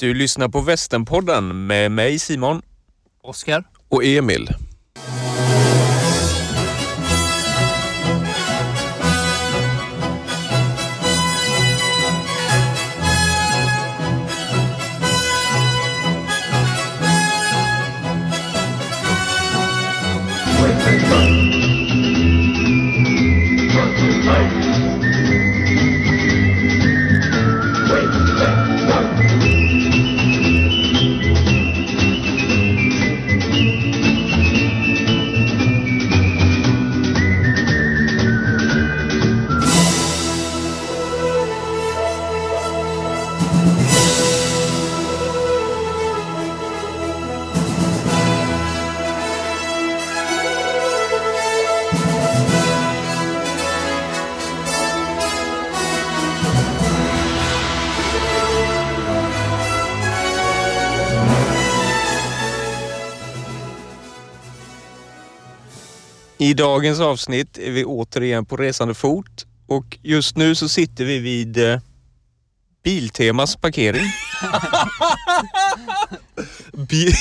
Du lyssnar på Västernpodden med mig Simon. Oskar. Och Emil. I dagens avsnitt är vi återigen på resande fot och just nu så sitter vi vid eh, Biltemas parkering. Bi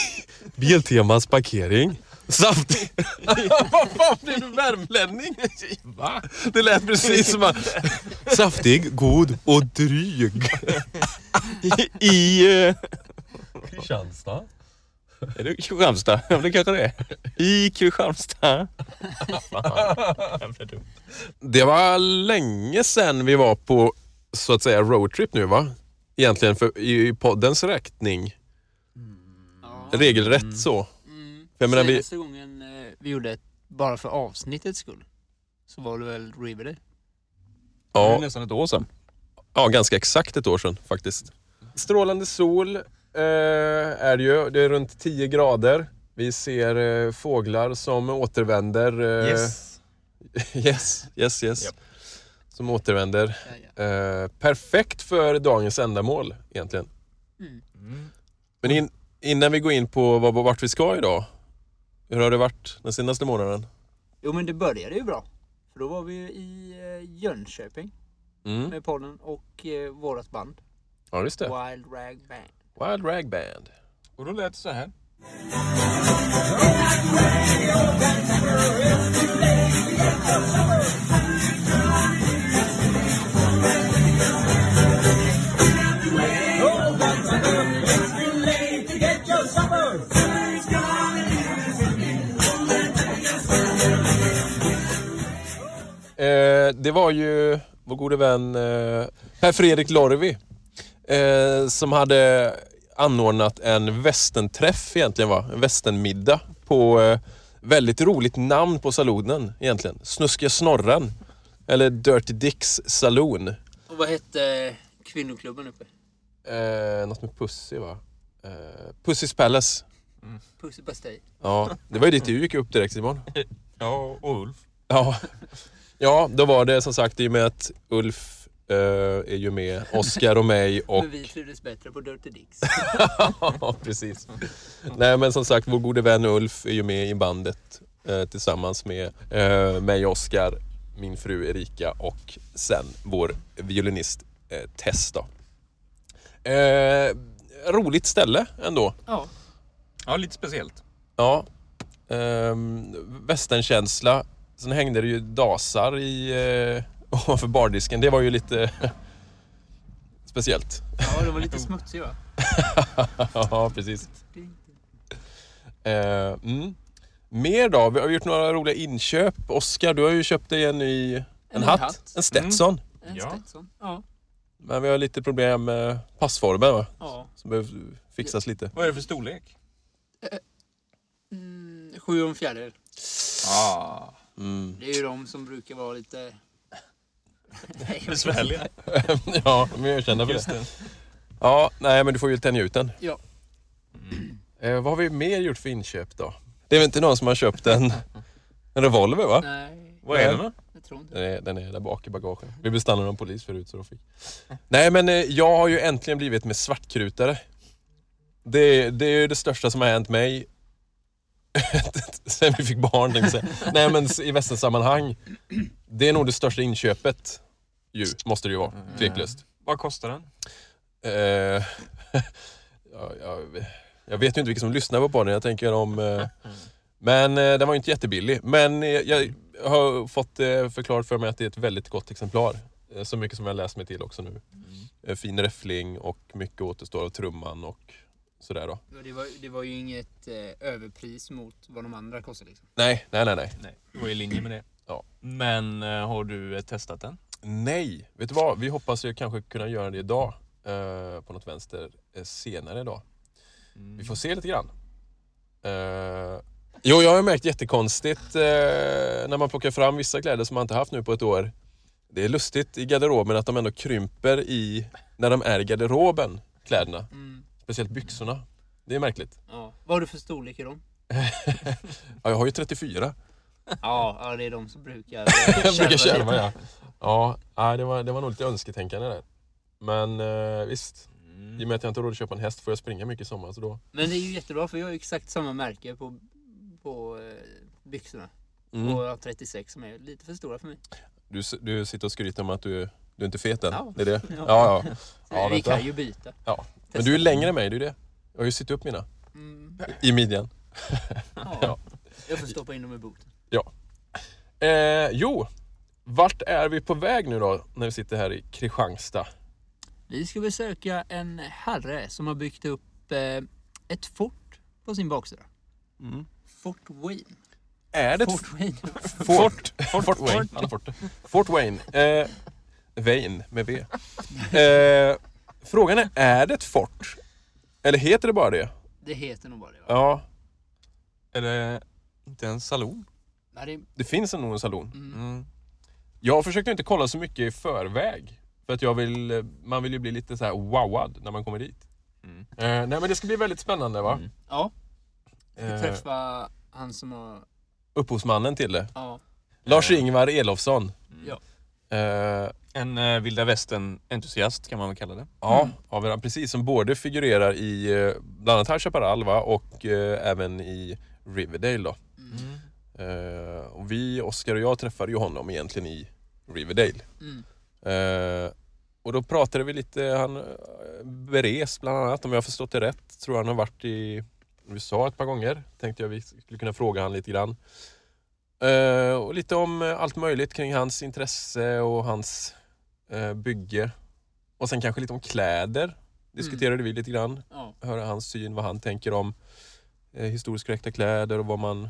Biltemas parkering. Saftig. Vad fan blev du värmlänning? Va? Det lät precis som att... Saftig, god och dryg. I... i eh, Kristianstad. Är det Kristianstad? Ja, det kanske det är. I Kristianstad. Dumt. Det var länge sedan vi var på så att säga roadtrip nu va? Egentligen för, i poddens räkning. Ja. Regelrätt så. Mm. För jag menar, vi- Senaste gången eh, vi gjorde ett bara för avsnittets skull så var det väl Riverdale? Det är Ja, nästan ett år sedan. ja, ganska exakt ett år sedan faktiskt. Strålande sol är det ju. Det är runt 10 grader. Vi ser eh, fåglar som återvänder. Eh, Yes. yes, yes, yes. Japp. Som återvänder. Ja, ja. Eh, perfekt för dagens ändamål egentligen. Mm. Men in, innan vi går in på vad- vart vi ska idag. Hur har det varit den senaste månaden? Jo men det började ju bra. För då var vi ju i eh, Jönköping Mm. med podden och eh, vårat band Ja, just det. Wild Rag Band. Wild Rag Band. Och då lät det så här. Eh, det var ju vår gode vän eh, Per Fredrik Lorvi eh, som hade anordnat en västenträff egentligen va? En västernmiddag på eh, väldigt roligt namn på salonen egentligen. Snuskiga Snorren. Eller Dirty Dicks Saloon. Och vad hette kvinnoklubben uppe? Eh, något med Pussy va? Eh, Pussy's Palace. Pussy Pastej. Ja, det var ju dit du gick upp direkt Simon. Ja, och Ulf. Ja, ja då var det som sagt i och med att Ulf eh, är ju med, Oskar och mig och... Men vi trivdes bättre på Dirty Dicks. ja, precis. Nej men som sagt, vår gode vän Ulf är ju med i bandet eh, tillsammans med eh, mig Oskar, min fru Erika och sen vår violinist eh, Tess då. Roligt ställe ändå. ja. Ja, lite speciellt. Ja. Ehm, västernkänsla. Sen hängde det ju dasar i, ovanför bardisken. Det var ju lite speciellt. ja, det var lite smutsig va? ja, precis. Eh, mm. Mer då? Vi har gjort några roliga inköp. Oskar, du har ju köpt dig en ny en, En hatt. hatt. En Stetson. En Ja. Stetson. Ja. Men vi har lite problem med passformen va? ja. Som behöver fixas lite. Vad är det för storlek? Mm, sju och en fjärdedel. Ah. Mm. Det är ju de som brukar vara lite... Besvärliga. ja, de är ju kända för det. Ja, nej men du får ju tänja ut den. Ja. Eh, vad har vi mer gjort för inköp då? Det är väl inte någon som har köpt en, en revolver va? Nej, Vad är den då? jag tror inte Den är, den är där bak i bagaget. Vi blev stannade av polis förut så då fick... Nej men eh, jag har ju äntligen blivit med svartkrutare. Det, det är ju det största som har hänt mig sen vi fick barn tänkte jag. Nej men i västernsammanhang. Det är nog det största inköpet. Ju, måste det ju vara, tveklöst. Vad kostar den? Eh, ja, jag, jag vet ju inte vilka som lyssnar på podden. Jag tänker om... Eh, men eh, den var ju inte jättebillig. Men eh, jag har fått eh, förklarat för mig att det är ett väldigt gott exemplar. Eh, Så mycket som jag läst mig till också nu. Eh, Fin räffling och mycket återstår av trumman och sådär då. Det var, det var ju inget eh, överpris mot vad de andra kostade. Liksom. Nej, nej, nej, nej. Nej, det var i linje med det. Ja. Men eh, har du eh, testat den? Nej, vet du vad? Vi hoppas ju kanske kunna göra det idag. Eh, på något vänster eh, senare idag. Vi får se lite grann. Eh, jo, jag har märkt jättekonstigt eh, när man plockar fram vissa kläder som man inte haft nu på ett år. Det är lustigt i garderoben att de ändå krymper i när de är i garderoben, kläderna. Mm. Speciellt byxorna. Det är märkligt. Ja. Vad har du för storlek i dem? Ja, jag har ju 34. Ja, ja det är de som brukar Jag brukar kärva ja. Ja, nej, det var, det var nog lite önsketänkande där. Men eh, visst, i och med att jag inte har råd att köpa en häst får jag springa mycket i sommar. Så då... Men det är ju jättebra för jag har ju exakt samma märke på, på eh, byxorna. Mm. Och jag har 36 som är lite för stora för mig. Du, du sitter och skryter om att du, du är inte fet än. Ja. Det är det? Ja. Ja, ja. Vi kan ju byta. ja. Men du är längre än mig, det är det. Jag har ju sytt upp mina. Mm. I midjan. Ja. Ja. Jag får stoppa in dem i boten. Eh, jo, vart är vi på väg nu då när vi sitter här i Kristianstad? Vi ska besöka en herre som har byggt upp eh, ett fort på sin baksida. Mm. Fort Wayne. Är det Fort Wayne. Fort, Fort, Wayne. Alla Fort. Fort Wayne. Eh, Wayne med V. Eh, frågan är, är det ett fort? Eller heter det bara det? Det heter nog bara det va? Ja, Eller inte en salon? Nej, det, det finns nog en salon. mm. Mm. Jag försökte inte kolla så mycket i förväg. För att jag vill, man vill ju bli lite så här wowad när man kommer dit. Mm. Eh, nej men det ska bli väldigt spännande va? Mm. Ja, Eh, träffa han som har... upphovsmannen till det. Ja. Lars-Ingvar Elofsson. Ja. Eh, En eh, vilda västern-entusiast kan man väl kalla det. Ja, Mm. en, precis som både figurerar i eh, bland annat High Chaparral va? och eh, även i Riverdale då. Mm. Eh, och vi, Oskar och jag träffade ju honom egentligen i Riverdale. Mm. Eh, och då pratade vi lite, han eh, berest bland annat om jag har förstått det rätt. Tror han har varit i USA ett par gånger. Tänkte jag vi skulle kunna fråga han lite grann. Eh, och lite om allt möjligt kring hans intresse och hans eh, bygge. Och sen kanske lite om kläder. Diskuterade vi lite grann. Ja. Höra hans syn, vad han tänker om eh, historiskt korrekta kläder och vad man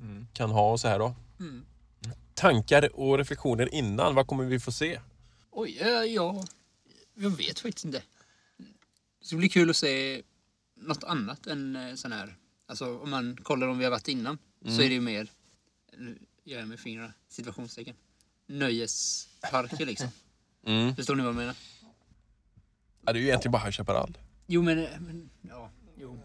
Mm. kan ha och så här då. Mm. Tankar och reflektioner innan, vad kommer vi få se? Oj, ja, ja, jag vet faktiskt inte. Det ska bli kul att se något annat än eh, sån här. Alltså om man kollar om vi har varit innan så är det ju mer, nu gör jag med fingrarna, situationstecken, nöjesparker liksom. Mm. Förstår ni vad jag menar? Ja, det är ju egentligen bara High Chaparral. Jo men, men ja, jo.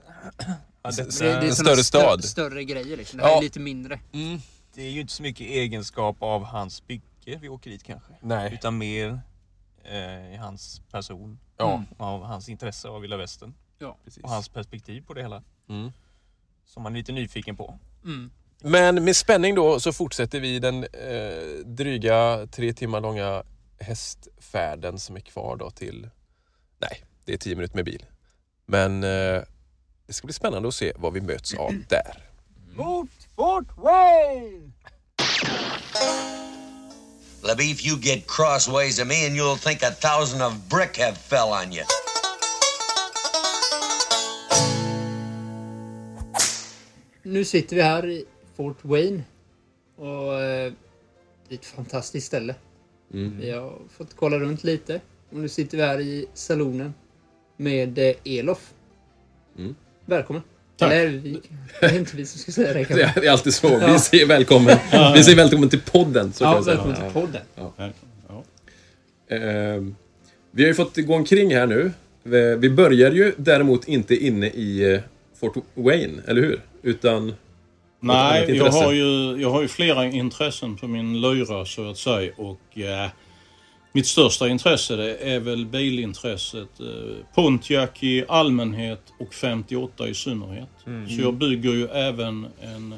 Ja, s- Det, det är större stad. Stö, större grejer liksom. Det här Ja. är lite mindre. Mm. Det är ju inte så mycket egenskap av hans bygge vi åker dit kanske. Nej. Utan mer eh, i hans person. Ja. Mm. Av hans intresse av vilda västern. Ja. Precis. Och hans perspektiv på det hela. Mm. Som man är lite nyfiken på. Mm. Men med spänning då så fortsätter vi den eh, dryga tre timmar långa hästfärden som är kvar då till... Nej, det är tio minuter med bil. Men eh, det ska bli spännande att se vad vi möts av där. Mot Fort Wayne! Libby, if you get crossways of me and you'll think a thousand of brick have fell on you. Nu sitter vi här i Fort Wayne. Och eh, det är ett fantastiskt ställe. Vi har fått kolla runt lite. Och nu sitter vi här i salonen med eh, Elof. Mm. Välkommen. Tack. Eller vi, det är inte vi som ska säga det kanske. Det är alltid så. Ja. Vi säger välkommen. Vi säger välkommen till podden. Så kan Ja, välkommen till podden. Ja. Eh, vi har ju fått gå omkring här nu. Vi- Vi börjar ju däremot inte inne i eh, Fort Wayne, eller hur? Utan... Nej, jag har, ju, jag har ju flera intressen på min lyra så att säga. Och eh, mitt största intresse det är väl bilintresset. Eh, Pontiac i allmänhet och 58 i synnerhet. Så jag bygger ju även en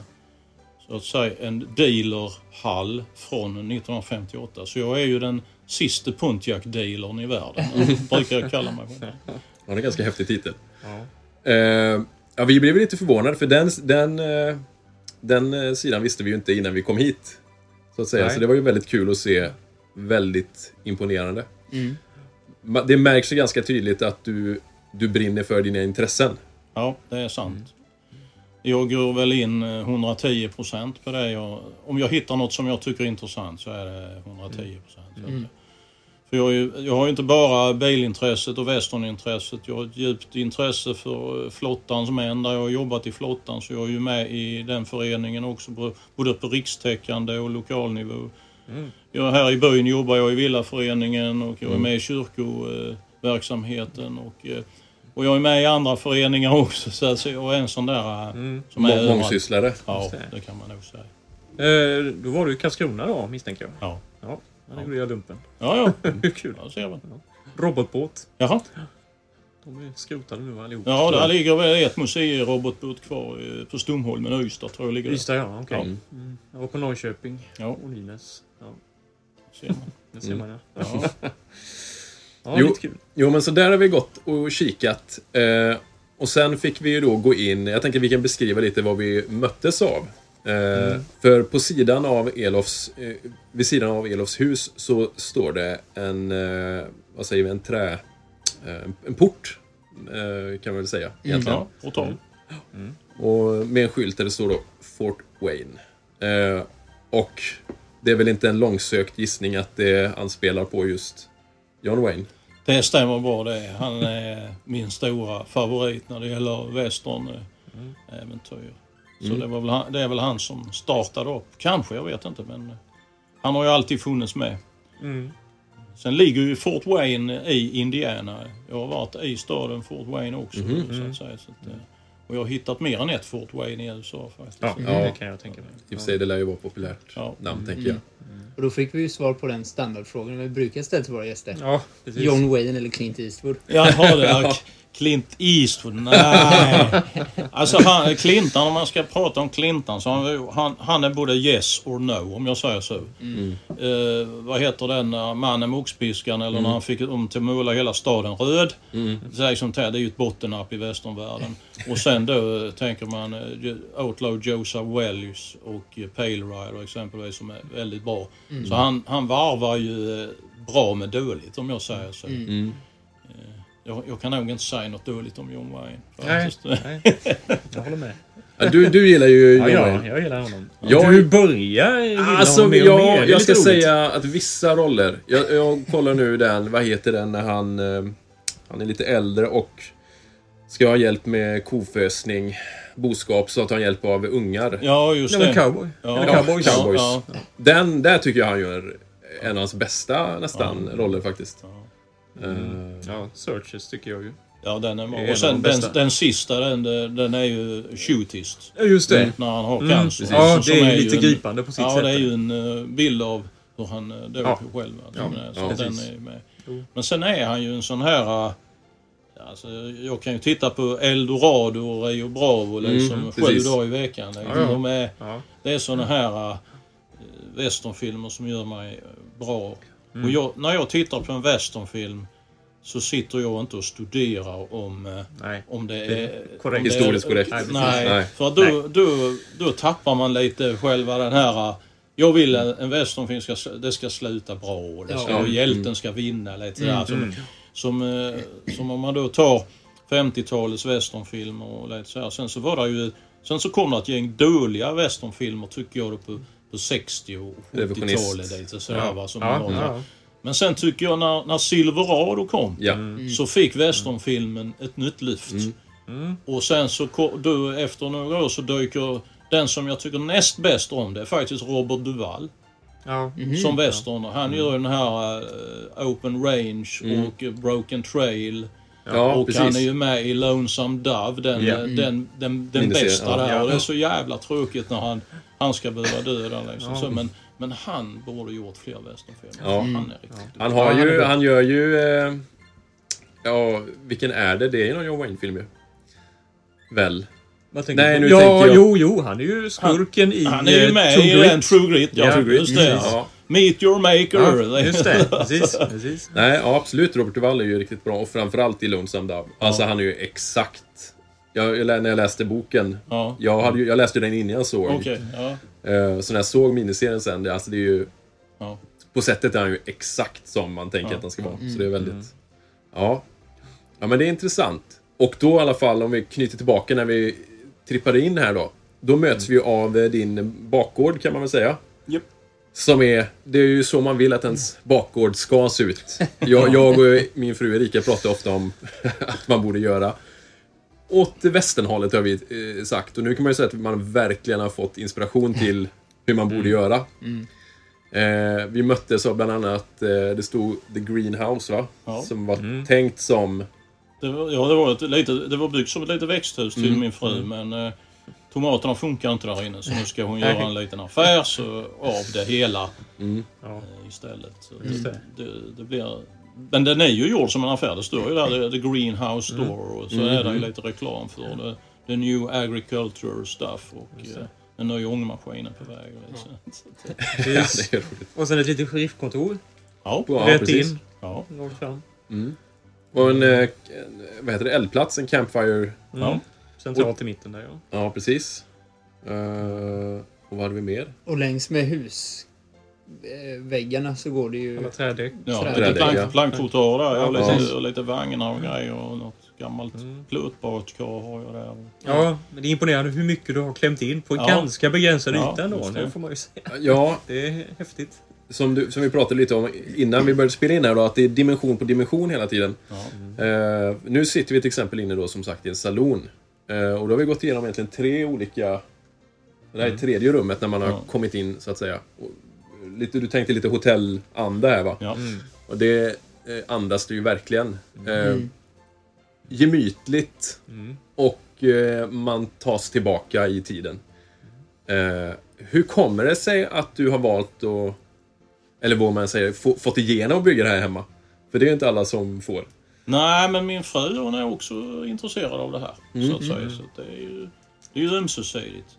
så att säga en dealerhall från 1958. Så jag är ju den sista Pontiac-dealern i världen. brukar jag kalla mig själv. Ja, det är en ganska häftig titel. Eh, ja, vi blev lite förvånade för den, den, eh, den eh, sidan visste vi ju inte innan vi kom hit. Så att säga. Nej. Så det var ju väldigt kul att se. Väldigt imponerande. Ma- Det märks ju ganska tydligt att du, du brinner för dina intressen. Ja, det är sant. Jag går väl in eh, 110 procent på det. Jag, om jag hittar något som jag tycker är intressant så är det 110 procent. För jag, är jag har ju inte bara bilintresset och westernintresset. Jag har ett djupt intresse för eh, flottans män där jag har jobbat i flottan. Så jag är ju med i den föreningen också, både på rikstäckande och lokal nivå. Jag, här i byn jobbar jag i villaföreningen och jag är med i kyrkoverksamheten. Och, eh, och jag är med i andra föreningar också. Så att jag är en sån där eh, som är Må- överallt. Mångsysslare. Ja, det kan man nog säga. Eh, då var du i Karlskrona då, misstänker jag? Ja, Ja, där gjorde jag lumpen. ja. ja. Kul. Jag ser väl. Robotbåt. Jaha. De är skrotade nu allihop. Ja, där ligger väl ett museirobotbåt kvar eh, på Stumholmen, Ystad tror jag ligger det. Ystad ja, okej. Ja. Mm. Jag var på Norrköping Ja, och Nynäs. Ja, ser man. det ser man ja. Ja. Ja, Jo. lite kul. Jo, men så där har vi gått och kikat. Eh, och sen fick vi ju då gå in, jag tänker vi kan beskriva lite vad vi möttes av. Eh, För på sidan av Elofs, eh, vid sidan av Elofs hus så står det en, eh, vad säger vi, en trä, en port. Kan man väl säga egentligen. Ja, portal. Och med en skylt där det står då Fort Wayne. Och det är väl inte en långsökt gissning att det anspelar på just John Wayne. Det stämmer bra det. Han är min stora favorit när det gäller western-äventyr. Så det, var väl han, det är väl han som startade upp. Kanske, jag vet inte. Men han har ju alltid funnits med. Mm. Sen ligger ju Fort Wayne i Indiana. Jag har varit i staden Fort Wayne också. Så att säga. Så att, eh, och jag har hittat mer än ett Fort Wayne i USA faktiskt. Ja, Ja. det kan jag tänka mig. I och för sig, det lär ju vara populärt Ja. namn, tänker jag. Och då fick vi ju svar på den standardfrågan vi brukar ställa till våra gäster. Ja. John Wayne eller Clint Eastwood? Jaha, det Clint Eastwood. Nej. Alltså han, Clintan, om man ska prata om Clintan, så han, han, han är både yes or no, om jag säger så. Eh, vad heter den uh, mannen med oxpiskan, eller när han fick dem till att måla hela staden röd. Det, är här, det är ju ett bottennapp i västernvärlden. Och sen då eh, tänker man uh, Outlaw Joseph Wells och Pale Rider exempelvis, som är väldigt bra. Så han, han varvar ju eh, bra med dåligt, om jag säger så. Jag, jag kan nog inte säga något dåligt om John Wayne. Nej, nej. Jag håller med. Ja, du, du gillar ju John Ja, ja, Wayne. jag gillar honom. Jag- Du börjar gilla Alltså, honom mer och mer. Jag, jag ska roligt. säga att vissa roller... Jag, jag kollar nu den, vad heter den, när han... eh, Han är lite äldre och ska ha hjälp med kofösning, boskap, så att han hjälp av ungar. Ja, just Ja, det. cowboy. Ja, Eller cowboys. ja, Cowboys. Ja, Den, där tycker jag han gör en av hans bästa nästan roller faktiskt. Ja. Eh, Ja, Searches tycker jag ju. ja, den är bra. Är en Och sen den, den sista, den, den är ju shootist. Ja, just det. När han har Mm, cancer. precis. Ja, det är ju lite en- gripande på sitt ja, sätt. det är ju en uh, bild av hur han uh, dog Ja. själv. Ja, men, så ja, den är med. Men sen är han ju en sån här... Alltså, jag kan ju titta på Eldorado och Rio Bravo liksom, Mm, sju dagar i veckan. Liksom. Ja, ja. De är, Ja. det är såna här uh, westernfilmer som gör mig bra. Mm. Och jag, när jag tittar på en westernfilm så sitter jag inte och studerar om, uh, Nej. om det är... korrekt. om det är- Historiskt korrekt. Nej. Nej, Nej. för då, då, då tappar man lite själva den här... uh, Jag vill att en westernfilm ska, det ska sluta bra och det ska, Ja. och hjälten ska vinna lite sådär. Som, Mm. som, eh, som om man då tar 50-talets westernfilmer och lite så här. Sen så var det ju... Sen så kom det ett gäng dåliga westernfilmer tycker jag då på, på 60 och Revisionist. 70-talet. Lite sådär, Ja. va, som Ja, var, ja. Men sen tycker jag när, när Silverado kom ja. så fick westernfilmen ett nytt lyft. Och sen så då, efter några år så dyker den som jag tycker näst bäst om det är faktiskt Robert Duvall. Ja. Som western. Han gör den här eh, Open Range och eh, Broken Trail. Ja, och precis. han är ju med i Lonesome Dove, den, Ja. eh, den, den, den bästa ja. där. Ja. Och det är så jävla tråkigt när han, han ska behöva dö där liksom. så, men, men han borde gjort fler westernfilmer. Ja. Han är riktigt duktig. Han, har han ju, han gör ju... Eh, ja, vilken är det? Det är ju någon John Wayne-film ju. Väl? Nej, nu ja, tänker jag- jo, jo, han är ju skurken i Han är ju eh, med True i Grit. True Grit. Ja, Ja, True Grit, just det. Ja. Meet your maker. Ja, just det. Precis, precis. Nej, ja, absolut. Robert Duvall är ju riktigt bra och framförallt i Lonesome Dove. Alltså han är ju exakt Jag, när jag läste boken, Ja. jag, hade, ju- jag läste den innan jag såg. Ja. Eh, Så när jag såg miniserien sen, det, alltså det är ju... Ja. På sättet är han ju exakt som man tänker Ja. att han ska vara. Så det är väldigt... Ja. Ja men det är intressant. Och då i alla fall, om vi knyter tillbaka när vi trippade in här då. Då möts vi av eh, din bakgård kan man väl säga. Japp. Som är, det är ju så man vill att ens bakgård ska se ut. Jag, jag och min fru Erika pratar ofta om att man borde göra åt västernhållet har vi eh, sagt. Och nu kan man ju säga att man verkligen har fått inspiration till hur man borde göra. Eh, vi möttes av bland annat, eh, det stod The Greenhouse va? Ja. Som var tänkt som... Det var, ja, det var, ett, lite, det var byggt som ett litet växthus till Mm. min fru men eh, tomaterna funkar inte där inne så nu ska hon göra en liten affär så, av det hela Mm. Ja. eh, istället. Så Just det, det. det, det blir, men den är ju gjord som en affär. Det står ju där The Greenhouse Store och så är det ju lite reklam för det. The New Agriculture Stuff och eh, en ny ångmaskin är på väg. eh, Ja, det är roligt. Och sen ett litet sheriffkontor. Ja, Ja, Rätt precis. in, ja, rakt fram. Och en, eh, en, vad heter det, eldplats, en campfire. Mm. ja. Centralt i mitten där ja. Ja, precis. Eh, och vad hade vi mer? Och längs med husväggarna så går det ju... Alla trädäck. Ja, Sådär. lite Trädäck, ja. plank, planktrottoar där och, Ja, lite, lite vagnar och grejer och något gammalt Mm. plåtbadkar har jag där. Ja, men det är imponerande hur mycket du har klämt in på en Ja. ganska begränsad Ja, yta ändå. det. Får man ju säga. Ja, Det är häftigt. som, du, som vi pratade lite om innan vi började spela in här då, att det är dimension på dimension hela tiden. Ja. Eh, nu sitter vi till exempel inne då som sagt i en salon. Eh, och då har vi gått igenom egentligen tre olika... Det här är tredje rummet när man har Ja. kommit in så att säga. Och, lite, du tänkte lite hotellanda här va? Ja. Och det eh, andas det ju verkligen. Eh, Gemytligt. Mm. Och eh, man tas tillbaka i tiden. Eh, hur kommer det sig att du har valt att, eller vad man säger, få, fått igenom att bygga det här hemma? För det är ju inte alla som får. Nej, men min fru hon är också intresserad av det här. Mm. Så att säga. Så det är ju, det är ju ömsesidigt.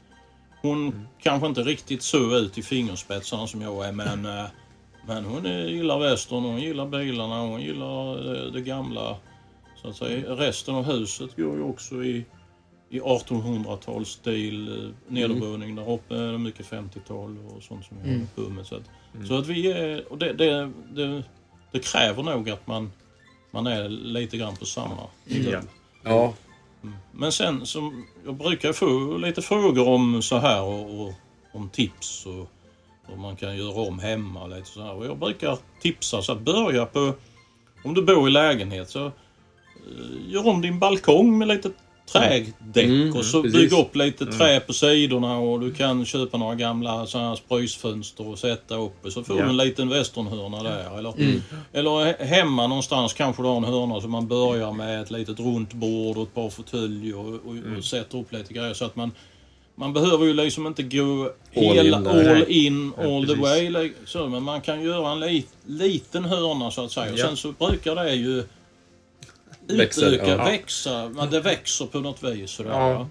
Hon kanske inte riktigt så ut i fingerspetsarna som jag är, men, eh, men hon är, gillar västern, hon gillar bilarna, hon gillar det, det gamla. Så att säga. Resten av huset går ju också i, i 1800-talsstil. eh, Nedervåning där uppe mycket 50-tal och sånt som vi håller på med. Så att, så att vi är, och det, det, det, det kräver nog att man, man är lite grann på samma nivå. Ja. Ja, Men sen som jag brukar få lite frågor om så här och, och om tips och vad man kan göra om hemma och lite så här. Och jag brukar tipsa så att börja på, om du bor i lägenhet så eh, gör om din balkong med lite trädäck Mm, och så precis. bygg upp lite trä på sidorna och du kan köpa några gamla så här spröjsfönster och sätta upp och så får Ja. du en liten västernhörna där. Eller, eller he- hemma någonstans kanske du har en hörna som man börjar med ett litet runt bord och ett par fåtöljer och, och, och sätter upp lite grejer så att man man behöver ju liksom inte gå All hela, in, all in, Ja, all the precis. way. Så, men man kan göra en lit, liten hörna så att säga. Och Ja. sen så brukar det ju Växer, utöka, ja. växa. Men det växer på något vis. Sådär, Ja. va?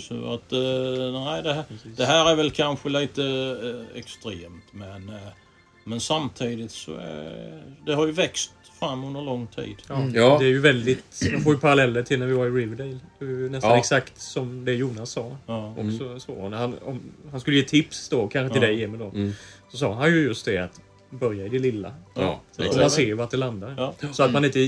Så att, eh, nej det här, det här är väl kanske lite eh, extremt. Men, eh, men samtidigt så är, det har ju växt fram under lång tid. Ja. Ja. Det är ju väldigt... Man får ju paralleller till när vi var i Riverdale. Det är ju nästan Ja. exakt som det Jonas sa. Ja. Också så. När han, om, han skulle ge tips då, kanske till Ja. dig Emil då. Mm. Så sa han ju just det att börja i det lilla. ja, Så man ser vart det landar. Ja. Så att man inte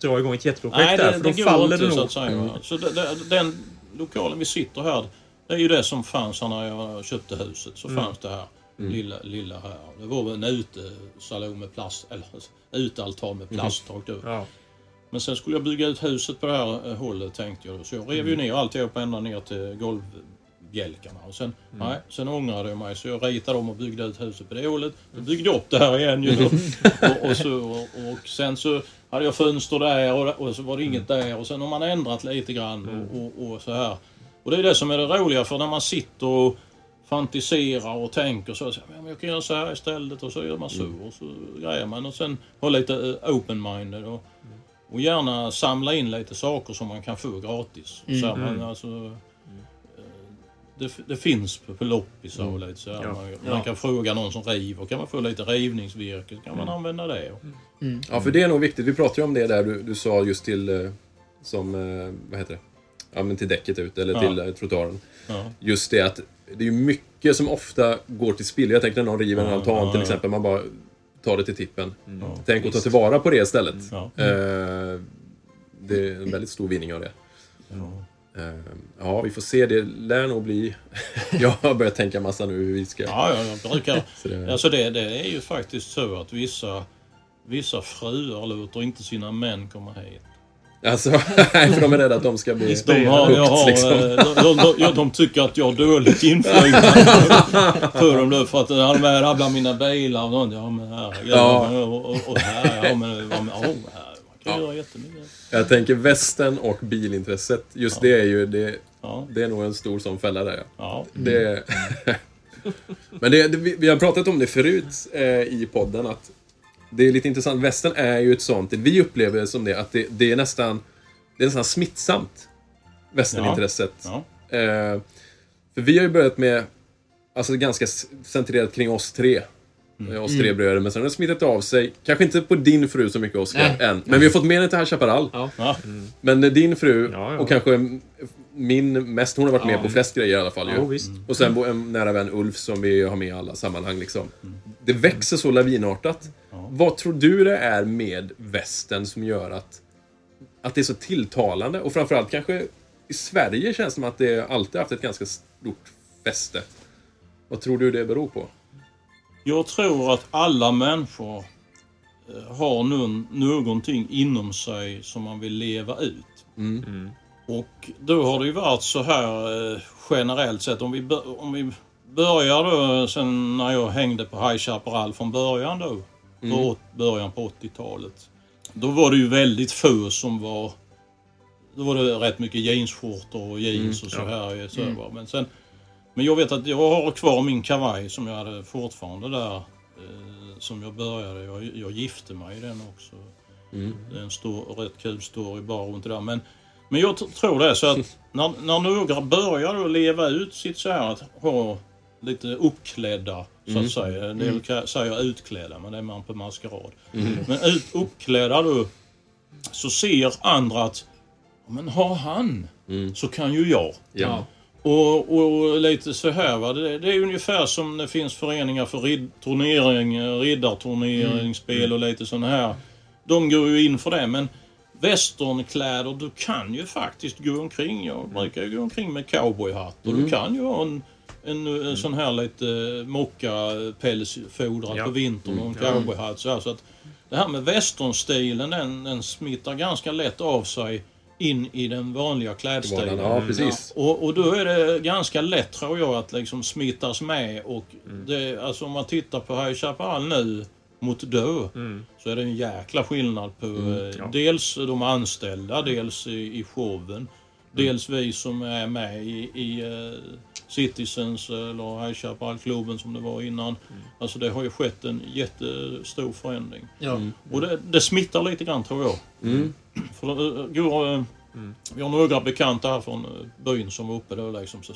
drar igång ett jätteprojekt Nej, där, det, för då det går faller inte det så nog. att säga. va. Så det, det, den lokalen vi sitter här, det är ju det som fanns här när jag köpte huset. Så fanns det här lilla, lilla här. Det var väl en utesalong med plast, eller utealtan med plasttak. Mm. Ja. Men sen skulle jag bygga ut huset på det här eh, hållet tänkte jag. då. Så jag rev ju ner alltihop ända ner till golvbjälkarna. Och sen, nej, sen ångrade jag mig så jag ritade om och byggde ut huset på det hållet. Jag byggde upp det här igen ju. då. och, och, så, och, och sen så hade jag fönster där och, och så var det inget där. Och sen har man ändrat lite grann och, och, och så här. Och det är det som är det roliga för när man sitter och fantiserar och tänker så. så ja, men jag kan göra så här istället och så gör man så och så grejer man. Och sen ha lite eh, open-minded. Och, och gärna samla in lite saker som man kan få gratis. Så här, man, alltså, det, det finns på, på loppisar och lite så här. Ja. Man, man kan fråga någon som river. Kan man få lite rivningsvirke så kan man använda det. Ja, för det är nog viktigt. Vi pratade ju om det där du, du sa just till, eh, som, eh, vad heter det? ja, men till däcket ut, eller Ja. till eh, trottoaren. Ja. Just det att det är mycket som ofta går till spill. Jag tänker när någon river en Ja, altan ja, till exempel, man bara tar det till tippen. Ja, Tänk att ta visst. tillvara på det istället. Ja. Eh, det är en väldigt stor vinning av det. Ja. Eh, ja, vi får se. Det lär nog bli... jag har börjat tänka massa nu hur vi ska... Ja, ja, jag brukar... Så det- Alltså det, det är ju faktiskt så att vissa, vissa fruar låter inte sina män komma hit. Alltså, nej, för de är rädda att de ska bli De, har, jag har, liksom. eh, de, de, de, tycker att jag har dåligt inflytande för dem då, för att han med bland mina bilar och sånt. Ja men herregud. Ja. Och, och, och här, ja men, ja, men, här, kan Ja. jättemycket. Jag tänker västen och bilintresset. Just det är ju... Det, Ja, det är nog en stor sån fälla där ja. ja. Det... Men det, det, vi har pratat om det förut eh, i podden att det är lite intressant. Västern är ju ett sånt, vi upplever det som det, att det, det är nästan det är nästan smittsamt. Västernintresset. Ja. Eh, för vi har ju börjat med, alltså ganska centrerat kring oss tre. Eh, Oss tre bröder, men sen har det smittat av sig. Kanske inte på din fru så mycket Oskar, än. Men vi har fått med den till High Chaparral. Ja. Men eh, din fru, Ja, ja. och kanske min mest, hon har varit med på flest grejer i alla fall. Ju. visst. Och sen en nära vän Ulf som vi har med i alla sammanhang. Liksom. Det växer så lavinartat. Vad tror du det är med västern som gör att, att det är så tilltalande? Och framförallt kanske i Sverige känns det som att det alltid haft ett ganska stort fäste. Vad tror du det beror på? Jag tror att alla människor eh, har nun, någonting inom sig som man vill leva ut. Och då har det ju varit så här eh, generellt sett. Om vi, om vi börjar då sen när jag hängde på High Chaparral från början då. På åt- början på 80-talet. Då var det ju väldigt få som var... Då var det rätt mycket jeansskjortor och jeans och så här. Så va. Men, sen, men jag vet att jag har kvar min kavaj som jag hade fortfarande där. Eh, som jag började. Jag, jag gifte mig i den också. Det är en stor, rätt kul story bara runt det där. Men, men jag tror det så att när, när några börjar leva ut sitt så här att ha lite uppklädda så att säga. En del ka- säger utklädda men det är man på maskerad. Men ut, uppklädda då så ser andra att "Ja, men har han så kan ju jag. Ja. Och, och lite så här va. Det, det är ungefär som det finns föreningar för rid, turnering, eh, riddarturnering, spel och lite sådana här. De går ju in för det men västernkläder, du kan ju faktiskt gå omkring. Jag brukar ju gå omkring med cowboyhatt och du kan ju ha en, en, en sån här lite mocka pälsfodrad Ja. på vintern och en cowboyhatt. Så, här, så att det här med västernstilen den, den smittar ganska lätt av sig in i den vanliga klädstilen. Ja, precis. Och, och då är det ganska lätt tror jag att liksom smittas med och det, alltså om man tittar på High Chaparral nu mot då så är det en jäkla skillnad på eh, dels de anställda, dels i, i showen, dels vi som är med i, i eh, Citizens eller High Chaparral-klubben som det var innan. Alltså det har ju skett en jättestor förändring. Ja. Och det, det smittar lite grann tror jag. För det går, eh, Vi har några bekanta här från eh, byn som var uppe då liksom. Så,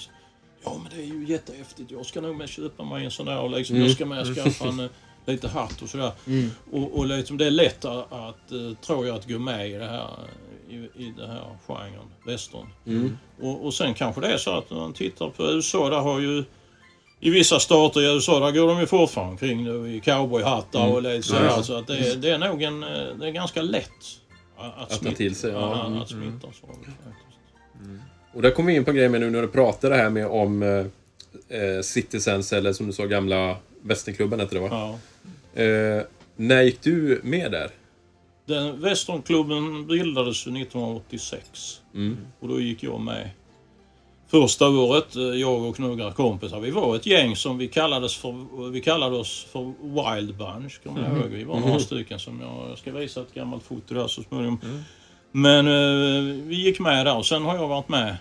ja men det är ju jättehäftigt. Jag ska nog med köpa mig en sån där och liksom, jag ska med skaffa en eh, lite hatt och sådär. Och, och liksom, det är lätt att, att eh, tror jag, att gå med i det här i, i det här genren, västern. Och, och sen kanske det är så att när man tittar på USA, där har ju i vissa stater i USA där går de ju fortfarande omkring nu i cowboyhattar och lite så här. Så att det, är- det är nog en, eh, det är ganska lätt att, att, ta till sig, ja. Mm. att smitta. Så, faktiskt. Och där kommer vi in på grejen med nu när du pratar det här med om eh, eh, Citizens eller som du sa gamla Västernklubben hette det va? Ja. Eh, när gick du med där? Den Västernklubben bildades ju 1986 Mm. och då gick jag med. Första året, eh, jag och några kompisar, vi var ett gäng som vi kallades för, vi kallade oss för Wild Bunch, kommer jag ihåg. Vi var några stycken som jag, jag ska visa ett gammalt foto där så småningom. Men eh, vi gick med där och sen har jag varit med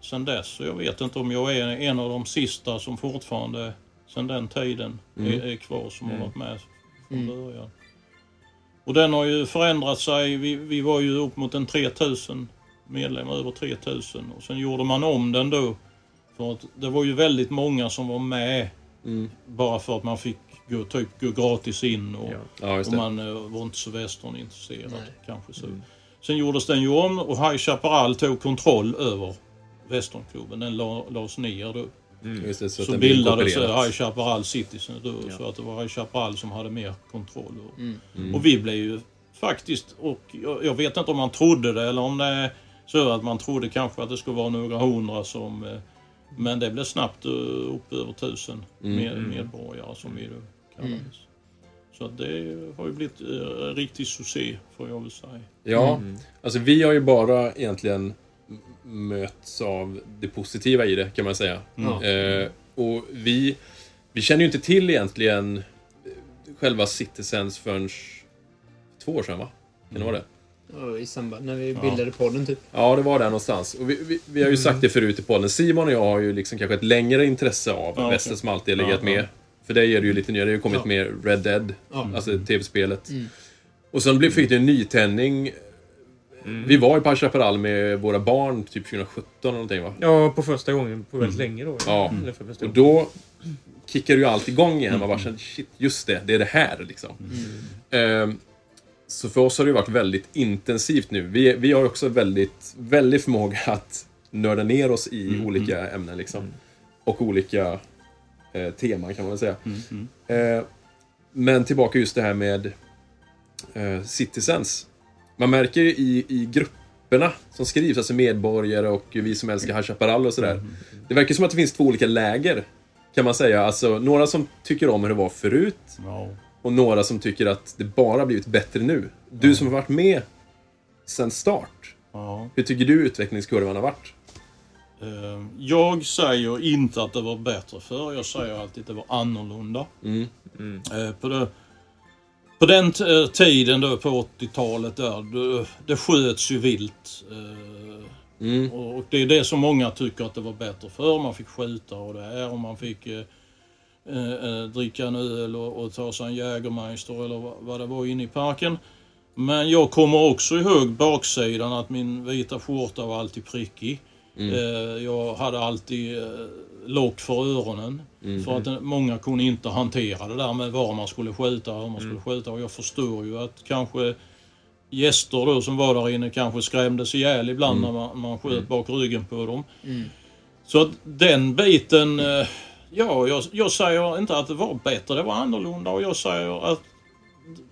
sen dess. Så jag vet inte om jag är en av de sista som fortfarande sen den tiden är, är kvar som har varit med från början. Och den har ju förändrat sig. Vi, vi var ju upp mot en 3000 medlemmar, över 3000. Och sen gjorde man om den då. För att det var ju väldigt många som var med. Bara för att man fick gå, typ, gå gratis in och, Ja, och man eh, var inte så västernintresserad. Kanske så. Sen gjordes den ju om och High Chaparral tog kontroll över Västernklubben. Den la- lades ner då. Just det, så, Så, bildades eh, High Chaparral Citizen då, så att det var High Chaparral som hade mer kontroll. Och, Mm. och vi blev ju faktiskt, och jag, jag vet inte om man trodde det eller om det är så att man trodde kanske att det skulle vara några hundra som... eh, Men det blev snabbt eh, upp över tusen Mm. med, medborgare som vi då kallades. Så att det har ju blivit eh, riktig succé får jag väl säga. Ja, alltså vi har ju bara egentligen möts av det positiva i det kan man säga. Ja. Eh, och vi, vi känner ju inte till egentligen själva Citizens förrän två år sedan va? Kan det vara det? Ja, I samband när vi bildade podden typ. Ja, det var där någonstans. Och vi, vi, vi har ju sagt det förut i podden. Simon och jag har ju liksom kanske ett längre intresse av Ja, väster okej. som alltid har legat Ja, ja. med. För dig är det ju lite nyare. Det har ju kommit Ja. med Red Dead, Ja. alltså tv-spelet. Och sen blev- fick det en nytändning. Vi var ju på High Chaparral med våra barn typ 2017 eller någonting va? Ja, på första gången på väldigt länge då. Ja. Första Och då kickade ju allt igång igen. Man bara kände, shit, just det, det är det här liksom. Ehm, så för oss har det varit väldigt intensivt nu. Vi, vi har också väldigt, väldigt förmåga att nörda ner oss i olika ämnen liksom. Och olika eh, teman kan man väl säga. Eh, men tillbaka just det här med eh, Citizens. Man märker ju i, i grupperna som skrivs, alltså medborgare och vi som älskar High Chaparral och sådär. Det verkar som att det finns två olika läger. Kan man säga. Alltså några som tycker om hur det var förut Ja. Och några som tycker att det bara blivit bättre nu. Du som har varit med sen start. Ja. Hur tycker du utvecklingskurvan har varit? Eh, Jag säger inte att det var bättre förr. Jag säger alltid att det var annorlunda. Mm. Eh, På, det, på den eh, tiden då på 80-talet där, det, det sköts ju vilt. Mm. Och och det är det som många tycker att det var bättre för. Man fick skjuta och det här och man fick eh, eh, dricka en öl och, och ta sig en Jägermeister eller vad, det var inne i parken. Men jag kommer också ihåg baksidan att min vita skjorta var alltid prickig. Eh, jag hade alltid eh, lock för öronen. För att eh, många kunde inte hantera det där med var man skulle skjuta och hur man skulle skjuta. Och jag förstår ju att kanske gäster då som var där inne kanske skrämdes ihjäl ibland när man, man sköt bak ryggen på dem. Så att den biten, eh, ja, jag, jag säger inte att det var bättre, det var annorlunda och jag säger att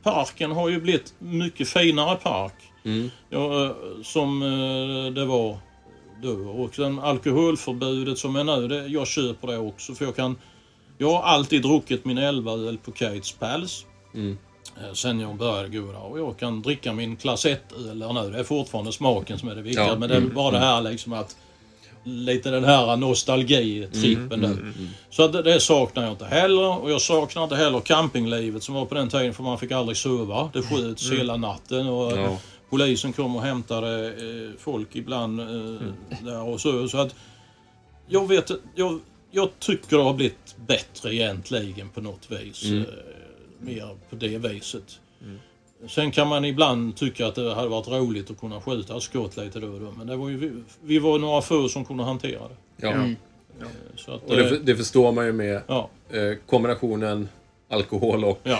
parken har ju blivit mycket finare park. Ja, eh, som eh, det var då. Och sen alkoholförbudet som är nu, det, jag köper det också för jag kan jag har alltid druckit min 11 öl på Kates Pals. Eh, Sen jag började gå där. Och jag kan dricka min klass 1-öl där nu. Det är fortfarande smaken som är det viktiga. Ja. Men det är bara det här liksom att... Lite den här nostalgitrippen där. Så att det, det saknar jag inte heller. Och jag saknar inte heller campinglivet som var på den tiden för man fick aldrig sova. Det sköts hela natten. Och Ja. Polisen kom och hämtade eh, folk ibland eh, där och så. så att jag vet jag, jag tycker det har blivit bättre egentligen på något vis. Eh, mer på det viset. Sen kan man ibland tycka att det hade varit roligt att kunna skjuta ett skott lite då och då. Men det var ju, vi, vi var några få som kunde hantera det. Ja. Så att, Och det, eh, det förstår man ju med ja, eh, kombinationen alkohol och... ja.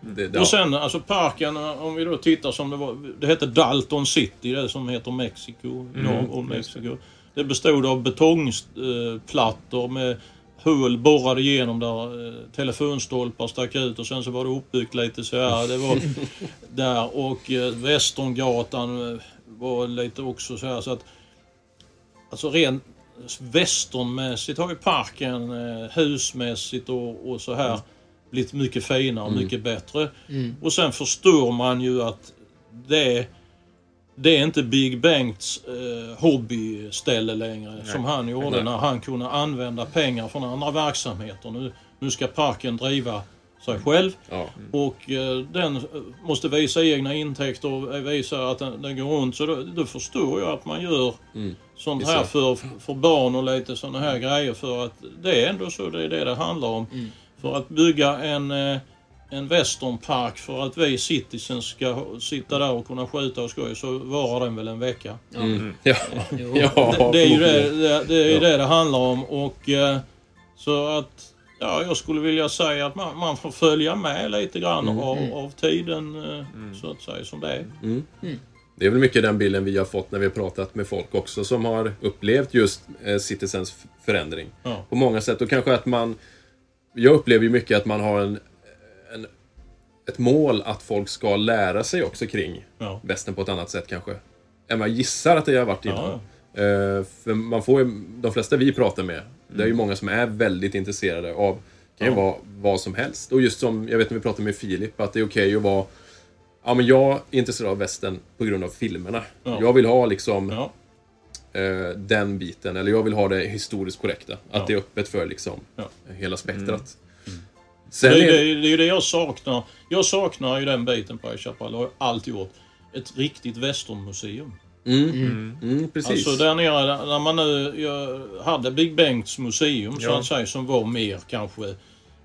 Det, ja. Och sen alltså parken, om vi då tittar som det var. Det hette Dalton City, det som heter Mexico, norr om Mexiko. Det bestod av betongplattor med hål borrade igenom där eh, telefonstolpar stack ut och sen så var det uppbyggt lite så här. Det var där och eh, Västerngatan eh, var lite också så här så att Alltså rent västernmässigt har ju parken eh, husmässigt och, och så här blivit mycket finare och mycket bättre. Och sen förstår man ju att det, det är inte Big Bengts eh, hobbyställe längre som han gjorde Nej. när han kunde använda pengar från andra verksamheter. Nu, nu ska parken driva sig själv Ja. och eh, den eh, måste visa egna intäkter och visa att den, den går runt. Så då, då förstår jag att man gör sånt Vissa- här för, för barn och lite såna här grejer för att det är ändå så det är det det handlar om. För att bygga en, eh, en westernpark för att vi citizens ska sitta där och kunna skjuta och skoja så varar den väl en vecka. Mm. Ja. Jo. ja, Det, det är ju det det, det, är Ja. det det handlar om och eh, så att Ja, jag skulle vilja säga att man, man får följa med lite grann Mm. av, av tiden eh, så att säga som det är. Det är väl mycket den bilden vi har fått när vi har pratat med folk också som har upplevt just eh, Citizens förändring. Ja. På många sätt. Och kanske att man... Jag upplever ju mycket att man har en, ett mål att folk ska lära sig också kring Ja. västern på ett annat sätt kanske. Än vad jag gissar att det har varit innan. Ja. Eh, för man får ju, de flesta vi pratar med, det är ju många som är väldigt intresserade av kan ju Mm. Ja. vara vad som helst. Och just som, jag vet när vi pratade med Filip, att det är okej att vara Ja men jag är intresserad av västern på grund av filmerna. Ja. Jag vill ha liksom eh, den biten, eller jag vill ha det historiskt korrekta. Att det är öppet för liksom hela spektrat. Det, Sen är- är, det, är- det är ju det jag saknar. Jag saknar ju den biten på det har alltid gjort. Ett riktigt westernmuseum. mm, mm, precis. Alltså där nere, när man nu jag hade Big Bengts museum så Ja. att säga, som var mer kanske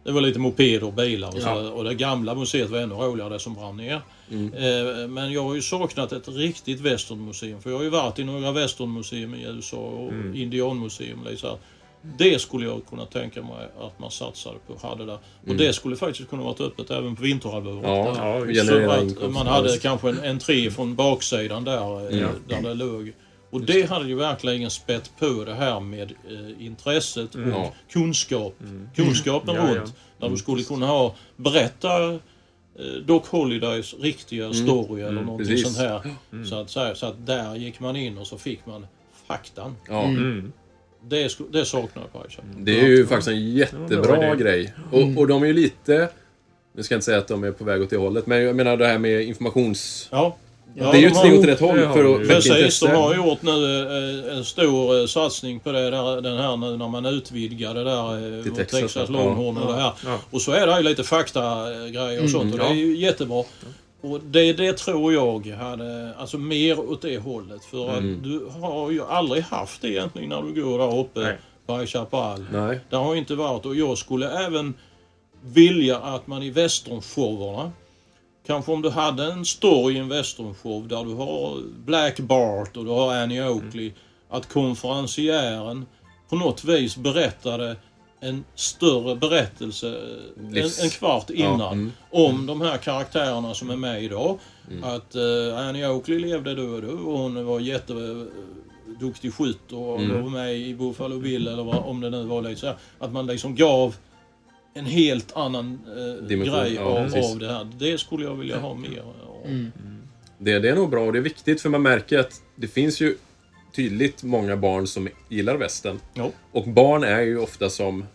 det var lite mopeder och bilar och, så, Ja. och det gamla museet var ännu roligare, det som brann ner. Eh, men jag har ju saknat ett riktigt westernmuseum. För jag har ju varit i några westernmuseum i USA och indianmuseum. Liksom. Så här. Det skulle jag kunna tänka mig att man satsade på. Hade där. Och det skulle faktiskt kunna varit öppet även på vinterhalvåret. ja, Ja. Så generera att man hade kanske en entré från baksidan där, eh, där det låg. Och det hade ju verkligen spett på det här med eh, intresset och Ja. kunskap. Kunskapen Ja, ja. runt. Där du skulle kunna ha, berätta eh, Doc Holidays riktiga story eller någonting precis. sånt här. Så, att, säga, så att där gick man in och så fick man faktan. Ja. Mm. Det, det saknar jag på Aisha. Det är ju faktiskt en jättebra Ja, grej. Och, och de är ju lite... Nu ska jag inte säga att de är på väg åt det hållet, men jag menar det här med informations... Ja. Ja, det är ju ett steg åt rätt håll för de att ju. väcka Precis, intresse. de har gjort nu eh, en stor eh, satsning på det där, den här nu när man utvidgar det där eh, Till mot Texas, Texas ja. Longhorn och det här. Ja. Och så är det ju lite faktagrejer och sånt och det är ju jättebra. Och det, det tror jag hade, alltså mer åt det hållet. För att du har ju aldrig haft det egentligen när du går där uppe High Chaparral. Nej. Det har inte varit och jag skulle även vilja att man i westernshowerna Kanske om du hade en story i en westernshow där du har Black Bart och du har Annie Oakley. Att konferencieren på något vis berättade en större berättelse en, Livs- en kvart innan Ja, mm. om de här karaktärerna som är med idag. Att eh, Annie Oakley levde då och då och hon var jätteduktig skytt och Mm. var med i Buffalo Bill eller vad, om det nu var lite så här. Att man liksom gav en helt annan eh, Dimension, grej ja, av, av det här. Det skulle jag vilja ha mer av. Det, det är nog bra och det är viktigt för man märker att det finns ju tydligt många barn som gillar västern. Ja. Och barn är ju ofta som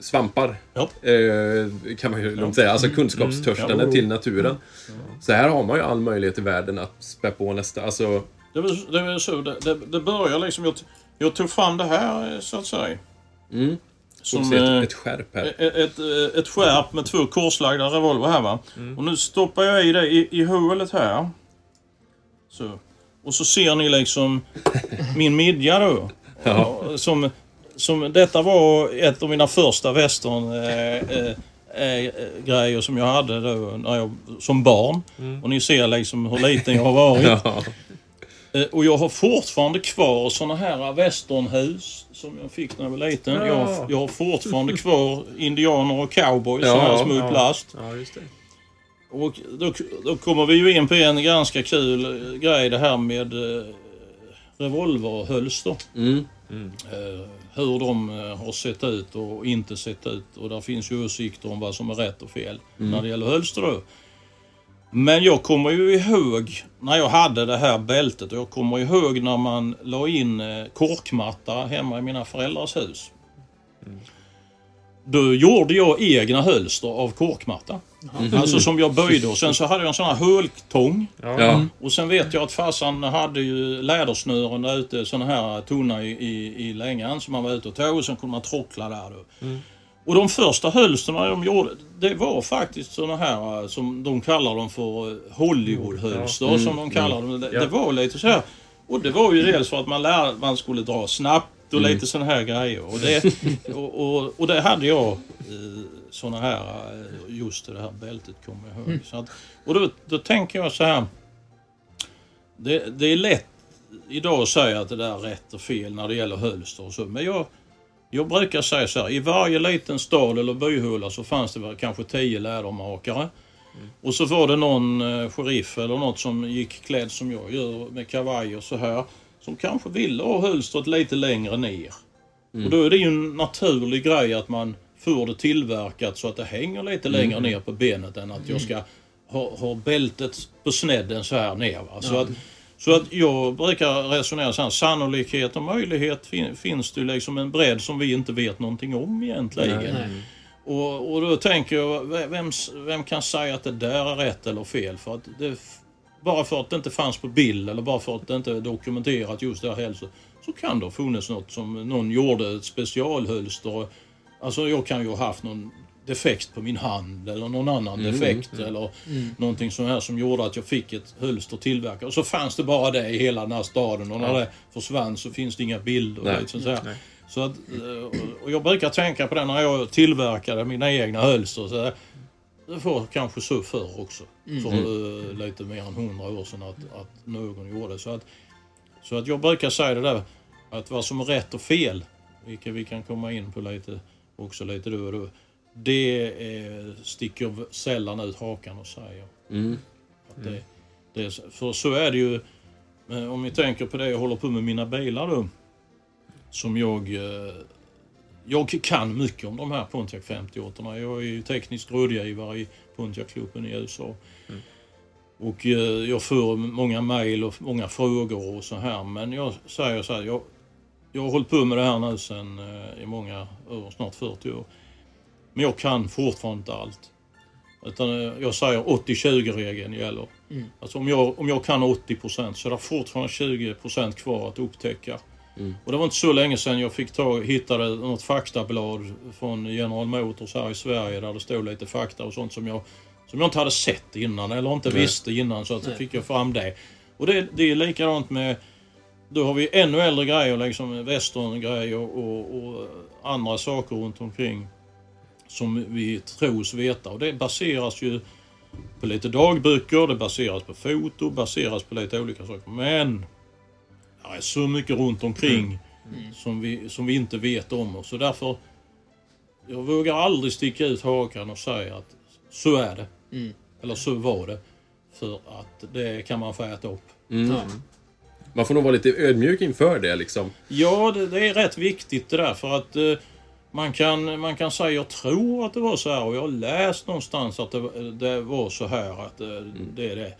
svampar. Ja. Eh, kan man ju lugnt säga. Alltså kunskapstörstande Mm. Ja. till naturen. Så här har man ju all möjlighet i världen att spä på nästa. Alltså, Det var, det var så, det, det, började liksom, jag, jag tog fram det här eh, så att säga. mm. Som, ett, eh, ett skärp här. ett, ett, eh, ett skärp med två korslagda revolver här va. Och nu stoppar jag i det i, i hålet här. Så. Och så ser ni liksom min midja då. Ja. Som, som, detta var ett av mina första western eh, eh, eh, grejer som jag hade då när jag, som barn. Och ni ser liksom hur liten jag har varit. Ja. Eh, Och jag har fortfarande kvar såna här westernhus som jag fick när jag var liten. Ja. Jag, har, jag har fortfarande kvar indianer och cowboys, Ja, såna här små i plast. Ja. Och då, då kommer vi ju in på en ganska kul eh, grej det här med eh, revolverhölster. Mm. Eh, hur de eh, har sett ut och inte sett ut. Och där finns ju åsikter om vad som är rätt och fel när det gäller hölster då. Men jag kommer ju ihåg när jag hade det här bältet och jag kommer ihåg när man la in korkmatta hemma i mina föräldrars hus. Då gjorde jag egna hölster av korkmatta. Alltså som jag böjde och sen så hade jag en sån här håltång. Ja. Och sen vet jag att farsan hade ju lädersnören där ute, såna här tunna i, i, i längan som man var ute och tog och sen kunde man trockla där då. Och de första hölsterna de gjorde, det var faktiskt såna här eh, som de kallar dem för eh, Hollywoodhölster som de kallar dem. Det, det var lite så här. Och det var ju dels för att man lärde man skulle dra snabbt och lite såna här grejer. Och det, och, och, och det hade jag såna här, eh, just det här bältet kommer jag ihåg. Så att, och då, då tänker jag så här. Det, det är lätt idag att säga att det där är rätt och fel när det gäller hölster och så. Men jag, jag brukar säga så här. I varje liten stad eller byhåla så fanns det väl kanske tio lädermakare. Och så var det någon eh, sheriff eller något som gick klädd som jag gör med kavaj och så här. Som kanske ville ha hölstret lite längre ner. Och då är det ju en naturlig grej att man får det tillverkat så att det hänger lite längre ner på benet än att jag ska ha, ha bältet på snedden så här ner. Va? Så, att, så att jag brukar resonera så här, sannolikhet och möjlighet fin, finns det liksom en bredd som vi inte vet någonting om egentligen. Nej. Och, och då tänker jag, vem, vem kan säga att det där är rätt eller fel? För att det, bara för att det inte fanns på bild eller bara för att det inte är dokumenterat just det här heller, så, så kan det ha funnits något som någon gjorde, ett specialhölster. Alltså jag kan ju ha haft någon defekt på min hand eller någon annan defekt eller någonting sånt här som gjorde att jag fick ett hölster tillverkat. Och så fanns det bara det i hela den här staden och när det försvann så finns det inga bilder. Nej. Liksom så här. Så att, eh, och jag brukar tänka på det när jag tillverkade mina egna hölster. Så här, det var kanske så förr också. För eh, lite mer än hundra år sedan att, att någon gjorde det. Så att, så att jag brukar säga det där att vad som är rätt och fel, vilket vi kan komma in på lite också lite då och då. Det eh, sticker sällan ut hakan och säger. Mm. Att det, det för så är det ju, om vi tänker på det jag håller på med mina bilar då. Som jag, eh, jag kan mycket om de här Pontiac 58 Jag är ju teknisk rådgivare i Pontiac-klubben i USA. Och eh, jag får många mejl och många frågor och så här. Men jag säger så här, jag, jag har hållit på med det här nu sedan eh, i många år, snart 40 år. Men jag kan fortfarande inte allt. Utan eh, jag säger 80-20-regeln gäller. Alltså om jag, om jag kan 80% så är det fortfarande 20% kvar att upptäcka. Och det var inte så länge sedan jag fick ta, hittade något faktablad från General Motors här i Sverige där det stod lite fakta och sånt som jag, som jag inte hade sett innan eller inte visste innan så att fick jag fram det. Och det, det är likadant med då har vi ännu äldre grejer, liksom västerngrejer och, och andra saker runt omkring som vi tros veta. Och det baseras ju på lite dagböcker, det baseras på foto, baseras på lite olika saker. Men det är så mycket runt omkring som, vi, som vi inte vet om. Och så därför, jag vågar aldrig sticka ut hakan och säga att så är det. Eller så var det. För att det kan man få äta upp. Mm. Man får nog vara lite ödmjuk inför det liksom. Ja, det, det är rätt viktigt det där för att eh, man, kan, man kan säga jag tror att det var så här och jag har läst någonstans att det, det var så här att eh, det är det.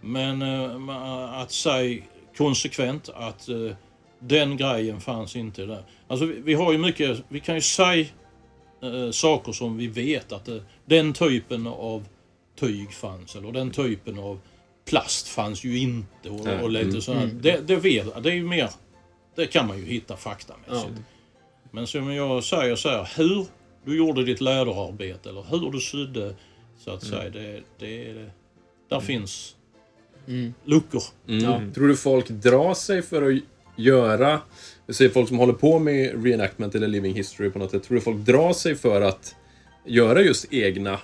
Men eh, att säga konsekvent att eh, den grejen fanns inte där. Alltså vi, vi har ju mycket, vi kan ju säga eh, saker som vi vet att eh, den typen av tyg fanns eller den typen av plast fanns ju inte och, och lite Mm. sådär. Det, det vet det är ju mer, det kan man ju hitta faktamässigt. Men som jag säger så här, hur du gjorde ditt läderarbete eller hur du sydde så att säga, det, det, det, där finns luckor. Mm. Tror du folk drar sig för att göra, jag säger folk som håller på med reenactment eller living history på något sätt, tror du folk drar sig för att göra just egna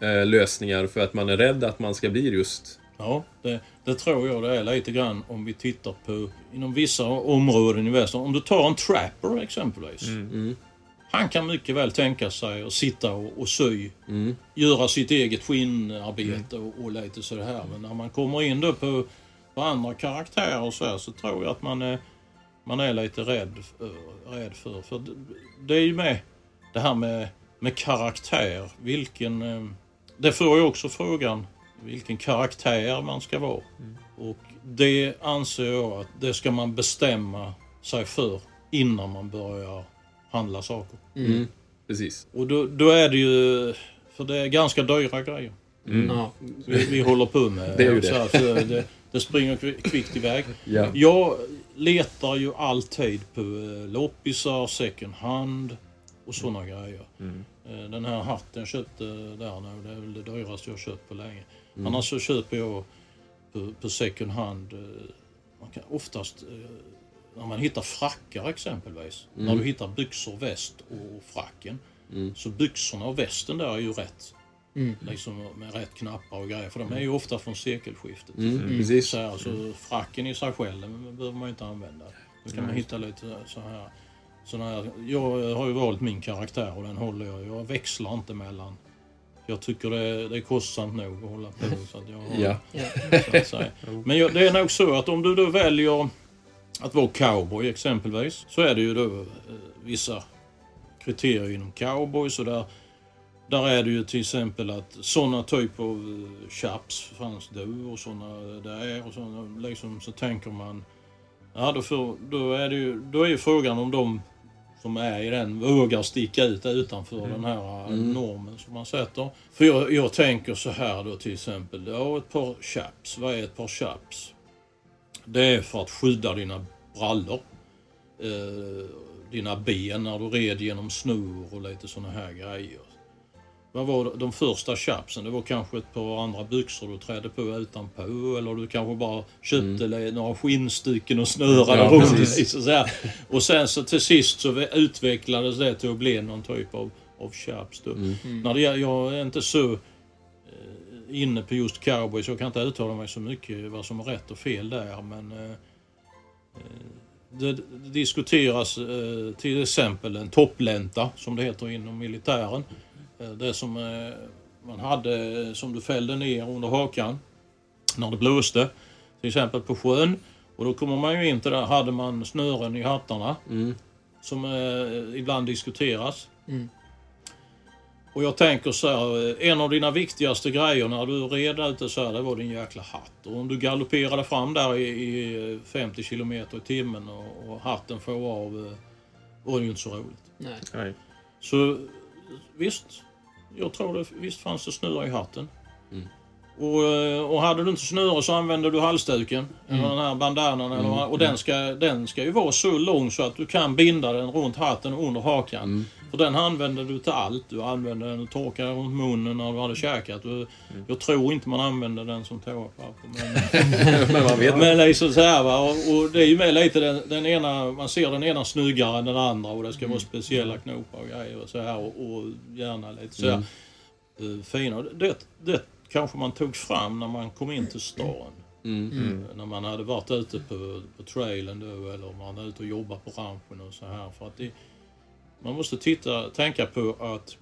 eh, lösningar för att man är rädd att man ska bli just... Ja, det, det tror jag det är lite grann om vi tittar på inom vissa områden i västern. Om du tar en trapper exempelvis. Han kan mycket väl tänka sig att sitta och, och sy. Göra sitt eget skinnarbete och, och lite så här. Men när man kommer in då på, på andra karaktärer och så här så tror jag att man är, man är lite rädd, för- rädd för. För det, det är ju med det här med, med karaktär. Vilken... eh, Det får ju också frågan vilken karaktär man ska vara. Och det anser jag att det ska man bestämma sig för innan man börjar handla saker. Precis. Och då, då är det ju, för det är ganska dyra grejer Ja. vi, vi håller på med. Det är ju Så det. att, eh, det, det springer kvi- kvickt iväg. Ja. Jag letar ju alltid på eh, loppisar, second hand och sådana grejer. Eh, Den här hatten jag köpte där nu, det är väl det dyraste jag köpt på länge. Annars så köper jag på, på second hand. eh, Man kan oftast, eh, när man hittar frackar exempelvis. När du hittar byxor, väst och fracken. Så byxorna och västen där är ju rätt. Liksom med rätt knappar och grejer. För de är ju ofta från sekelskiftet. Mm, Precis. Så här, alltså, fracken i sig själv den behöver man ju inte använda. Då kan man hitta lite så här, såna här. Jag har ju valt min karaktär och den håller jag. Jag växlar inte mellan Jag tycker det, det är kostsamt nog att hålla på. Så att jag har, Ja. så att säga. Men jag, det är nog så att om du då väljer att vara cowboy exempelvis så är det ju då eh, vissa kriterier inom cowboys och där, där är det ju till exempel att sådana typer av eh, chaps fanns då och sådana där och såna, liksom så tänker man ja då, får, då är det ju då är ju frågan om de som är i den vågar sticka ut utanför den här eh, normen som man sätter. För jag, jag tänker så här då till exempel, ja ett par chaps, vad är ett par chaps? Det är för att skydda dina brallor. Eh, dina ben när du red genom snor och lite såna här grejer. Vad var de första chapsen? Det var kanske ett par andra byxor du trädde på utanpå eller du kanske bara köpte mm. några skinnstycken och snörade Ja, runt. Liksom så. Och sen så till sist så utvecklades det till att bli någon typ av, av chaps. Då. När det, jag är inte så eh, inne på just cowboys. Jag kan inte uttala mig så mycket vad som är rätt och fel där. Men eh, eh, det, det diskuteras eh, till exempel en topplänta som det heter inom militären. Eh, det som eh, man hade eh, som du fällde ner under hakan när det blåste. Till exempel på sjön. Och då kommer man ju in till där, hade man snören i hattarna. Som eh, ibland diskuteras. Mm. Och jag tänker så här, en av dina viktigaste grejer när du red ute så här, det var din jäkla hatt. Och om du galopperade fram där i, i 50 kilometer i timmen och, och hatten får av, var det ju inte så roligt. Nej. Nej. Så visst, jag tror det, visst fanns det snöre i hatten. Och, eh, och hade du inte snöre så använde du halsduken, eller den här bandanan. Eller, och den ska, den ska ju vara så lång så att du kan binda den runt hatten under hakan. För den använder du till allt. Du använder den och torkar runt munnen när du hade käkat. Du, Jag tror inte man använder den som toapapper. Men, Men man vet. men liksom så här va. Och, och det är ju med lite den, den ena, man ser den ena snyggare än den andra och det ska vara speciella knopar och grejer och så här. Och, och gärna lite så här eh, fina. Det, det kanske man tog fram när man kom in till stan. Mm. Eh, När man hade varit ute på, på trailen då eller om man var ute och jobbat på ranchen och så här. För att det, man måste titta, tänka på att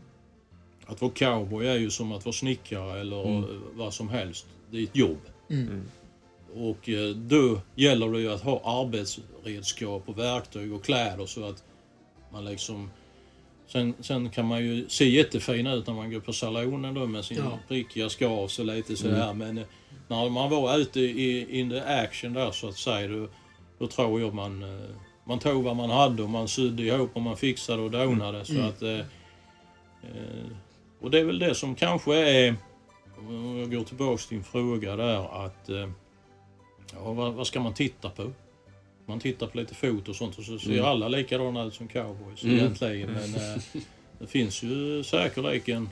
att vara cowboy är ju som att vara snickare eller eh, vad som helst. Det är ett jobb. Och eh, då gäller det ju att ha arbetsredskap och verktyg och kläder så att man liksom... Sen, sen kan man ju se jättefin ut när man går på salonen då med sin Ja. prickiga skavs och lite sådär. Men eh, när man var ute i in the action där så att säga, då, då tror jag man, eh, man tog vad man hade och man sydde ihop och man fixade och donade. Så att, eh, eh, och det är väl det som kanske är, om jag går tillbaks till din fråga där, att eh, ja, vad, vad ska man titta på? Man tittar på lite fot och sånt och så ser alla likadana ut som cowboys Mm. egentligen. Men eh, det finns ju säkerligen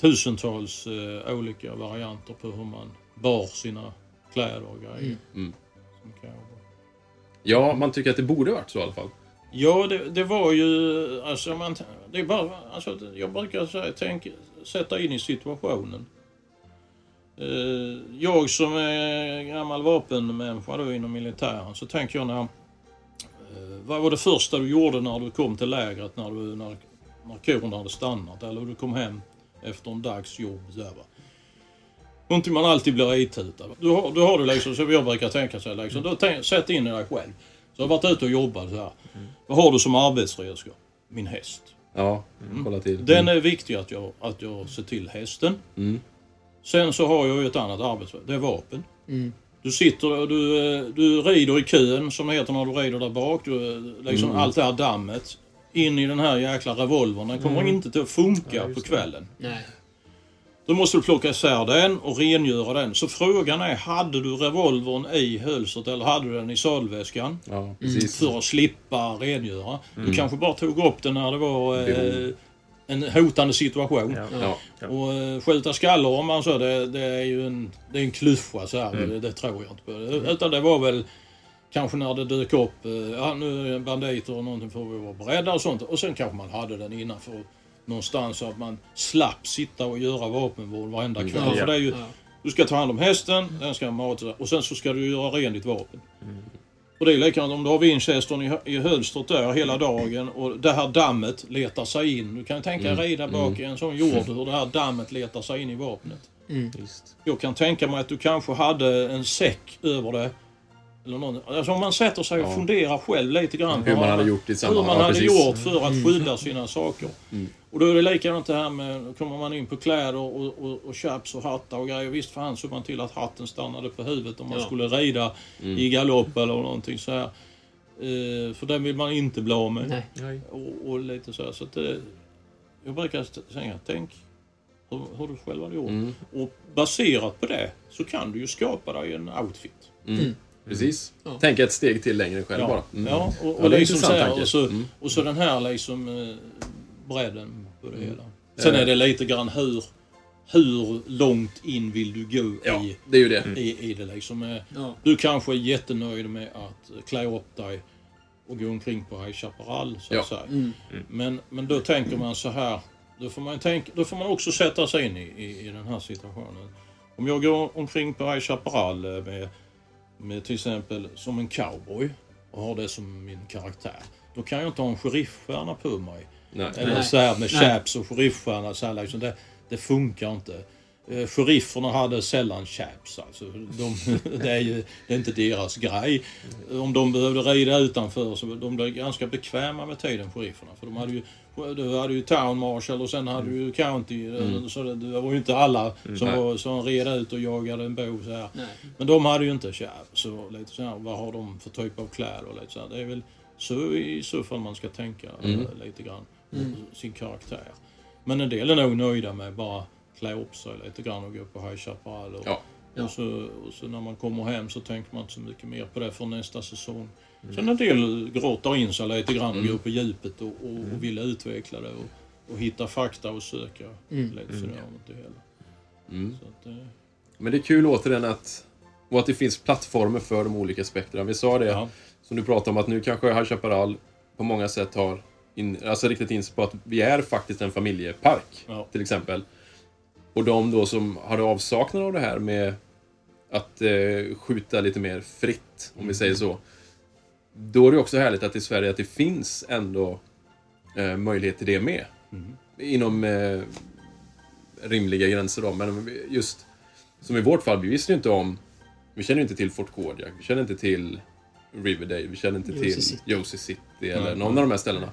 tusentals eh, olika varianter på hur man bar sina kläder och grejer. Mm. Som cowboy. Ja, man tycker att det borde varit så i alla fall. Ja, det, det var ju... Alltså, man, det är bara, alltså, jag brukar säga, tänk, sätta in i situationen. Eh, jag som är gammal vapenmänniska då inom militären så tänker jag när... Eh, vad var det första du gjorde när du kom till lägret när, du, när, när korna hade stannat eller du kom hem efter en dags jobb? Så här, va? Någonting man alltid blir itutad. Du har, du har det liksom, så jag brukar tänka så här, liksom, då tänk, sätt in i dig själv. Så jag har varit ute och jobbat så här. Vad har du som arbetsredskap? Min häst. Ja, kolla till. Den är viktig att jag, att jag ser till hästen. Mm. Sen så har jag ju ett annat arbetsredskap. Det är vapen. Mm. Du sitter och du, eh, du rider i kön som det heter när du rider där bak. Du, eh, liksom Mm. Allt det här dammet. In i den här jäkla revolvern. Den kommer inte till att funka Ja, på kvällen. Nej. Då måste du plocka isär den och rengöra den. Så frågan är, hade du revolvern i hölstret eller hade du den i sadelväskan? Ja, precis. För att slippa rengöra. Mm. Du kanske bara tog upp den när det var eh, en hotande situation. Ja. Och eh, skjuta skallar om man så, det, det är ju en, det är en klyscha så här. Mm. Det, det tror jag inte på. Utan det var väl kanske när det dök upp, eh, ja nu är det banditer och någonting får vi vara beredda och sånt. Och sen kanske man hade den innanför någonstans så att man slapp sitta och göra vapenvård varenda kväll. Ja. För det är ju, du ska ta hand om hästen, den ska matas och sen så ska du göra rent ditt vapen. Och det är likadant om du har Winchestern i, hö- i hölstret där hela dagen och det här dammet letar sig in. Du kan tänka dig rida bak i en sån jord hur det här dammet letar sig in i vapnet. Visst. Jag kan tänka mig att du kanske hade en säck över det. Eller någon, alltså om man sätter sig och Ja. funderar själv lite grann. Hur på man vad hade gjort Hur man hade gjort för att skydda sina saker. Och då är det likadant det här med, då kommer man in på kläder och, och, och chaps och hattar och grejer. Visst fan såg man till att hatten stannade på huvudet om man Ja. skulle rida i galopp eller någonting så här. Eh, för den vill man inte bli av med. Nej. Och, och lite så här. Så att det, jag brukar säga, tänk hur, hur du själv hade gjort. Mm. Och baserat på det så kan du ju skapa dig en outfit. Precis. Ja. Tänka ett steg till längre själv Ja, bara. Mm. ja och, och, Ja, det är liksom så här, och, så, Mm. och så den här liksom eh, bredden på det hela. Sen är det lite grann hur, hur långt in vill du gå Ja, i, det är ju det. i, i det liksom. Eh, Ja. Du kanske är jättenöjd med att klä upp dig och gå omkring på High Chaparral så att Ja. säga. Mm. Men, men då tänker man så här. Då får man, tänka, då får man också sätta sig in i, i, i den här situationen. Om jag går omkring på High Chaparral eh, med, med till exempel som en cowboy och har det som min karaktär. Då kan jag inte ha en sheriffstjärna på mig. Nej. Eller så här med chaps och sheriffstjärna. Så här, liksom, det, det funkar inte. Eh, Sherifferna hade sällan chaps. Alltså. De, det, är ju, det är inte deras grej. Om de behövde rida utanför så de blev ganska bekväma med tiden, sherifferna. För de hade ju, du hade ju town marshal och sen hade du ju county. Mm. Så det, det var ju inte alla som, Nej. var, som red ut och jagade en bov. Så här. Nej. Men de hade ju inte chaps. Så lite så här, vad har de för typ av kläder? Och lite så här. Det är väl så i så fall man ska tänka Mm. eh, lite grann. Sin karaktär. Men en del är nog nöjda med bara klä upp sig lite grann och gå på High Chaparral. Och, Ja. och, så, och så när man kommer hem så tänker man inte så mycket mer på det för nästa säsong. Sen en del grottar in sig lite grann och går på djupet och, och, och vill utveckla det och, och hitta fakta och söka lite sådär om det hela. Mm. Att, eh, Men det är kul återigen att, och att det finns plattformar för de olika spektra. Vi sa det, ja. som du pratade om, att nu kanske High Chaparral på många sätt har in, alltså riktat in sig på att vi är faktiskt en familjepark, Ja. till exempel. Och de då som har avsaknad av det här med att eh, skjuta lite mer fritt, om vi säger så. Då är det också härligt att i Sverige att det finns ändå eh, möjlighet till det med. Inom eh, rimliga gränser då, men just som i vårt fall, vi visste ju inte om vi känner ju inte till Fort Kodiak, vi känner inte till Riverdale, vi känner inte Josie till City. Josie City eller Nej. någon av de här ställena.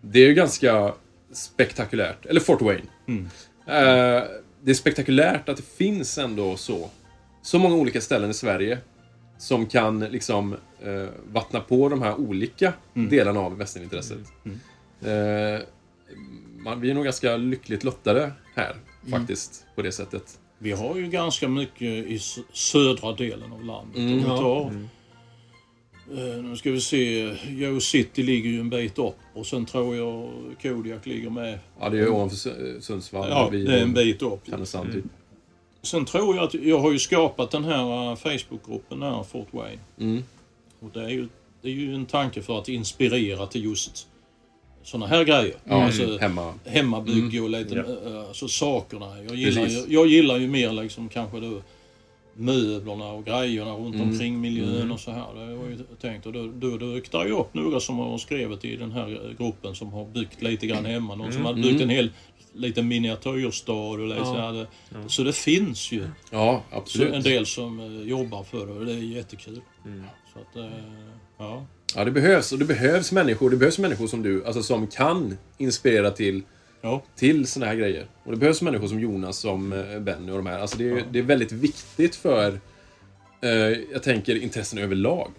Det är ju ganska spektakulärt. Eller Fort Wayne. Mm. Eh, det är spektakulärt att det finns ändå så, så många olika ställen i Sverige som kan liksom eh, vattna på de här olika Mm. delarna av västernintresset. Eh, man, vi är nog ganska lyckligt lottade här, Mm. faktiskt, på det sättet. Vi har ju ganska mycket i södra delen av landet. Mm. Om vi tar, eh, nu ska vi se, Joe City ligger ju en bit upp och sen tror jag Kodiak ligger med. Ja, det är ovanför Su- Sundsvall. Ja, det är en bit upp. Härnösand, typ. Sen tror jag att jag har ju skapat den här eh, Facebookgruppen där, Fort Wayne. Mm. Och det är ju, det är ju en tanke för att inspirera till just såna här grejer. Ja, Alltså, hemma. hemmabygge och lite, Ja. eh, alltså sakerna. Jag gillar, ju, jag gillar ju mer liksom kanske då möblerna och grejerna runt Mm. omkring miljön och så här. Det var ju tänkt. Och då, då dök det ju upp några som har skrivit i den här eh, gruppen som har byggt lite grann hemma. Någon som hade byggt en hel liten miniatyrstad och lite Ja. här. Så det finns ju Ja, så absolut. en del som eh, jobbar för det och det är jättekul. Så att, eh, ja. Ja, det behövs. Och det behövs människor. Det behövs människor som du, alltså som kan inspirera till, Ja. till såna här grejer. Och det behövs människor som Jonas, som eh, Benny och de här. Alltså det är, det är väldigt viktigt för, eh, jag tänker, intressen överlag.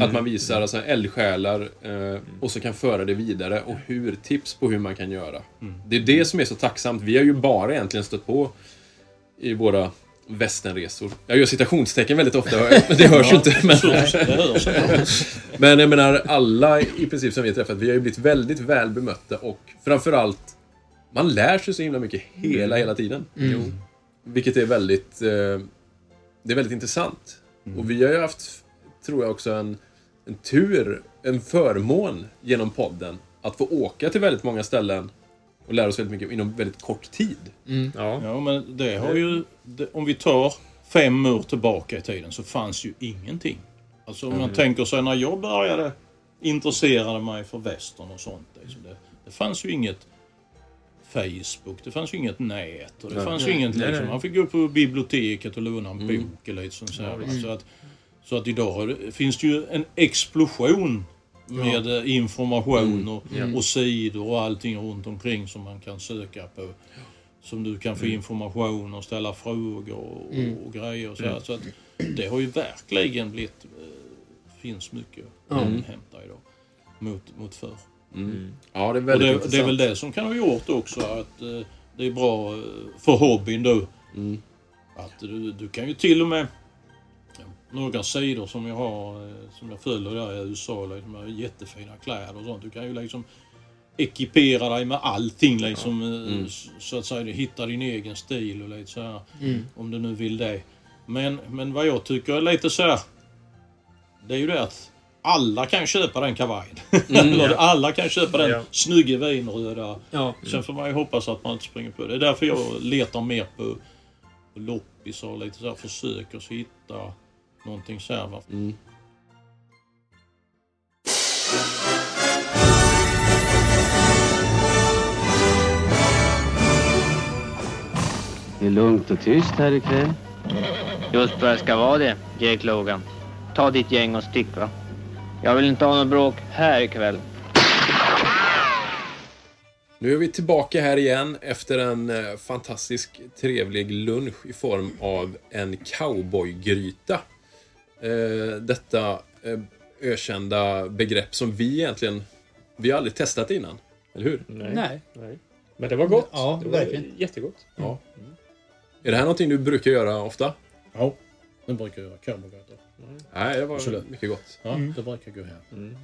Att man visar alltså, eldsjälar eh, och så kan föra det vidare och hur, tips på hur man kan göra. Det är det som är så tacksamt. Vi har ju bara egentligen stött på i våra västernresor. Jag gör citationstecken väldigt ofta, men det hörs ju inte. Men, men jag menar, alla i princip som vi har träffat, vi har ju blivit väldigt väl bemötta och framförallt, man lär sig så himla mycket hela, hela tiden. Vilket är väldigt, eh, det är väldigt intressant. Och vi har ju haft, tror jag också, en, en tur, en förmån genom podden att få åka till väldigt många ställen och lära oss väldigt mycket inom väldigt kort tid. Ja. Ja, men det har ju... Det, om vi tar fem år tillbaka i tiden så fanns ju ingenting. Alltså om man tänker sig när jag började intressera mig för västern och sånt. Liksom det, det fanns ju inget Facebook, det fanns ju inget nät och det fanns ju inget Nej, liksom. nej. Man fick gå på biblioteket och låna en bok eller liksom så, här, va. så att Så att idag finns det ju en explosion med eh, information och, och sidor och allting runt omkring som man kan söka på. Som du kan få information och ställa frågor och, och grejer. Och så, här. så att det har ju verkligen blivit... eh, finns mycket att hämta idag mot, mot förr. Ja, det är Och väldigt det, intressant. det är väl det som kan ha gjort också att eh, det är bra eh, för hobbyn då. Mm. Att du, du kan ju till och med några sidor som jag har eh, som jag följer där i USA liksom, med jättefina kläder och sånt. Du kan ju liksom ekipera dig med allting liksom. eh, Mm. Så att säga, du hittar din egen stil och lite så här. Mm. Om du nu vill det. Men, men vad jag tycker är lite så här. Det är ju det att alla kan köpa den kavajen. Eller alla kan köpa den Ja. snygga vinröda. Ja. Sen får man ju hoppas att man inte springer på det. Det är därför jag letar mer på, på loppisar och lite så här försöker så hitta någonting så här. Mm. Det är lugnt och tyst här ikväll. Just vad det ska vara det, Jake Logan. Ta ditt gäng och stick va. Jag vill inte ha något bråk här ikväll. Nu är vi tillbaka här igen efter en eh, fantastisk trevlig lunch i form av en cowboygryta. Eh, detta eh, ökända begrepp som vi egentligen, vi har aldrig testat innan. Eller hur? Nej. Nej. Men det var gott. Ja, det var verkligen. jättegott. Ja. Är det här någonting du brukar göra ofta? Ja, det brukar jag göra. Cowboygrytor. Nej, det var Absolut. mycket gott. Ja, det brukar gå hem.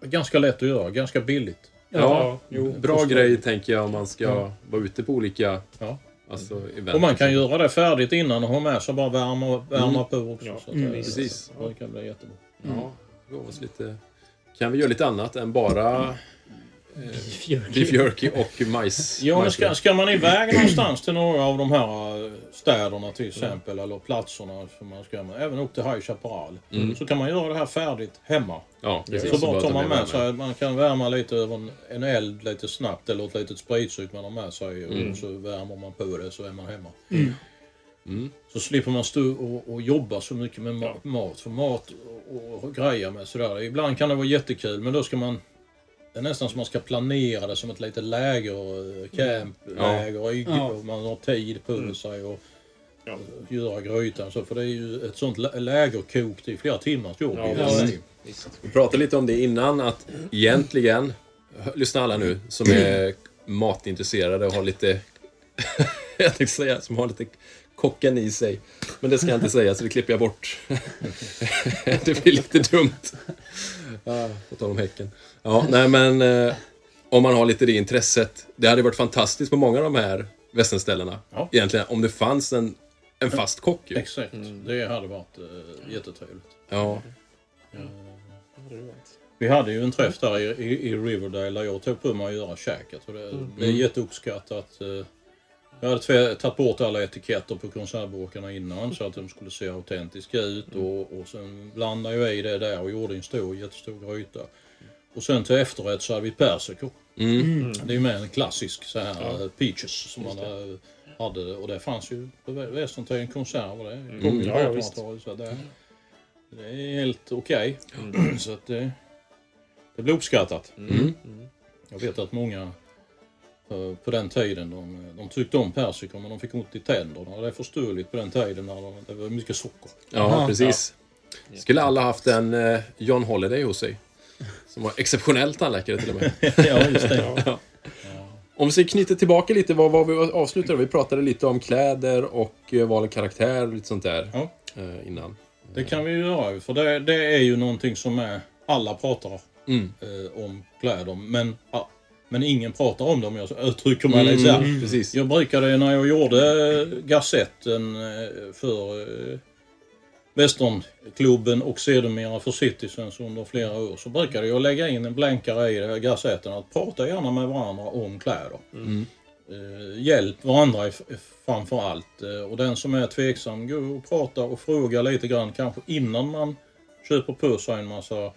Ganska lätt att göra, ganska billigt. Ja, jo. bra grej tänker jag om man ska vara ute på olika Ja. alltså, event. Och man kan göra det färdigt innan och ha med sig bara värma, värma Mm. på också. Ja, så att mm, det, precis. Det kan bli jättebra. Ja, gav oss lite... Kan vi göra lite annat än bara beef jerky och majs? Ja, men ska, ska man iväg någonstans till några av de här eh, städerna till exempel, eller platserna som man ska även upp till High Chaparral, Mm. så kan man göra det här färdigt hemma. Ja, precis. Så bara tar ta man med sig, man kan värma lite över en, en eld lite snabbt eller ett litet spritsug man har med sig och så värmer man på det så är man hemma. Mm. Så slipper man stå och, och jobba så mycket med ma- mat. För mat och, och grejer med sådär. Ibland kan det vara jättekul men då ska man det är nästan som man ska planera det som ett litet läger, eh, campläger. i- Ja. och Man har tid på sig och Ja. och göra grytan. Så, för det är ju ett sånt lä- lägerkok, det är flera timmars jobb. Ja, visst. Vi pratade lite om det innan att egentligen, lyssna alla nu som är matintresserade och har lite, jag tänkte säga, som har lite kocken i sig. Men det ska jag inte säga så det klipper jag bort. det blir lite dumt. På tal om Häcken. Ja, nej men eh, om man har lite det intresset. Det hade varit fantastiskt på många av de här västernställena. Ja. Egentligen om det fanns en, en fast kock ju. Exakt, det hade varit uh, jättetrevligt. Ja. Vi hade ju en träff där i, i, i Riverdale där jag tog på mig att göra käket. Och det, det är jätteuppskattat. eh. Jag hade tagit bort alla etiketter på konservburkarna innan så att de skulle se autentiska ut. Och, och sen blandade jag i det där och gjorde en stor, jättestor gryta. Och sen till efterrätt så hade vi persikor. Mm. Det är ju med en klassisk så här eh, peaches som man eh, hade. Och det fanns ju på vä- västerntiden konserver. Det på Ja, ja, visst. 1800-talet. Så det, det är helt okej. Så att det, det blir uppskattat. Mm. Jag vet att många eh, på den tiden de, de tyckte om persikor men de fick ont i tänderna. Och det är förståeligt på den tiden när de, det var mycket socker. Ja, precis. Skulle alla haft en John Holiday hos sig. Som var exceptionell tandläkare till och med. ja, just det. Ja. Om vi knyter tillbaka lite, vad var vi avslutade? Vi pratade lite om kläder och eh, val av karaktär och lite sånt där. Ja. eh, innan. Det kan vi ju göra för det, det är ju någonting som är, alla pratar Mm. eh, om kläder men, ja, men ingen pratar om dem. Jag uttrycker mig lite så här. Mm. Jag brukade när jag gjorde Gazetten eh, för Västernklubben och sedermera för Citizens under flera år så brukade jag lägga in en blänkare i det här Gazetten att prata gärna med varandra om kläder. Mm. Eh, hjälp varandra framför allt. Eh, och den som är tveksam, gå och prata och fråga lite grann kanske innan man köper på sig en massa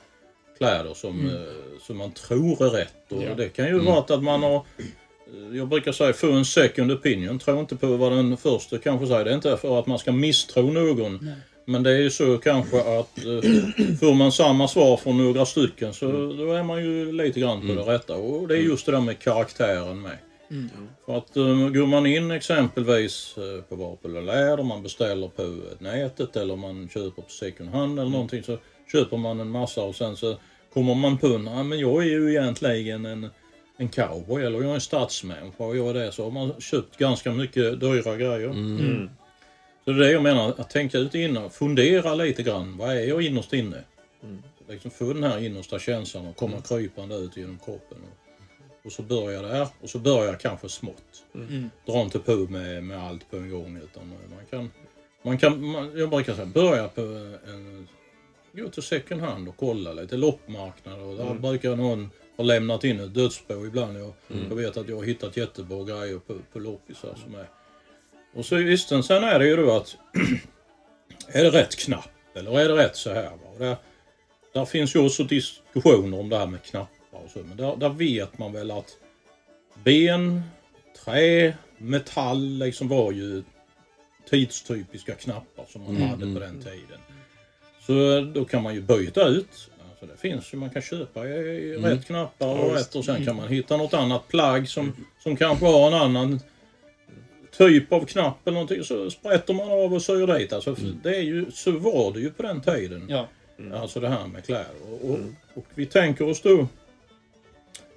kläder som, eh, som man tror är rätt. Och Ja. Det kan ju vara att man har eh, jag brukar säga få en second opinion. Tro inte på vad den första kanske säger. Det är inte för att man ska misstro någon. Men det är ju så kanske att eh, får man samma svar från några stycken så då är man ju lite grann på det rätta. Och det är just det där med karaktären med. För att uh, går man in exempelvis uh, på vapen och läder, man beställer på nätet eller man köper på second hand eller någonting så köper man en massa och sen så kommer man på att men jag är ju egentligen en, en cowboy eller jag är en stadsmänniska och jag är det så har man köpt ganska mycket dyra grejer. Mm. Så det är det jag menar, att tänka ut innan, fundera lite grann. Vad är jag innerst inne? Liksom få den här innersta känslan och komma krypande ut genom kroppen. Och, och så börjar där och så börjar kanske smått. Dra inte på med, med allt på en gång utan man kan, man kan man, jag brukar säga, börja på en, gå till second hand och kolla lite loppmarknader och där brukar någon ha lämnat in ett dödsbo ibland. Jag, jag vet att jag har hittat jättebra grejer på, på loppisar som är och så visst, sen är det ju då att är det rätt knapp eller är det rätt så här? Va? Och där, där finns ju också diskussioner om det här med knappar och så. Men där, där vet man väl att ben, trä, metall liksom var ju tidstypiska knappar som man hade på den tiden. Så då kan man ju byta ut. Alltså det finns ju, man kan köpa i rätt knappar och rätt och sen kan man hitta något annat plagg som, som kanske har en annan typ av knapp eller någonting så sprätter man av och syr dit. Alltså, det är ju, så var det ju på den tiden. Ja. Alltså det här med kläder. Och, och, och vi tänker oss då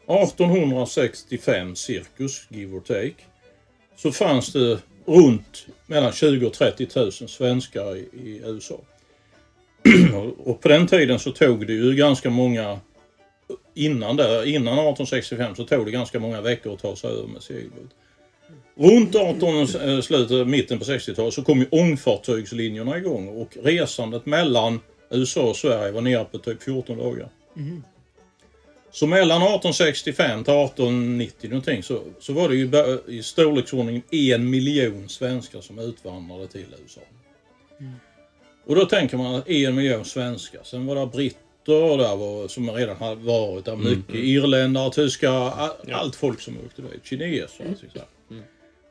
1865 cirkus, give or take. Så fanns det runt mellan 20 och 30 000 svenskar i, i USA. och, och på den tiden så tog det ju ganska många Innan, där, innan 1865 så tog det ganska många veckor att ta sig över med segelbåt. Runt 18, eh, slutet, mitten på 60-talet så kom ju ångfartygslinjerna igång och resandet mellan USA och Sverige var nere på typ 14 dagar. Så mellan 1865 till 1890 någonting så, så var det ju i storleksordningen en miljon svenskar som utvandrade till USA. Och då tänker man att en miljon svenskar, sen var det britter där var, som redan hade varit där mycket, irländare, tyskar, a- allt folk som åkte dit, kineser. så här.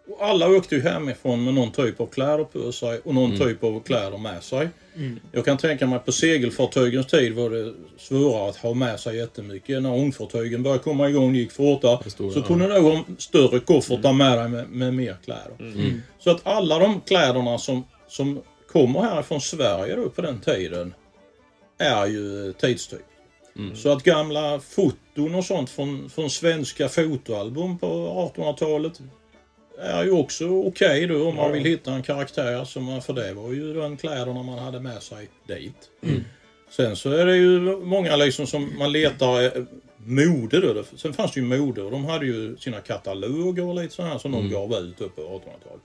Och alla åkte ju hemifrån med någon typ av kläder på sig och någon typ av kläder med sig. Jag kan tänka mig att på segelfartygens tid var det svårare att ha med sig jättemycket. När ångfartygen började komma igång, gick fortare, så kunde du ha större koffertar med dig med, med mer kläder. Så att alla de kläderna som, som kommer härifrån Sverige då på den tiden är ju tidstyp. Så att gamla foton och sånt från, från svenska fotoalbum på 1800-talet är ju också okej då om man vill hitta en karaktär. Som, man- för det var ju de kläderna man hade med sig dit. Sen så är det ju många liksom som man letar eh, mode då. Sen fanns det ju mode och de hade ju sina kataloger och lite sådana här som de gav ut upp på 1800-talet.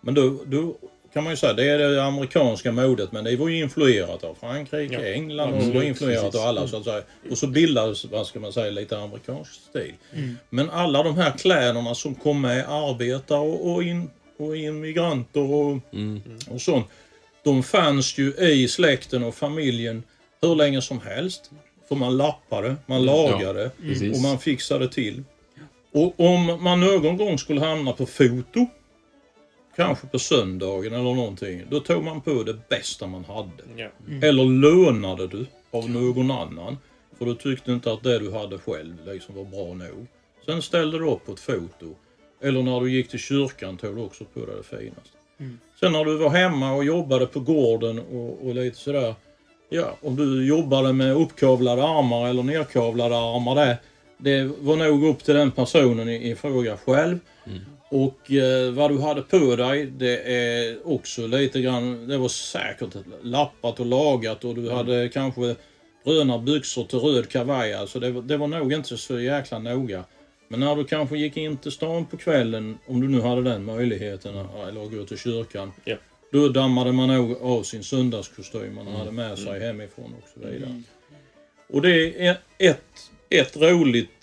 Men då, då kan man ju säga det är det amerikanska modet men det var ju influerat av Frankrike, England och det var influerat av alla så att säga. Och så bildades, vad ska man säga, lite amerikansk stil. Men alla de här kläderna som kom med arbetare och, och, in, och immigranter och, och sånt. De fanns ju i släkten och familjen hur länge som helst. För man lappade, man lagade precis. och man fixade till. Och om man någon gång skulle hamna på foto, kanske på söndagen eller någonting, då tog man på det bästa man hade. Ja. Eller lånade du av någon annan. För du tyckte inte att det du hade själv liksom var bra nog. Sen ställde du upp på ett foto. Eller när du gick till kyrkan tog du också på dig det finaste. Sen när du var hemma och jobbade på gården och, och lite sådär. Ja, om du jobbade med uppkavlade armar eller nerkavlade armar där. Det var nog upp till den personen i, i fråga själv. Och eh, vad du hade på dig, det är också lite grann, det var säkert lappat och lagat och du hade kanske bruna byxor till röd kavaj. Alltså det, var- det var nog inte så jäkla noga. Men när du kanske gick in till stan på kvällen, om du nu hade den möjligheten, eller gå till kyrkan. Ja. Då dammade man nog av sin söndagskostym man hade med sig hemifrån och så vidare. Och det är ett, ett roligt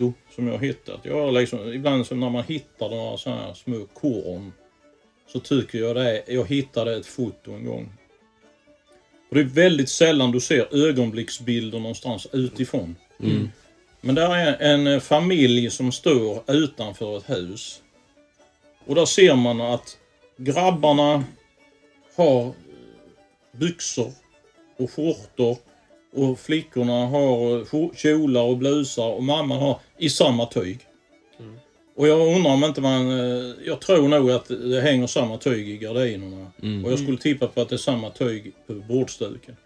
foto som jag hittat. Jag liksom, ibland så när man hittar några sådana här små korn så tycker jag det jag hittade ett foto en gång. Och det är väldigt sällan du ser ögonblicksbilder någonstans utifrån. Men där är en familj som står utanför ett hus. Och där ser man att grabbarna har byxor och skjortor. Och flickorna har eh, kjolar och blusar och mamman har i samma tyg. Och jag undrar om inte man... eh, Jag tror nog att det hänger samma tyg i gardinerna. Och jag skulle tippa på att det är samma tyg på bordsduken.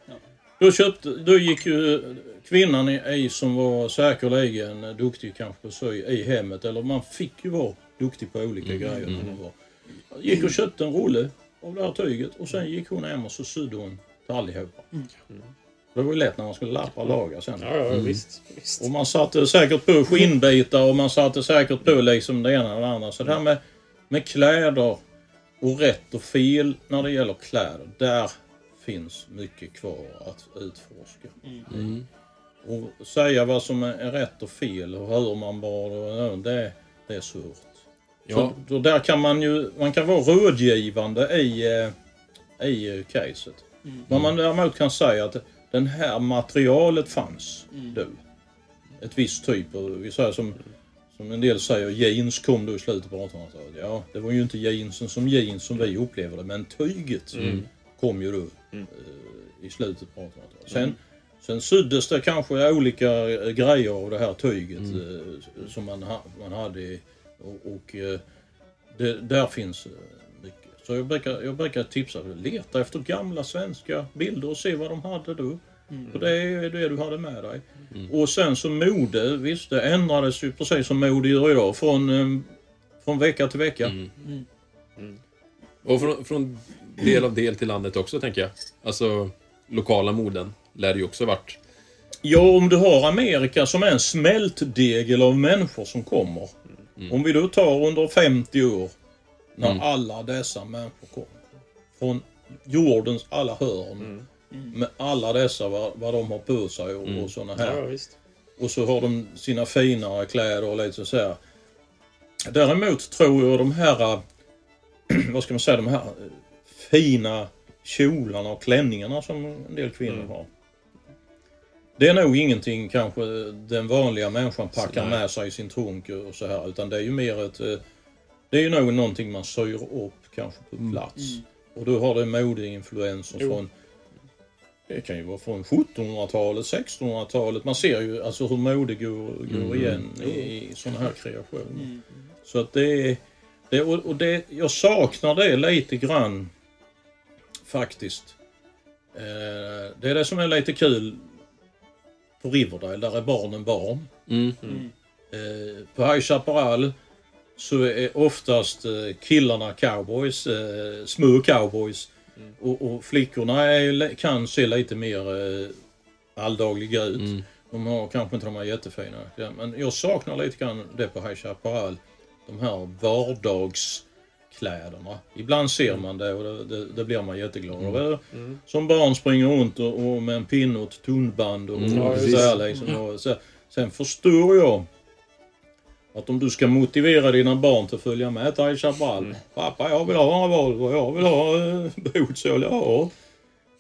Då, köpte, då gick ju kvinnan i, som var säkerligen duktig kanske på sy i hemmet. Eller man fick ju vara duktig på olika grejer. när man var. Gick och köpte en rulle av det här tyget och sen gick hon hem och så sydde hon till allihopa. Det var ju lätt när man skulle lappa och laga sen. Ja, ja, visst. visst. Och man satte säkert på skinnbitar och man satte säkert på liksom det ena och det andra. Så det här med, med kläder och rätt och fel när det gäller kläder. Där finns mycket kvar att utforska. Och säga vad som är rätt och fel och hur man bar det, och det, det är svårt. Ja. Så, där kan man ju, man kan vara rådgivande i, eh, i eh, caset. Vad man däremot kan säga att den här materialet fanns då. Ett visst typ, vi säger som, som en del säger, jeans kom då i slutet på 1800-talet. Ja, det var ju inte jeansen som jeans som vi upplever det, men tyget kom ju då eh, i slutet på 1800-talet. Sen, sen syddes det kanske olika eh, grejer av det här tyget eh, som man, man hade. Och, och det, där finns. Så jag brukar, jag brukar tipsa, leta efter gamla svenska bilder och se vad de hade då. För det är det du hade med dig. Och sen så mode, visst det ändrades ju precis som mode gör idag från, eh, från vecka till vecka. Och från, från del av del till landet också, tänker jag. Alltså, lokala moden lär ju också varit... Ja, om du har Amerika som är en smältdegel av människor som kommer. Om vi då tar under 50 år när alla dessa människor kommer. Från jordens alla hörn. Med alla dessa, vad, vad de har på sig och, och såna här. Ja. Och så har de sina finare kläder och lite så här. Däremot tror jag de här, äh, vad ska man säga, de här äh, fina kjolarna och klänningarna som en del kvinnor har. Det är nog ingenting kanske den vanliga människan packar med sig i sin trunk och så här. Utan det är ju mer ett... Det är ju nog någonting man syr upp kanske på plats. Och då har det modeinfluenser från... Det kan ju vara från 1700-talet, 1600-talet. Man ser ju alltså hur mode går, går igen i, i sådana här kreationer. Så att det är... Det, och och det, jag saknar det lite grann faktiskt. Eh, det är det som är lite kul på Riverdale, där är barnen barn. Mm. Eh, på High Chaparral så är oftast eh, killarna cowboys, eh, små cowboys. Och, och flickorna är, kan se lite mer eh, alldagliga ut. De har kanske inte de här jättefina. Ja, men jag saknar lite grann det på High Chaparral. De här vardagskläderna. Ibland ser man det och det, det, det blir man jätteglad av. Som barn springer runt och, och med en pinne och ett tunnband och, Mm, och precis. så här liksom. Och så, sen förstår jag att om du ska motivera dina barn till att följa med till Chaparral. Pappa, jag vill ha en Volvo, jag vill ha eh, botsål, ja.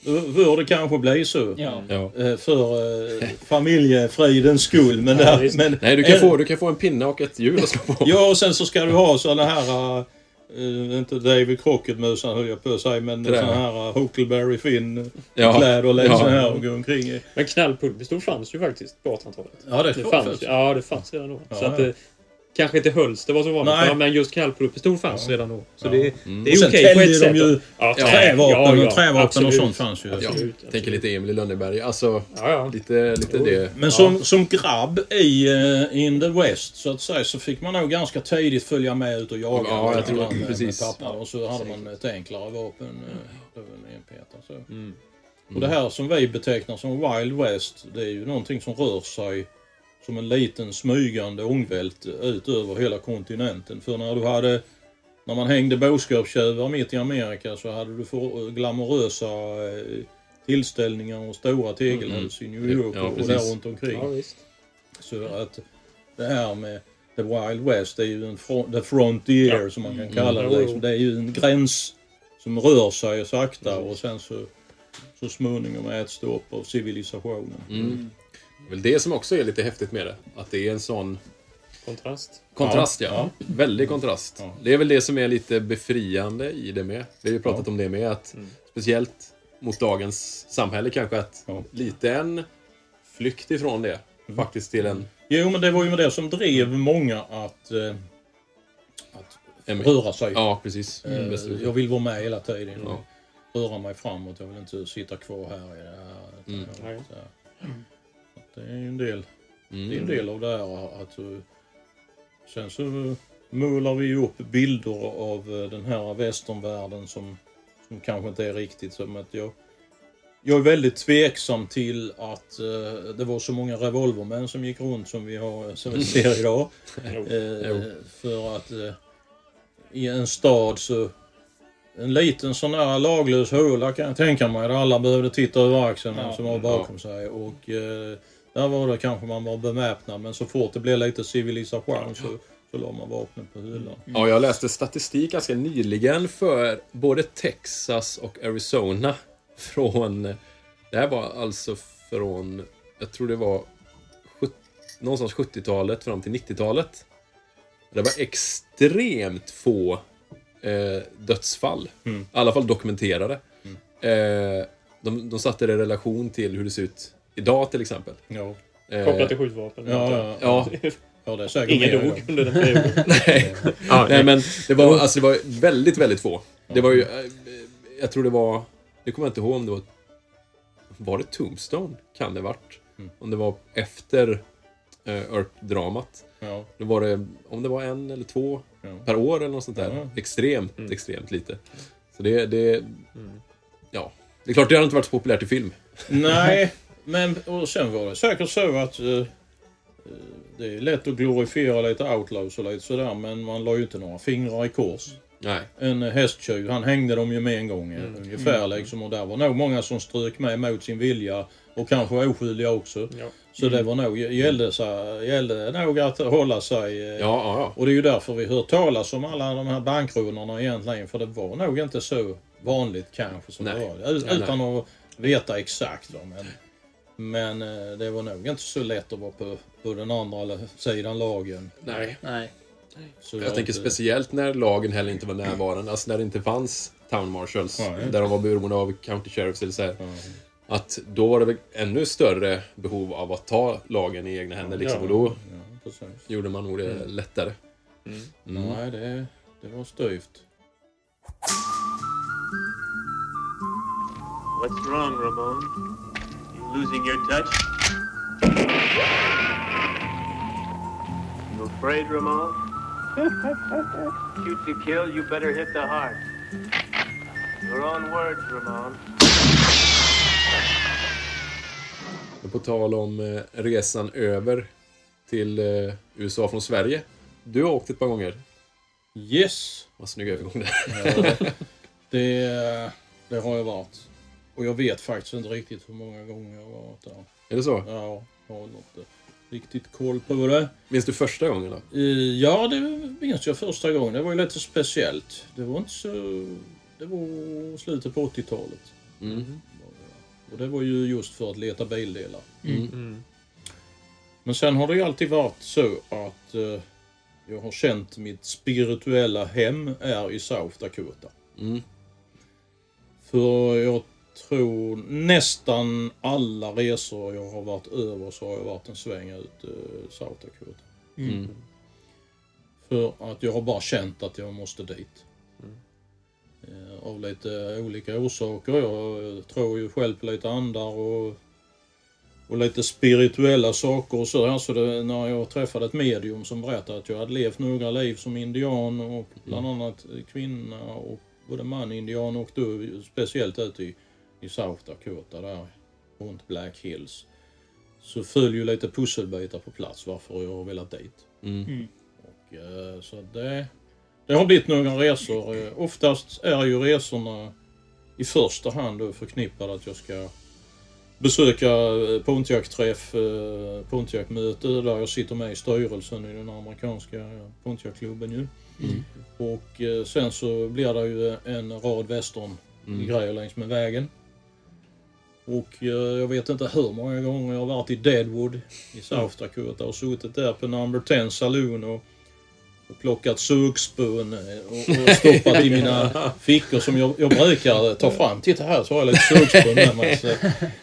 Då bör det kanske bli så. Ja. Eh, För eh, familjefridens skull. Men, Ja, där, men Nej, du kan, eh, få, du kan få en pinne och ett hjul att slå på. Ja, och sen så ska du ha såna här... Uh, inte David Crockett-mössan höll jag på att säga, men såna här uh, Huckleberry Finn Ja. och lite Ja. här och gå omkring i. Men knallpulverpistol fanns ju faktiskt på 1800-talet. Ja, det, Det fanns. fanns, ja, det fanns redan då. Ja, så att ja. det kanske inte hölls, det var så vanligt. Nej. Ja, men just knallpulverpistol fanns redan då. Så Ja. det, Mm. det är okej på ett täljde sätt. de ju ja, Trävapen ja, ja, och trävapen och sånt fanns ju. Ja, Absolut, tänker lite Emil i Lönneberg. Alltså, Ja, ja. lite, lite det. Men som, som grabb i uh, in the West så att säga så fick man nog ganska tidigt följa med ut och jaga. Ja, jag tror- med, precis. Med pappa. Och så hade man ett enklare vapen. Uh, så. Mm. Och det här som vi betecknar som Wild West, det är ju någonting som rör sig som en liten smygande ångvält ut över hela kontinenten. För när du hade, när man hängde boskapstjuvar mitt i Amerika så hade du för glamorösa eh, tillställningar och stora tegelhus i New York Ja, och precis. där runt omkring. Ja, visst. Så att det här med The Wild West, det är ju en fron- the frontier som man kan kalla Mm. det. Liksom. Det är ju en gräns som rör sig sakta och sen så så småningom äts det upp av civilisationen. Mm. Väl det som också är lite häftigt med det. Att det är en sån Kontrast. kontrast, ja. Ja, Väldig kontrast. Ja. Det är väl det som är lite befriande i det med. Vi har ju pratat om det med, att speciellt mot dagens samhälle kanske, att Ja. lite en flykt ifrån det. Faktiskt till en... Jo, men det var ju med det som drev många att, eh, att röra sig. Ja, precis. Eh, Bäst ut. jag vill vara med hela tiden. Ja. och Röra mig framåt. Jag vill inte sitta kvar här i det här. utan Det är ju en del, Mm. det är en del av det här. Eh, sen så målar vi upp bilder av eh, den här västernvärlden som, som kanske inte är riktigt som att jag jag är väldigt tveksam till att eh, det var så många revolvermän som gick runt som vi, har, som vi ser idag. Eh, för att eh, i en stad så en liten sån där laglös håla kan jag tänka mig där alla behövde titta över axeln Ja. som var bakom sig. Och eh, där var det kanske man var beväpnad men så fort det blev lite civilisation så, så la man vapnen på hyllan. Ja, jag läste statistik ganska nyligen för både Texas och Arizona. Från... Det här var alltså från... Jag tror det var sjut- någonstans 70-talet fram till 90-talet. Det var extremt få eh, dödsfall. Mm. I alla fall dokumenterade. Eh, de, de satte det i relation till hur det ser ut idag till exempel. Ja, Eh, Kopplat till skjutvapen. ja, ja, Ja, ja det är säkert Ingen dog under den perioden. Nej. Nej, men det var, alltså, det var väldigt, väldigt få. Det var ju... eh, Jag tror det var... Det kommer jag inte ihåg om det var... Var det Tombstone? Kan det varit. Mm. Om det var efter uh, Earp-dramat. Ja, Då var det... Om det var en eller två ja. per år eller något sånt där. Ja. Extremt, extremt lite. Så det... det Ja. Det är klart, det har inte varit så populärt i film. Nej, men och sen var det säkert så att eh, eh, det är lätt att glorifiera lite outlaws och lite sådär men man la ju inte några fingrar i kors. Nej. En hästtjuv, han hängde dem ju med en gång eh, Mm. ungefär liksom och där var nog många som strök med mot sin vilja och kanske oskyldiga också. Ja. Så det var nog, gällde, så, gällde nog att hålla sig eh, Ja, ja, och det är ju därför vi hör talas om alla de här bankrånarna egentligen. För det var nog inte så vanligt kanske som Nej. det var. U- Nej, Utan att veta exakt. Va? Men, men eh, det var nog inte så lätt att vara på, på den andra sidan lagen. Nej. Nej. Så Jag tänker eh, speciellt när lagen heller inte var närvarande. Alltså när det inte fanns town marshals. Nej. Där de var beroende av county sheriffs eller så här. ja. Att då var det väl ännu större behov av att ta lagen i egna händer liksom. Ja. Och då Ja, gjorde man nog det lättare. Mm. Nej, det, det var styvt. What's wrong, Ramon? Losing your touch? You afraid, Ramon? Shoot to kill, you better hit the heart. Your own words, Ramon. På tal om eh, resan över till eh, USA från Sverige. Du har åkt ett par gånger. Yes! Vad snygg övergång där. Ja, det, det har jag varit. Och jag vet faktiskt inte riktigt hur många gånger jag har varit där. Är det så? Ja, jag har inte riktigt koll på det. Minns du första gången då? Ja, det minns jag första gången. Det var ju lite speciellt. Det var inte så... Det var slutet på 80-talet. Mm. Och det var ju just för att leta bildelar. Mm. Men sen har det ju alltid varit så att eh, jag har känt mitt spirituella hem är i South Dakota. Mm. För jag tror nästan alla resor jag har varit över så har jag varit en sväng ut eh, South Dakota. Mm. För att jag har bara känt att jag måste dit. Eh, Av lite olika orsaker. Jag eh, tror ju själv på lite andar och, och lite spirituella saker och så. Alltså det, när jag träffade ett medium som berättade att jag hade levt några liv som indian och bland annat kvinna och både man indian och då speciellt ute i, i South Dakota där runt Black Hills. Så föll ju lite pusselbitar på plats varför jag har velat dit. Mm. Och, eh, så det, det har blivit några resor. Eh, Oftast är ju resorna i första hand då förknippade att jag ska besöka eh, Pontiac-träff, eh, Pontiac-möte där jag sitter med i styrelsen i den amerikanska Pontiac-klubben ju. Mm. Och sen så blir det ju en rad western Mm. grejer längs med vägen. Och eh, jag vet inte hur många gånger jag har varit i Deadwood i South Dakota och suttit där på Number 10 Saloon och, och plockat sugspön eh, och, och stoppat i mina fickor som jag, jag brukar ta fram. Titta här så har jag lite sugspön med mig. Så,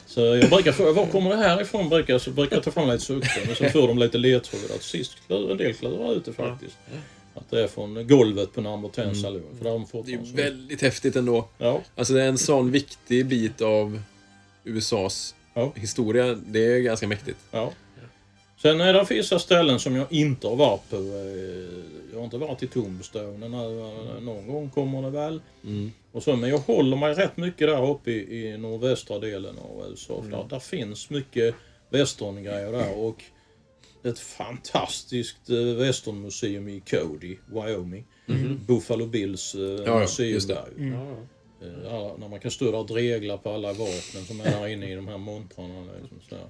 så jag brukar fråga var kommer det här ifrån? Brukar, så brukar jag ta fram lite sugspön och så får de lite ledtrådar. Sist klur- en del klurar ut det faktiskt. Att det är från golvet på Number 10 Saloon. För där har de Det är väldigt häftigt ändå. Ja. Alltså det är en sån viktig bit av USAs Ja. historia. Det är ganska mäktigt. Ja. Sen är det vissa ställen som jag inte har varit på. Eh, Jag har inte varit i Tombstone. nu. Någon gång kommer det väl. Mm. Och så, men jag håller mig rätt mycket där uppe i, i nordvästra delen av USA. För där, där finns mycket westerngrejer där. Och ett fantastiskt eh, westernmuseum i Cody, Wyoming. Buffalo Bills eh, ja, museum där. Ja, Eh, Alla, när man kan stå där och dregla på alla vapnen som är där inne i de här montrarna. Liksom, så här.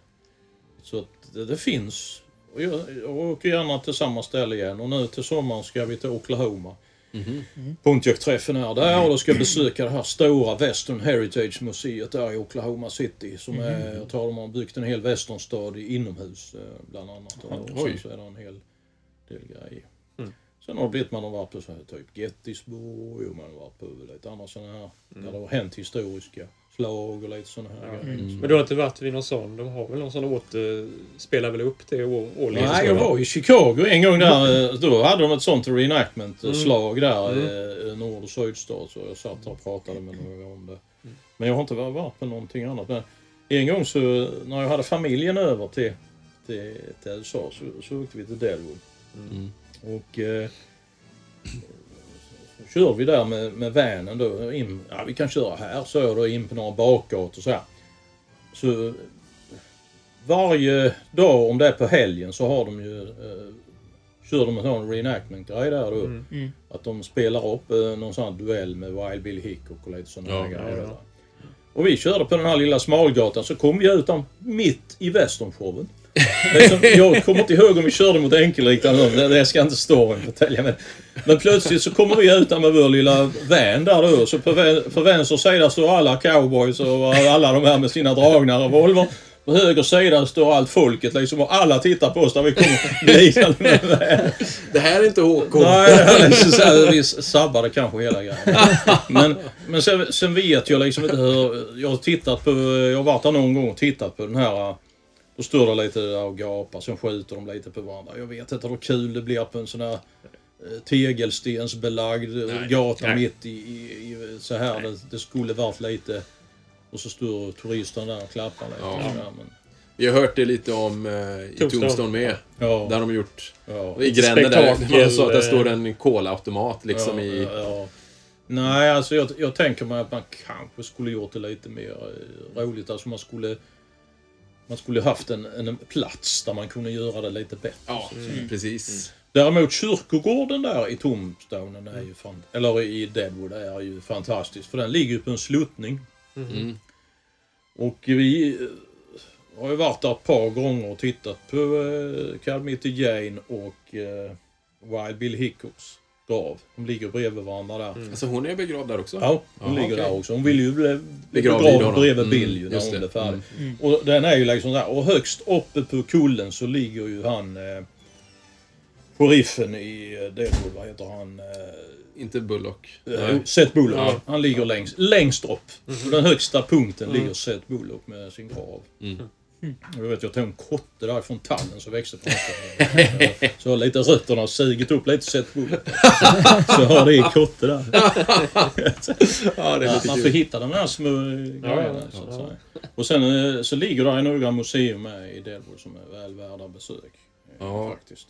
så att det, det finns. Och jag, jag åker gärna till samma ställe igen och nu till sommaren ska vi till Oklahoma. Pontiac-träffen är där och då ska jag besöka det här stora Western Heritage museet där i Oklahoma City. Som är, jag tror de har byggt en hel westernstad inomhus eh, bland annat. Och, sen så är det en hel del grejer. Sen har blivit man har varit på så här, typ Gettysburg och man har varit på lite andra sådana här där det har hänt historiska slag och lite sådana här grejer. Men du har inte varit vid någon sån? De har väl någon sån åter... Spelar väl upp det årligen? Nej, jag var i Chicago en gång där. eh, Då hade de ett sånt reenactment-slag där. eh, Nord och sydstat. Så jag satt där och pratade med några om det. Men jag har inte varit på någonting annat. Men en gång så när jag hade familjen över till, till, till USA så, så åkte vi till Deadwood. Mm. Och eh, så kör vi där med, med vanen då. In, ja, vi kan köra här så jag då in på några bakgator så här. Så varje dag om det är på helgen så har de ju eh, kör de en sån reenactment-grej där då. Att de spelar upp eh, någon sån här duell med Wild Bill Hickok och lite sådana Ja, grejer. ja, där. Och vi körde på den här lilla smalgatan så kom vi ut mitt i westernshowen. Liksom, jag kommer inte ihåg om vi körde mot enkelriktat eller inte, det ska inte storyn förtälja. Men, men plötsligt så kommer vi ut med vår lilla van där då. Så på, på vänster sida står alla cowboys och alla de här med sina dragna revolver. På höger sida står allt folket liksom och alla tittar på oss när vi kommer glidande med van. Det här är inte Håkon. Nej, liksom så här, vi sabbade kanske hela grejen. Men, men sen, sen vet jag liksom inte hur... Jag har tittat på... Jag har varit där någon gång och tittat på den här... Då står det lite där och gapar, sen skjuter de lite på varandra. Jag vet inte hur kul det blir på en sån här eh, tegelstensbelagd eh, gata nej. mitt i, i, i så här. Det, det skulle varit lite... Och så står turisten där och klappar lite. Ja. där, men, Vi har hört det lite om eh, i Tombstone. Tombstone med. ja, Där har de gjort... ja. I gränden där. Man sa att det eh, står en kolautomat liksom ja, i... ja, ja. Nej, alltså jag, jag tänker mig att man kanske skulle gjort det lite mer eh, roligt. Alltså man skulle... Man skulle haft en, en plats där man kunde göra det lite bättre. Ja, precis. Däremot kyrkogården där i Tombstone är ju fan, eller i Deadwood är ju fantastisk. För den ligger ju på en sluttning. Mm. Och vi eh, har ju varit där ett par gånger och tittat på eh, Calamity Jane och eh, Wild Bill Hickoks grav. De ligger bredvid varandra där. Alltså hon är begravd där också? Ja, hon Ja, ligger okej. där också. Hon vill ju bli, bli Begravd begravd bredvid Mm, Bill ju när hon det. blir färdig. Mm. Och den är ju liksom där. Och högst uppe på kullen så ligger ju han... Eh, sheriffen i eh, Deadwood, vad heter han? Eh, Inte Bullock. Eh, Seth Bullock. Ja. Han ligger längst, längst upp. På den högsta punkten ligger Seth Bullock med sin grav. Mm. Jag vet, jag tog en kotte där från tallen som växte på Så har lite rötterna sugit upp lite Seth Bullock. Så har det i kotte där. Ja, det är Ja, lite man får hitta de här små grejerna. så att säga. Och sen eh, så ligger där några museum med i Deadwood som är väl värda besök. eh, Ja. Faktiskt.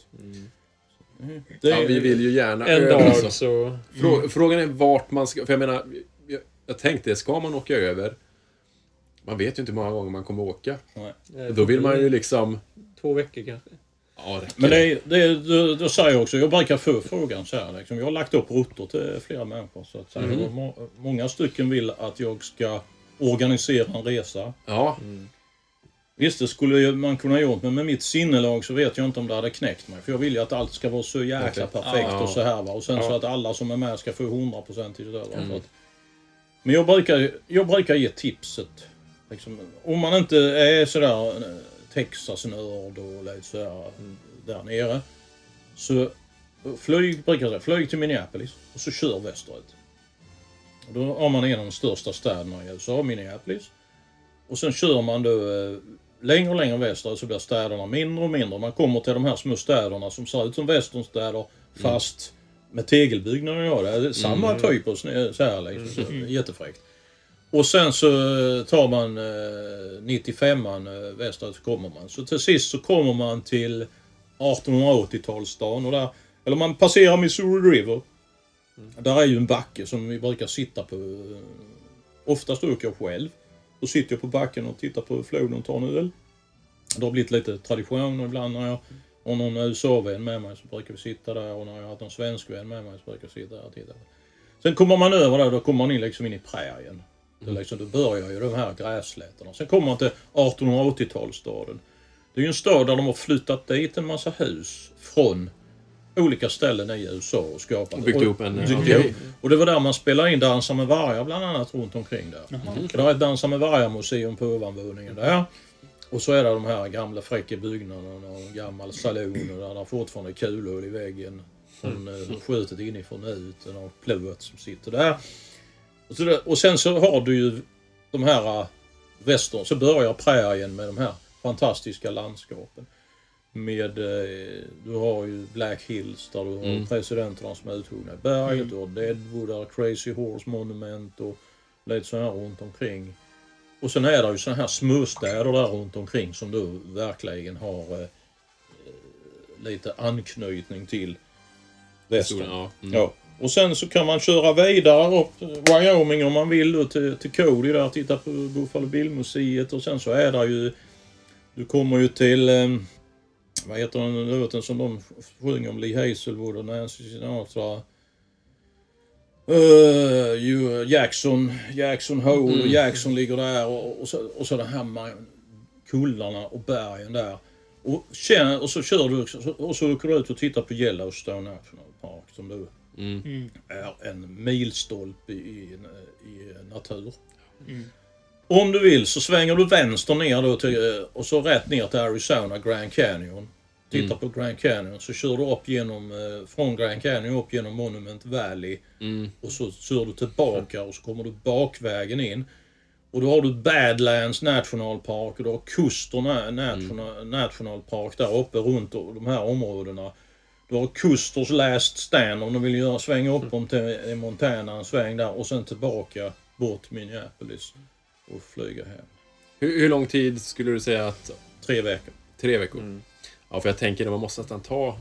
Det Ja, vi vill ju gärna En över, dag så. så... Frå, Frågan är vart man ska... För jag menar, jag, jag tänkte, ska man åka över? Man vet ju inte hur många gånger man kommer åka. eh, Då vill man ju liksom... Två veckor kanske. Ja, räcker Men det, är- det, då, då säger jag också, jag brukar få frågan så här. Liksom, jag har lagt upp rutter till flera människor. Så att säga. Och må, många stycken vill att jag ska organisera en resa. Ja, Visst, det skulle man kunna gjort, men med mitt sinnelag så vet jag inte om det hade knäckt mig. För jag vill ju att allt ska vara så jäkla Perfekt. perfekt Ja. och så här va. Och sen Ja. så att alla som är med ska få 100% i det där. Mm. Att, men jag brukar, jag brukar ge tipset Liksom, om man inte är sådär eh, Texas-nörd och lite sådär där nere. Så flyg, brukar jag säga, flyg till Minneapolis och så kör västerut. Och då har man en av de största städerna i USA, Minneapolis. Och sen kör man då eh, längre och längre västerut så blir städerna mindre och mindre. Man kommer till de här små städerna som ser ut som västernstäder fast med tegelbyggnader. Ja, det är samma Mm. typ och snö- så här liksom. Så, jättefräckt. Och sen så eh, tar man eh, 95an eh, västerut så kommer man. Så till sist så kommer man till 1880-talsstan och där, eller man passerar Missouri River. Där är ju en backe som vi brukar sitta på. eh, Oftast åker jag själv. Då sitter jag på backen och tittar på floden och tar en öl. Det har blivit lite tradition och ibland när jag har någon USA-vän med mig så brukar vi sitta där och när jag har haft någon svensk vän med mig så brukar jag sitta där och titta. Sen kommer man över där, då kommer man in liksom in i prärien. Det är liksom, då börjar ju de här grässlätterna. Sen kommer man till 1880-talsstaden. Det är ju en stad där de har flyttat dit en massa hus från olika ställen i USA och skapat. Och byggt ihop en, ja. ihop. Och det var där man spelade in Dansa med vargar bland annat runt omkring där. Jaha. Det är ett Dansa med vargar-museum på ovanvåningen där. Och så är det de här gamla fräcka byggnaderna och en gammal saloon och där det fortfarande är kulhål i väggen. Från mm. skjutet inifrån ut och plåt som sitter där. Och, så det, och sen så har du ju de här äh, västern, så börjar prärien med de här fantastiska landskapen. Med, eh, du har ju Black Hills där du har Mm. presidenterna som är uthuggna i berget. Du har Deadwood, där Crazy Horse Monument och lite så här runt omkring. Och sen är det ju såna här småstäder där runt omkring som du verkligen har eh, lite anknytning till västern. Ja, mm. Ja. Och sen så kan man köra vidare upp Wyoming om man vill då till, till Cody där och titta på Buffalo Bill-museet och sen så är det ju... Du kommer ju till... Eh, vad heter den låten som de sjunger om Lee Hazelwood och Nancy Sinatra? Uh, Jackson, Jackson Hole och Mm. Jackson ligger där och, och, så, och så de här kullarna och bergen där. Och, känner, och så kör du också- och så åker du ut och tittar på Yellowstone National Park som du Mm. är en milstolpe i, i, i natur. Om du vill så svänger du vänster ner då till, eh, och så rätt ner till Arizona Grand Canyon. Titta Mm. på Grand Canyon så kör du upp genom, eh, från Grand Canyon upp genom Monument Valley. Mm. Och så kör du tillbaka och så kommer du bakvägen in. Och då har du Badlands National Park och du har Custer Na- National, National Park där uppe runt de här områdena. Du har Custers Last Stand om du vill göra, svänga upp om till i Montana en sväng där och sen tillbaka bort till Minneapolis och flyga hem. Hur, hur lång tid skulle du säga att... Tre veckor. Tre veckor? Ja, för jag tänker att man måste nästan ta...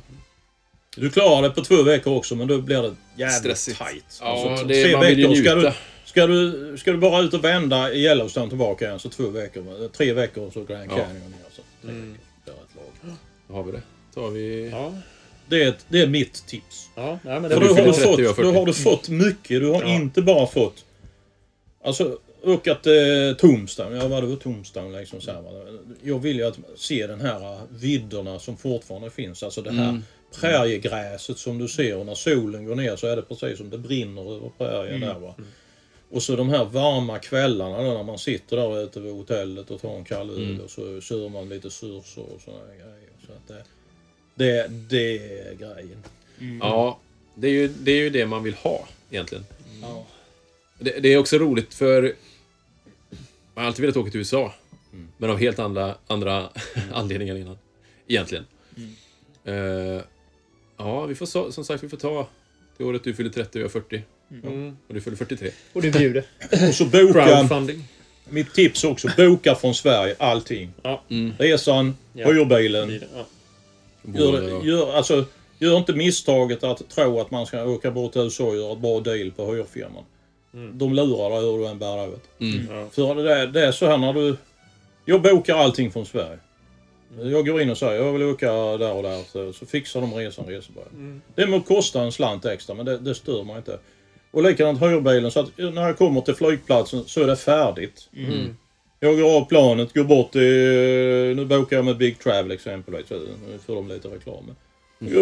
Du klarar det på två veckor också men då blir det jävligt Stressigt. tight. Ja, Alltså, det- tre man vill ju veckor. Ska du, njuta. ska, du, ska du bara ut och vända i Yellowstone tillbaka igen så två veckor. Tre veckor så Grand Ja. Canyon ner. Så tre Mm. veckor. Det är ett lag. Då har vi det. tar vi... Ja. Det är, ett, det är mitt tips. Ja, nej, men För då har, du fått, 30 och 40. då har du fått mycket. Du har Ja. inte bara fått... Alltså, åkat eh, Tombstone. Ja, vad det var Tombstone liksom. Så här. Jag vill ju att se den här eh, vidderna som fortfarande finns. Alltså det här Mm. präriegräset som du ser och när solen går ner så är det precis som det brinner över prärien Mm. där va. Och så de här varma kvällarna då, när man sitter där ute vid hotellet och tar en kall öl Mm. och så kör man lite sursor och sådana grejer. Så att det, det, det är grejen. Ja, det är, ju, det är ju det man vill ha egentligen. Ja. Det, det är också roligt för... Man har alltid velat åka till USA. Mm. Men av helt andra, andra anledningar innan. Egentligen. Eh, ja, vi får som sagt vi får ta det året du fyller 30 och jag 40. Mm. Och du fyller 43. Och du bjuder. Och så boka... Crowdfunding. Mitt tips också, boka från Sverige allting. Ja. Mm. Resan, Ja. hyrbilen. Ja. Gör, gör, alltså, gör inte misstaget att tro att man ska åka bort till USA och göra ett bra deal på hyrfirman. Mm. De lurar dig hur du än bär dig åt. Mm. Ja. För det är, det är så här när du... Jag bokar allting från Sverige. Jag går in och säger jag vill åka där och där. Så, så fixar de resan resebyrån. Mm. Det må kosta en slant extra men det, det stör mig inte. Och likadant hyrbilen så att när jag kommer till flygplatsen så är det färdigt. Mm. Jag går av planet, går bort till... Nu bokar jag med Big Travel exempelvis. Nu får de lite reklam.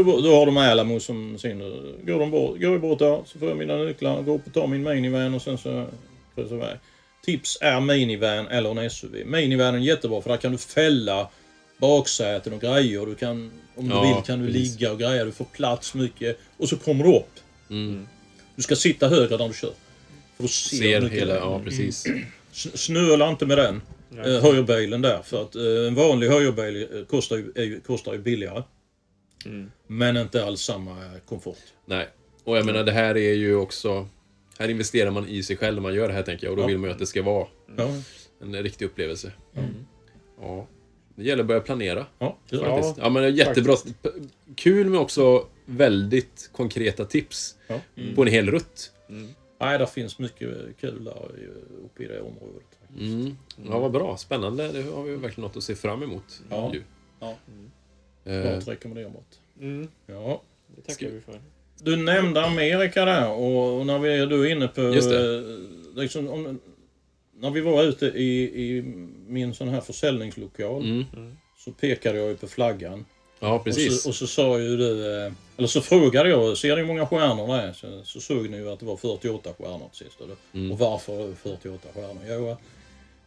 Bort- Då har de Alamo som sin... Går de bort, går jag bort där så får jag mina nycklar, går upp och tar min minivan och sen så kryssar jag iväg. tips är minivan eller en SUV. Minivanen är jättebra för där kan du fälla baksäten och grejer. Du kan, om Ja, du vill kan du precis. ligga och greja. Du får plats mycket. Och så kommer du upp. Mm. Du ska sitta högre när du kör. För då ser, Ser hela, ja precis. S- Snöla inte med den eh, höjerbilen där. För att eh, en vanlig höjerbil eh, kostar ju, är kostar ju billigare. Men inte alls samma komfort. Nej. Och jag menar det här är ju också... Här investerar man i sig själv när man gör det här tänker jag. Och då Ja. vill man ju att det ska vara Ja, en riktig upplevelse. Ja. Det gäller att börja planera. ja, Faktiskt. Ja, men jättebra. Kul med också väldigt konkreta tips Ja. på en hel rutt. Nej, det finns mycket kul där i- uppe i det området. Mm. Ja, vad bra. Spännande. Det har vi verkligen något att se fram emot. Ja. ju. Ja. Eh, Klart rekommenderbart. Mm, Ja. det tackar vi för. Du nämnde Amerika där och när vi, du är inne på... Just det. eh, Liksom, om, när vi var ute i, i min sån här försäljningslokal Mm. så pekade jag ju på flaggan. Ja, Och precis. så, och så sa ju du, eh, eller så frågade jag, ser ni hur många stjärnor det är? Så, så såg ni ju att det var 48 stjärnor till sist. Mm. och varför var det 48 stjärnor? Jo,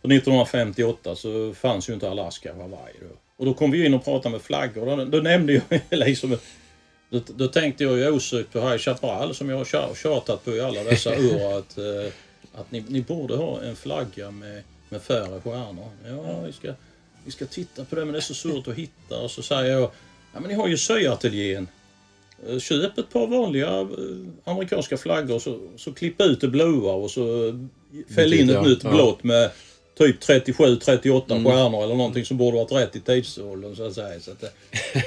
för 1958 så fanns ju inte Alaska och Hawaii då. Och då kom vi in och pratade med flaggor. Då, då nämnde jag liksom, då, då tänkte jag ju osökt på High Chaparral som jag har tja- tjatat på i alla dessa år att, eh, att ni, ni borde ha en flagga med, med färre stjärnor. Ja, vi ska, vi ska titta på det men det är så svårt att hitta. Och så säger jag, ja men ni har ju syateljén. Eh, Köp ett par vanliga eh, amerikanska flaggor så, så klipp ut det blåa och så fäll in ett Ja, nytt ja. blått med typ 37-38 Mm. stjärnor eller någonting som borde varit rätt i tidsåldern så att säga. Så att,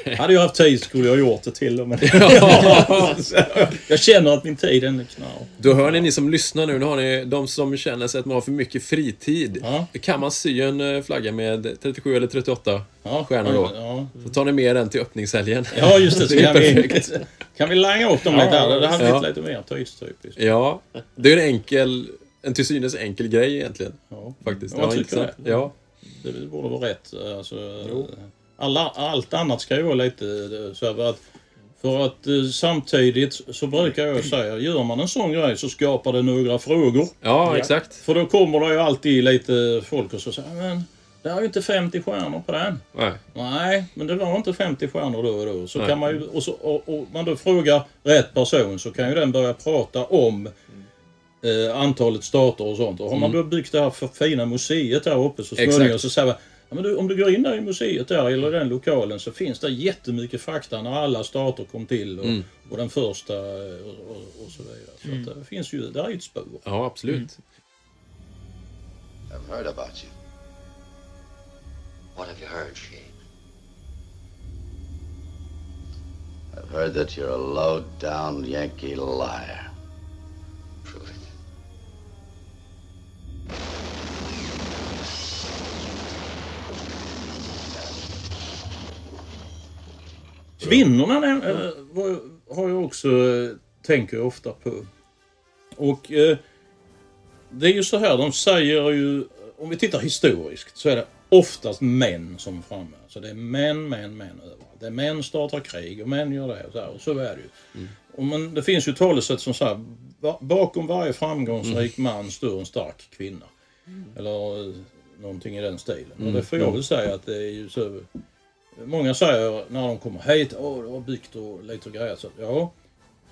eh, hade jag haft tid skulle jag gjort det till. Men Så jag känner att min tid är knapp. Då hör ni ni som lyssnar nu, nu har ni de som känner sig att man har för mycket fritid. Ja. Kan man sy en eh, flagga med 37 eller 38 Ja, stjärnor då? Ja, Så tar ni med den till öppningshelgen. ja just det. Så Det är kan, vi, kan vi langa upp dem lite här. Det hade blivit lite mer tidstypiskt. Ja, det är en enkel, en till synes enkel grej egentligen. Ja. Faktiskt. Ja, jag tycker intressant. det. Ja. Det borde vara rätt. Alltså, alla, allt annat ska ju vara lite så att för att eh, samtidigt så brukar jag säga, gör man en sån grej så skapar det några frågor. ja, exakt. För då kommer det ju alltid lite folk och så säger men det är ju inte 50 stjärnor på den. Nej. Nej, men det var inte 50 stjärnor då och då. Så Nej. kan man ju, och, så, och, och man då frågar rätt person så kan ju den börja prata om eh, antalet stater och sånt. Och har man då byggt det här för fina museet där uppe så småningom så säger man Ja, men du, om du går in där i museet där eller den lokalen så finns det jättemycket fakta när alla stater kom till och, Mm. och den första eh, och, och, och så vidare. Så att det finns ju, där är ju ett spår. Ja, absolut. I've heard about you. What have you heard, Shane? I've heard that you're a low-down Yankee liar. Kvinnorna näm- äh, var, har jag också, äh, tänker jag ofta på. Och äh, det är ju så här, de säger ju, om vi tittar historiskt så är det oftast män som är framme. Så det är män, män, män överallt. Det är män startar krig och män gör det och så, här, och så är det ju. Och men det finns ju talesätt som säger "Ba- bakom varje framgångsrik man står en stark kvinna. Eller eh, någonting i den stilen. Och det får jag väl säga att det är ju så. Många säger när de kommer hit, åh du har byggt och lite grejer. Så, ja,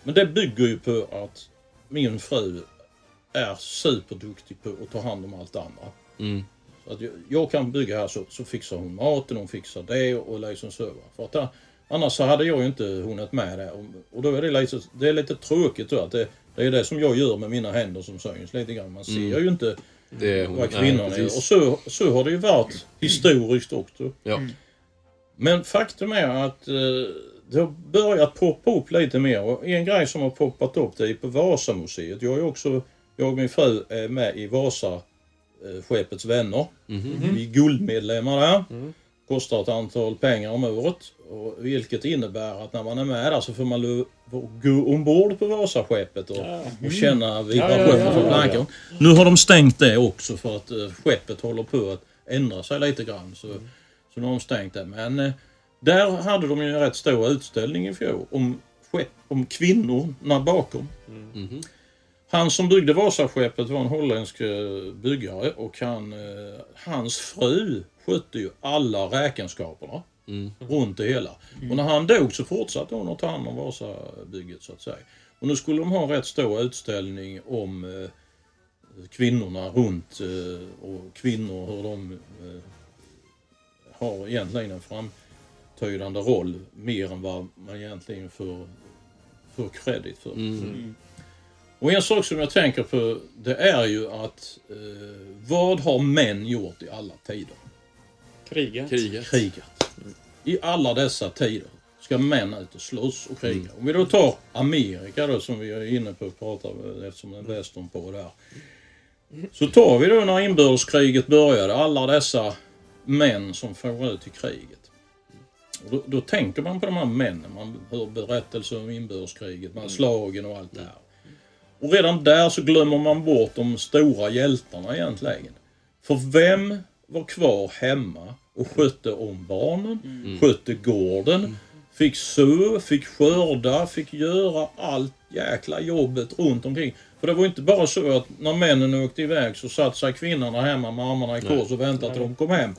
men det bygger ju på att min fru är superduktig på att ta hand om allt andra. Mm. Att jag, jag kan bygga här så, så fixar hon maten, hon fixar det och liksom så. va. För att där, annars så hade jag ju inte hunnit med det. Och, och då är det lite, det är lite tråkigt då att det, det är det som jag gör med mina händer som syns lite grann. Man ser Mm. ju inte Det är hon. vad Nej, kvinnorna är. precis. Och så, så har det ju varit historiskt också. Ja. Men faktum är att eh, det har börjat poppa upp lite mer. Och en grej som har poppat upp det är på Vasamuseet. Jag är också, jag och min fru är med i Vasa eh, Skeppets vänner. Vi är guldmedlemmar där. Kostar ett antal pengar om året. Och vilket innebär att när man är med där så får man gå ombord på Vasaskeppet och, och känna vibrationen Ja, ja, ja, från plankan. Nu har de stängt det också för att eh, skeppet håller på att ändra sig lite grann. Så, så nu har de stängt det. Men eh, där hade de ju en rätt stor utställning i fjol om, skepp, om kvinnorna bakom. Mhm. Han som byggde Vasaskeppet var en holländsk eh, byggare och han, eh, hans fru skötte ju alla räkenskaperna runt det hela. Och när han dog så fortsatte hon att ta hand om Vasabygget så att säga. Och nu skulle de ha en rätt stor utställning om eh, kvinnorna runt eh, och kvinnor hur de eh, har egentligen en framträdande roll mer än vad man egentligen får, får credit för. Mm. Och en sak som jag tänker på det är ju att eh, vad har män gjort i alla tider? Krigat. Kriget. Krigat. I alla dessa tider ska män ut och slåss och kriga. Mm. Om vi då tar Amerika då som vi är inne på att prata om eftersom det är västern på där. Så tar vi då när inbördeskriget började, alla dessa män som får ut i kriget. Och då, då tänker man på de här männen, man hör berättelser om inbördeskriget, man slagen och allt det här. Och redan där så glömmer man bort de stora hjältarna egentligen. För vem var kvar hemma och skötte om barnen, skötte gården, fick så, fick skörda, fick göra allt jäkla jobbet runt omkring. För det var inte bara så att när männen åkte iväg så satt sig kvinnorna hemma med armarna i kors och väntade till de kom hem.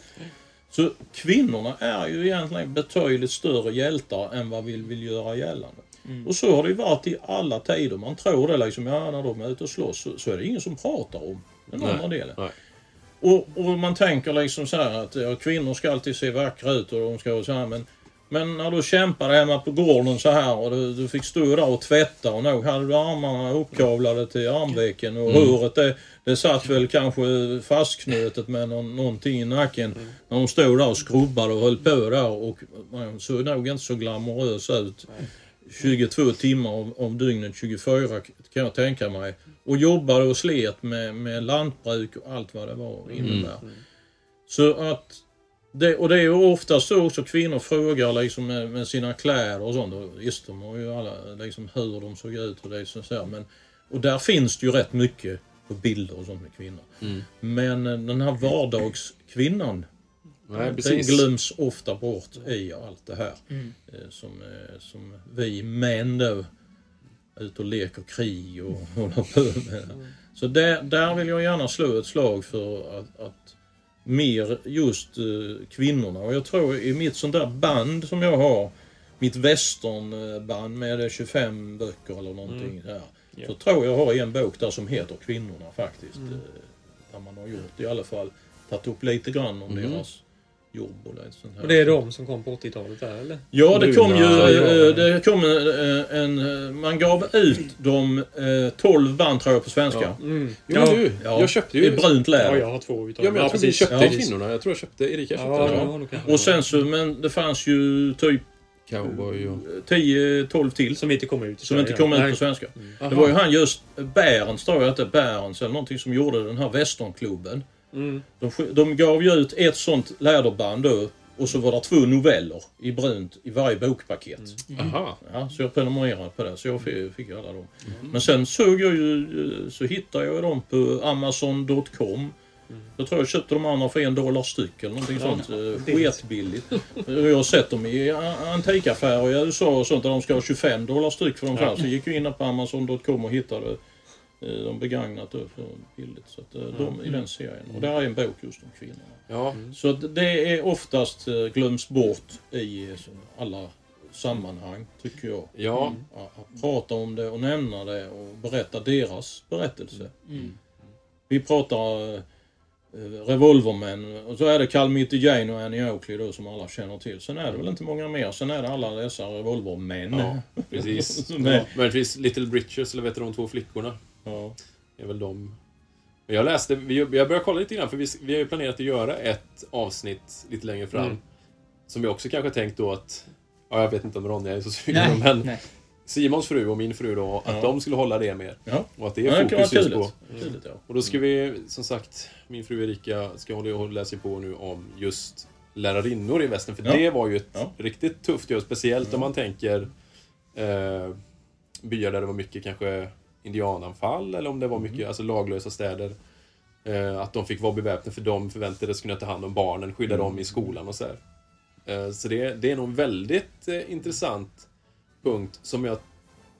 Så kvinnorna är ju egentligen betydligt större hjältar än vad vi vill göra gällande. Och så har det ju varit i alla tider. Man tror det liksom, ja när de är ute och slåss så, så är det ingen som pratar om den Nej, andra delen. nej. Och, och man tänker liksom så här att ja, kvinnor ska alltid se vackra ut och de ska vara så här men men när du kämpade hemma på gården så här och du, du fick stå där och tvätta och nog hade du armarna uppkavlade till armvecken och Mm. håret det, det satt väl kanske fastknutet med någon, någonting i nacken. När de stod där och skrubbade och höll på där och man såg nog inte så glamorös ut. 22 timmar om, om dygnet, 24 kan jag tänka mig. Och jobbade och slet med, med lantbruk och allt vad det var innebär. Så att det, och det är ju oftast så också kvinnor frågar liksom med, med sina kläder och sånt. Och visst, de har ju alla liksom hur de såg ut och det så här. Men, och där finns det ju rätt mycket på bilder och sånt med kvinnor. Mm. Men eh, den här vardagskvinnan, Nej, den precis. glöms ofta bort i allt det här. Mm. Eh, Som, eh, som vi män är ute och leker krig och håller på med. Så där, där vill jag gärna slå ett slag för att, att mer just eh, kvinnorna. Och jag tror i mitt sånt där band som jag har, mitt westernband med 25 böcker eller någonting Mm. där. Ja. Så tror jag har en bok där som heter Kvinnorna faktiskt. Mm. eh, Där man har gjort i alla fall, tagit upp lite grann om Mm. deras jobb och lite sånt här. Och det är de som kom på 80-talet där eller? Ja, det kom ju... Luna, eh, Det kom eh, en... eh, Man gav ut de eh, 12 band tror jag på svenska. Ja. Mm. Jo, men du, jag köpte ju... I brunt läder. Ja, jag har två utav Ja, men jag Ja, tror vi precis. köpte Ja. kvinnorna. Jag tror jag köpte... Erika köpte Ja, det kanske- Och sen så, men det fanns ju typ Cowboy och... 10-12 till. Som inte kom ut Som inte kom ut på svenska. Aha. Det var ju han just, Bärens tror jag inte, Bärens eller någonting som gjorde den här westernklubben. Mm. De, de gav ju ut ett sånt läderband då och så var det två noveller i brunt i varje bokpaket. Aha. Ja, så jag prenumererade på det, så jag fick, fick alla dem. Men sen såg jag ju, så hittade jag dem på Amazon.com. Jag tror jag köpte de andra för en dollar styck eller någonting Ja, sånt. eh, billigt. Skitbilligt. Jag har sett dem i antikaffärer i USA och sånt där de ska ha 25 dollar styck för de Ja. ja. Så gick jag in på Amazon.com och hittade eh, de begagnat då för billigt. Så att, eh, de i den serien. Och där är en bok just om kvinnorna. Ja. Så att det är oftast eh, glöms bort i eh, så alla sammanhang, tycker jag. Ja. Att, att prata om det och nämna det och berätta deras berättelse. Mm. Vi pratar eh, Revolvermän och så är det Calmette Jane och Annie Oakley då som alla känner till. Sen är det väl inte många mer. Sen är det alla dessa revolvermän. Ja, precis. Som är- Ja. Möjligtvis Little Britches, eller vet du de två flickorna? Ja. är väl de. Jag läste, jag började kolla lite grann för vi, vi har ju planerat att göra ett avsnitt lite längre fram. Mm. Som jag också kanske tänkt då att, ja jag vet inte om Ronja är så sugen men nej. Simons fru och min fru då, att Ja. de skulle hålla det mer. Ja. Och att det är det fokus just kul. på. Ja. Och då ska vi, som sagt, min fru Erika ska hålla och läsa på nu om just lärarinnor i västern. För Ja. det var ju ett Ja. riktigt tufft jobb, speciellt om man tänker eh, byar där det var mycket kanske indiananfall eller om det var Mm. mycket alltså, laglösa städer. Eh, att de fick vara beväpnade för de förväntades kunna ta hand om barnen, skydda Mm. dem i skolan och så här. Eh, så det, det är nog en väldigt eh, intressant punkt som jag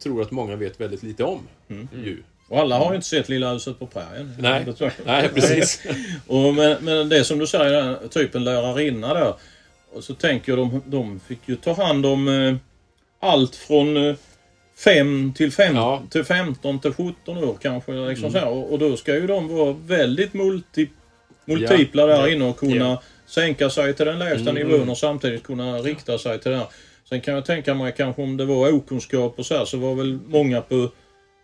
tror att många vet väldigt lite om. Mm. Ju. Och alla har ju inte sett Lilla huset på prärien. Nej. Nej, precis. och men, men det som du säger, där, typ en lärarinna där. Och så tänker jag, de, de fick ju ta hand om eh, allt från 5 till, fem, till 15 till 17 år kanske. Liksom Mm. så. Och, och då ska ju de vara väldigt multi, multipla där Ja. inne och kunna Ja. sänka sig till den lägsta Mm, nivån och samtidigt kunna rikta sig till här. Sen kan jag tänka mig kanske om det var okunskap och så här så var väl många på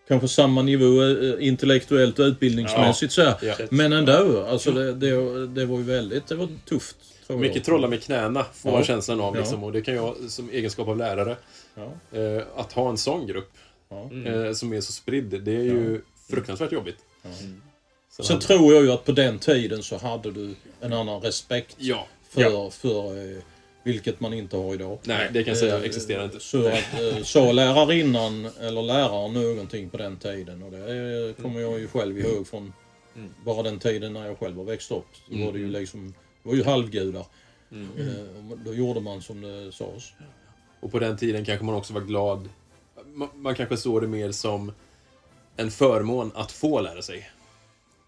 kanske samma nivå eh, intellektuellt och utbildningsmässigt så här. Ja. Men ändå, alltså det, det, det var ju väldigt, det var tufft. Jag. Mycket trolla med knäna får Ja. man känslan av. Ja. Liksom. Och det kan jag som egenskap av lärare. Ja. Eh, att ha en sån grupp eh, som är så spridd, det är ju fruktansvärt jobbigt. Sen Sen hade- tror jag ju att på den tiden så hade du en annan respekt Ja. för, Ja. för eh, vilket man inte har idag. Nej, det kan jag säga Eh, existerar inte. Så att eh, sa lärarinnan eller läraren någonting på den tiden och det kommer jag ju själv ihåg från bara den tiden när jag själv har växt upp. Så Mm. var det ju liksom, det var ju halvgudar. Mm. Eh, Då gjorde man som det sades. Och på den tiden kanske man också var glad. Man, man kanske såg det mer som en förmån att få lära sig.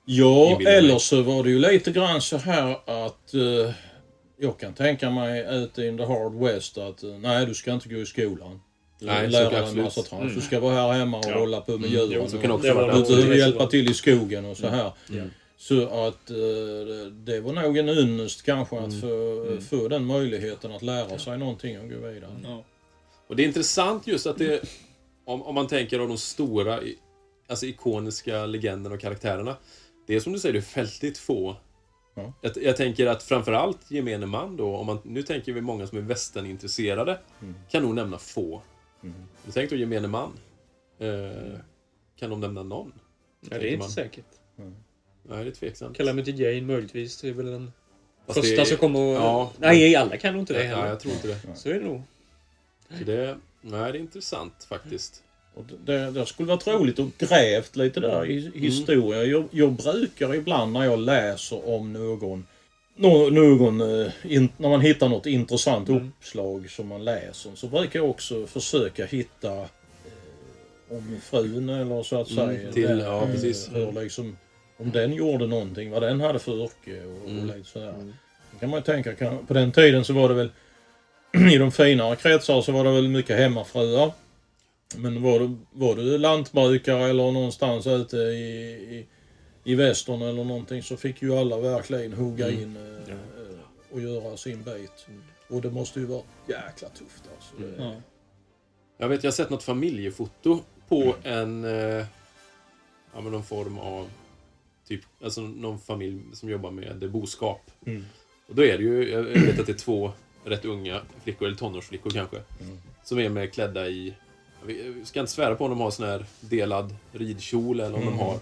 Ja, eller så var det ju lite grann så här att eh, jag kan tänka mig ute in the hard west att eh, nej, du ska inte gå i skolan. Nej, lära dig en massa trams. Mm. Du ska vara här hemma och Ja. hålla på med Mm, djuren. jo, så och- kan också vara. Du är hjälpa till i skogen och så Mm. här. Mm. Så att eh, det var nog en ynnest kanske att Mm. få, Mm. få den möjligheten att lära sig någonting och gå vidare. Och det är intressant just att det, om, om man tänker av de stora, alltså ikoniska legenderna och karaktärerna. Det är som du säger, det är väldigt få. Ja. Jag, jag tänker att framförallt gemene man då, om man, nu tänker vi många som är västernintresserade, Mm. kan nog nämna få. Mm. Men tänk då gemene man. Eh, kan de nämna någon? Ja, det är inte man. säkert. Nej, det är tveksamt. Calamity Jane möjligtvis. Det är väl den Fast första det är- som kommer och... Ja. Nej, alla kan nog inte det Nej, heller. jag tror inte det. Så är det nog. Så det, nej, det är intressant faktiskt. Och det, det skulle varit roligt att grävt lite där i Mm. historia. Jag, jag brukar ibland när jag läser om någon, nå, någon eh, in, när man hittar något intressant Mm. uppslag som man läser så brukar jag också försöka hitta eh, om frun eller så att Mm, säga. till- ja, eh, precis. Hur liksom, om den gjorde någonting, vad den hade för yrke och, Mm. och lite sådär. Då kan man ju tänka, kan, på den tiden så var det väl i de finare kretsar så var det väl mycket hemmafruar. Men var du, var du lantbrukare eller någonstans ute i, i, i västern eller någonting så fick ju alla verkligen hugga Mm. in eh, eh, och göra sin bit. Och det måste ju vara jäkla tufft alltså. Det- Mm. Jag vet, jag har sett något familjefoto på en... Eh, ja, men någon form av... Typ, alltså någon familj som jobbar med boskap. Mm. Och då är det ju, jag vet att det är två rätt unga flickor, eller tonårsflickor kanske. Mm. Som är med klädda i... Jag ska inte svära på om de har sån här delad ridkjol eller om Mm. de har...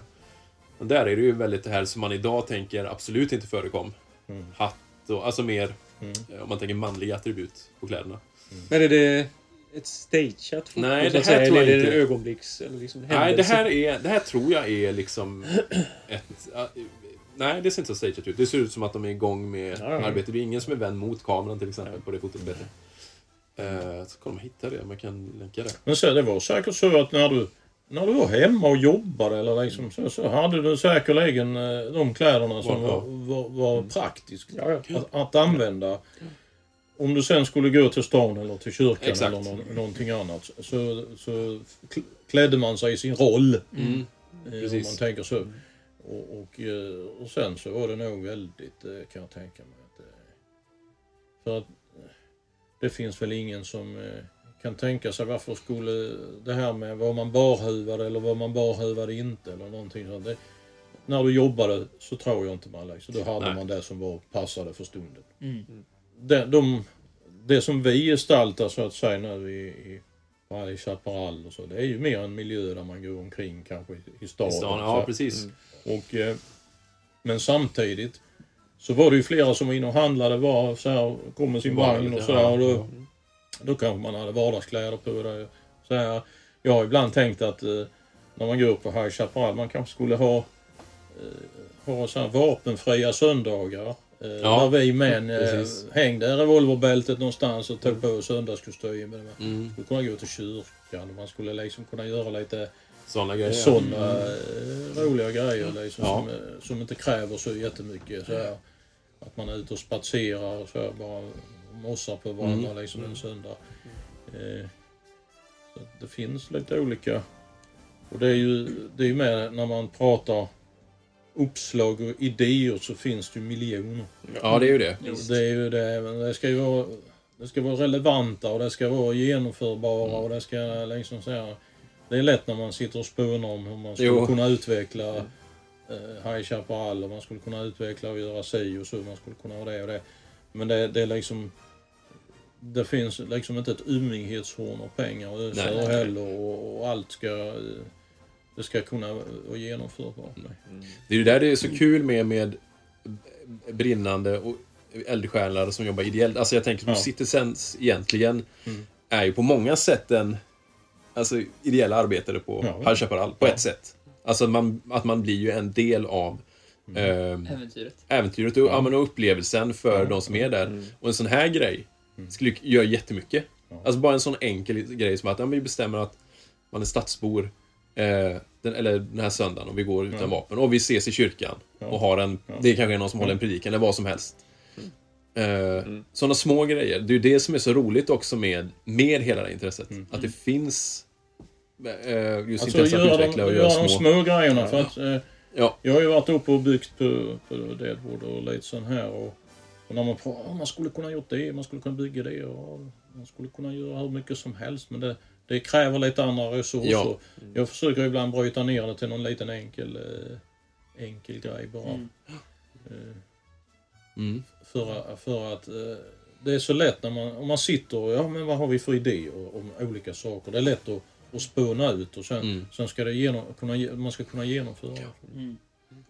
Men där är det ju väldigt det här som man idag tänker absolut inte förekom. Mm. Hatt och, alltså mer, Mm. eh, om man tänker manliga attribut på kläderna. Men är det ett stageat foto? Nej, så det säga, här tror jag eller inte. en ögonblicks... Eller liksom Nej, det här, är, det här tror jag är liksom ett... äh, nej, det ser inte så stageat ut. Det ser ut som att de är igång med Ja, ja. arbete. Det är ingen som är vänd mot kameran till exempel på det fotot. Bättre. Uh, så kommer man hitta det, man kan länka det. Men så det var säkert så att när du, när du var hemma och jobbade eller liksom, så, så hade du säkerligen eh, de kläderna som Ja. var, var, var praktiska att, att använda. Om du sen skulle gå till stan eller till kyrkan Exakt. eller nå, någonting annat så, så kl- klädde man sig i sin roll. Mm. eh, Om man tänker så. Och, och, eh, och sen så var det nog väldigt, eh, kan jag tänka mig. Att, för att det finns väl ingen som kan tänka sig varför skulle det här med var man barhuvad eller var man barhuvad inte eller någonting sånt. Det, när du jobbade så tror jag inte man liksom, då hade Nej. man det som var passade för stunden. Mm. Det, de, det som vi gestaltar så att säga nu i, i High Chaparral och så, det är ju mer en miljö där man går omkring kanske i, staden. I stan, ja precis. Och, eh, men samtidigt så var det ju flera som var inne och handlade var så här, kom med sin vagn och sådär. Och då, ja. då kanske man hade vardagskläder på det. Så här, jag har ibland tänkt att eh, när man går på High Chaparral man kanske skulle ha, eh, ha så här vapenfria söndagar. Eh, Ja, där vi män eh, precis. hängde revolverbältet någonstans och tog på söndagskostymen. Man Mm. skulle kunna gå till kyrkan och man skulle liksom kunna göra lite Såna grejer. Sådana eh, roliga grejer liksom, Ja. som, som inte kräver så jättemycket. Så här, att man är ute och spatserar och så här, bara mossar på varandra Mm. liksom en söndag. Eh, det finns lite olika. Och det är ju det är ju med när man pratar uppslag och idéer så finns det ju miljoner. Ja, det är ju det. Det är ju det. Men det ska ju vara, det ska vara relevanta och det ska vara genomförbara och det ska liksom så här, Det är lätt när man sitter och spånar om hur man skulle Jo. kunna utveckla eh, High Chaparral och man skulle kunna utveckla och göra si och så. Man skulle kunna ha det och det. Men det, det är liksom det finns liksom inte ett ymnighetshorn av pengar och ösa heller och, och allt ska eh, det ska kunna vara genomförbart. Det är ju där det är så kul med, med brinnande och eldsjälar som jobbar ideellt. Alltså jag tänker som Ja. Citizens egentligen Mm. är ju på många sätt en alltså, ideella arbetare på Ja. High Chaparral, på Ja. ett sätt. Alltså att man, att man blir ju en del av Mm. eh, Äventyret. äventyret och, ja. men, och upplevelsen för de som är där. Och en sån här grej skulle göra jättemycket. Alltså bara en sån enkel grej som att ja, vi bestämmer att man är stadsbor eh, den, eller den här söndagen och vi går utan Ja. vapen och vi ses i kyrkan Ja. och har en, Ja. det är kanske är någon som håller en predikan eller vad som helst. Eh, Sådana små grejer. Det är ju det som är så roligt också med, med hela det här intresset. Att det finns eh, just Alltså intresse att utveckla och göra göra de små... små grejerna. För att, eh, Ja. Jag har ju varit uppe och byggt på, på Deadwood och lite sån här. Och, och när man pratar, "Ah, man skulle kunna gjort det, man skulle kunna bygga det och man skulle kunna göra hur mycket som helst. Men det, det kräver lite andra resurser. Ja. Jag försöker ibland bryta ner det till någon liten enkel, eh, enkel grej bara. Mm. Eh, Mm. för, för att eh, det är så lätt när man, om man sitter och, ja men vad har vi för idéer om olika saker. Det är lätt att, att spåna ut och sen, Mm. sen ska det genom, kunna, man ska kunna genomföra. Mm.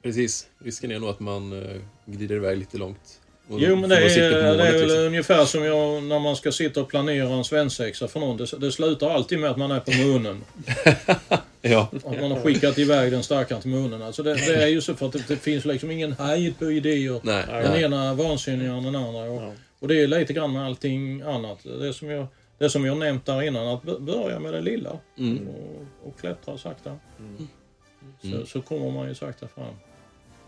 Precis. Risken är nog att man eh, glider iväg lite långt. Och Jo men det är, det är väl liksom. ungefär som jag, när man ska sitta och planera en svensexa för någon. Det, det slutar alltid med att man är på munnen. Ja. Att man har skickat iväg den stackaren till munnen. Alltså det, det är ju så för att det, det finns liksom ingen hejd på idéer. Nej. Den nej. ena vansinnigare än den andra. Och, Ja. och det är lite grann med allting annat. Det som jag, det som jag nämnt där innan, att börja med det lilla. Mm. Och, och klättra sakta. Så, Mm. så kommer man ju sakta fram.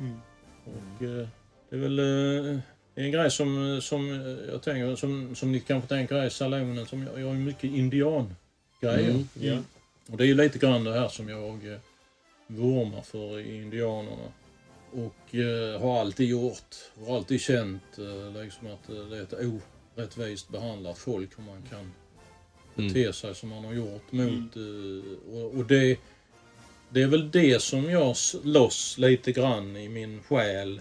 Mm. Och eh, det är väl eh, en grej som, som jag tänker, som, som ni kanske tänker är salonen, som jag, jag ju mycket indiangrejer. Mm. Ja. Och det är ju lite grann det här som jag eh, vurmar för i indianerna. Och eh, har alltid gjort, har alltid känt eh, liksom att eh, det är ett orättvist behandlat folk om man kan Mm. bete sig som man har gjort mot... eh, och, och det, det är väl det som jag slåss lite grann i min själ.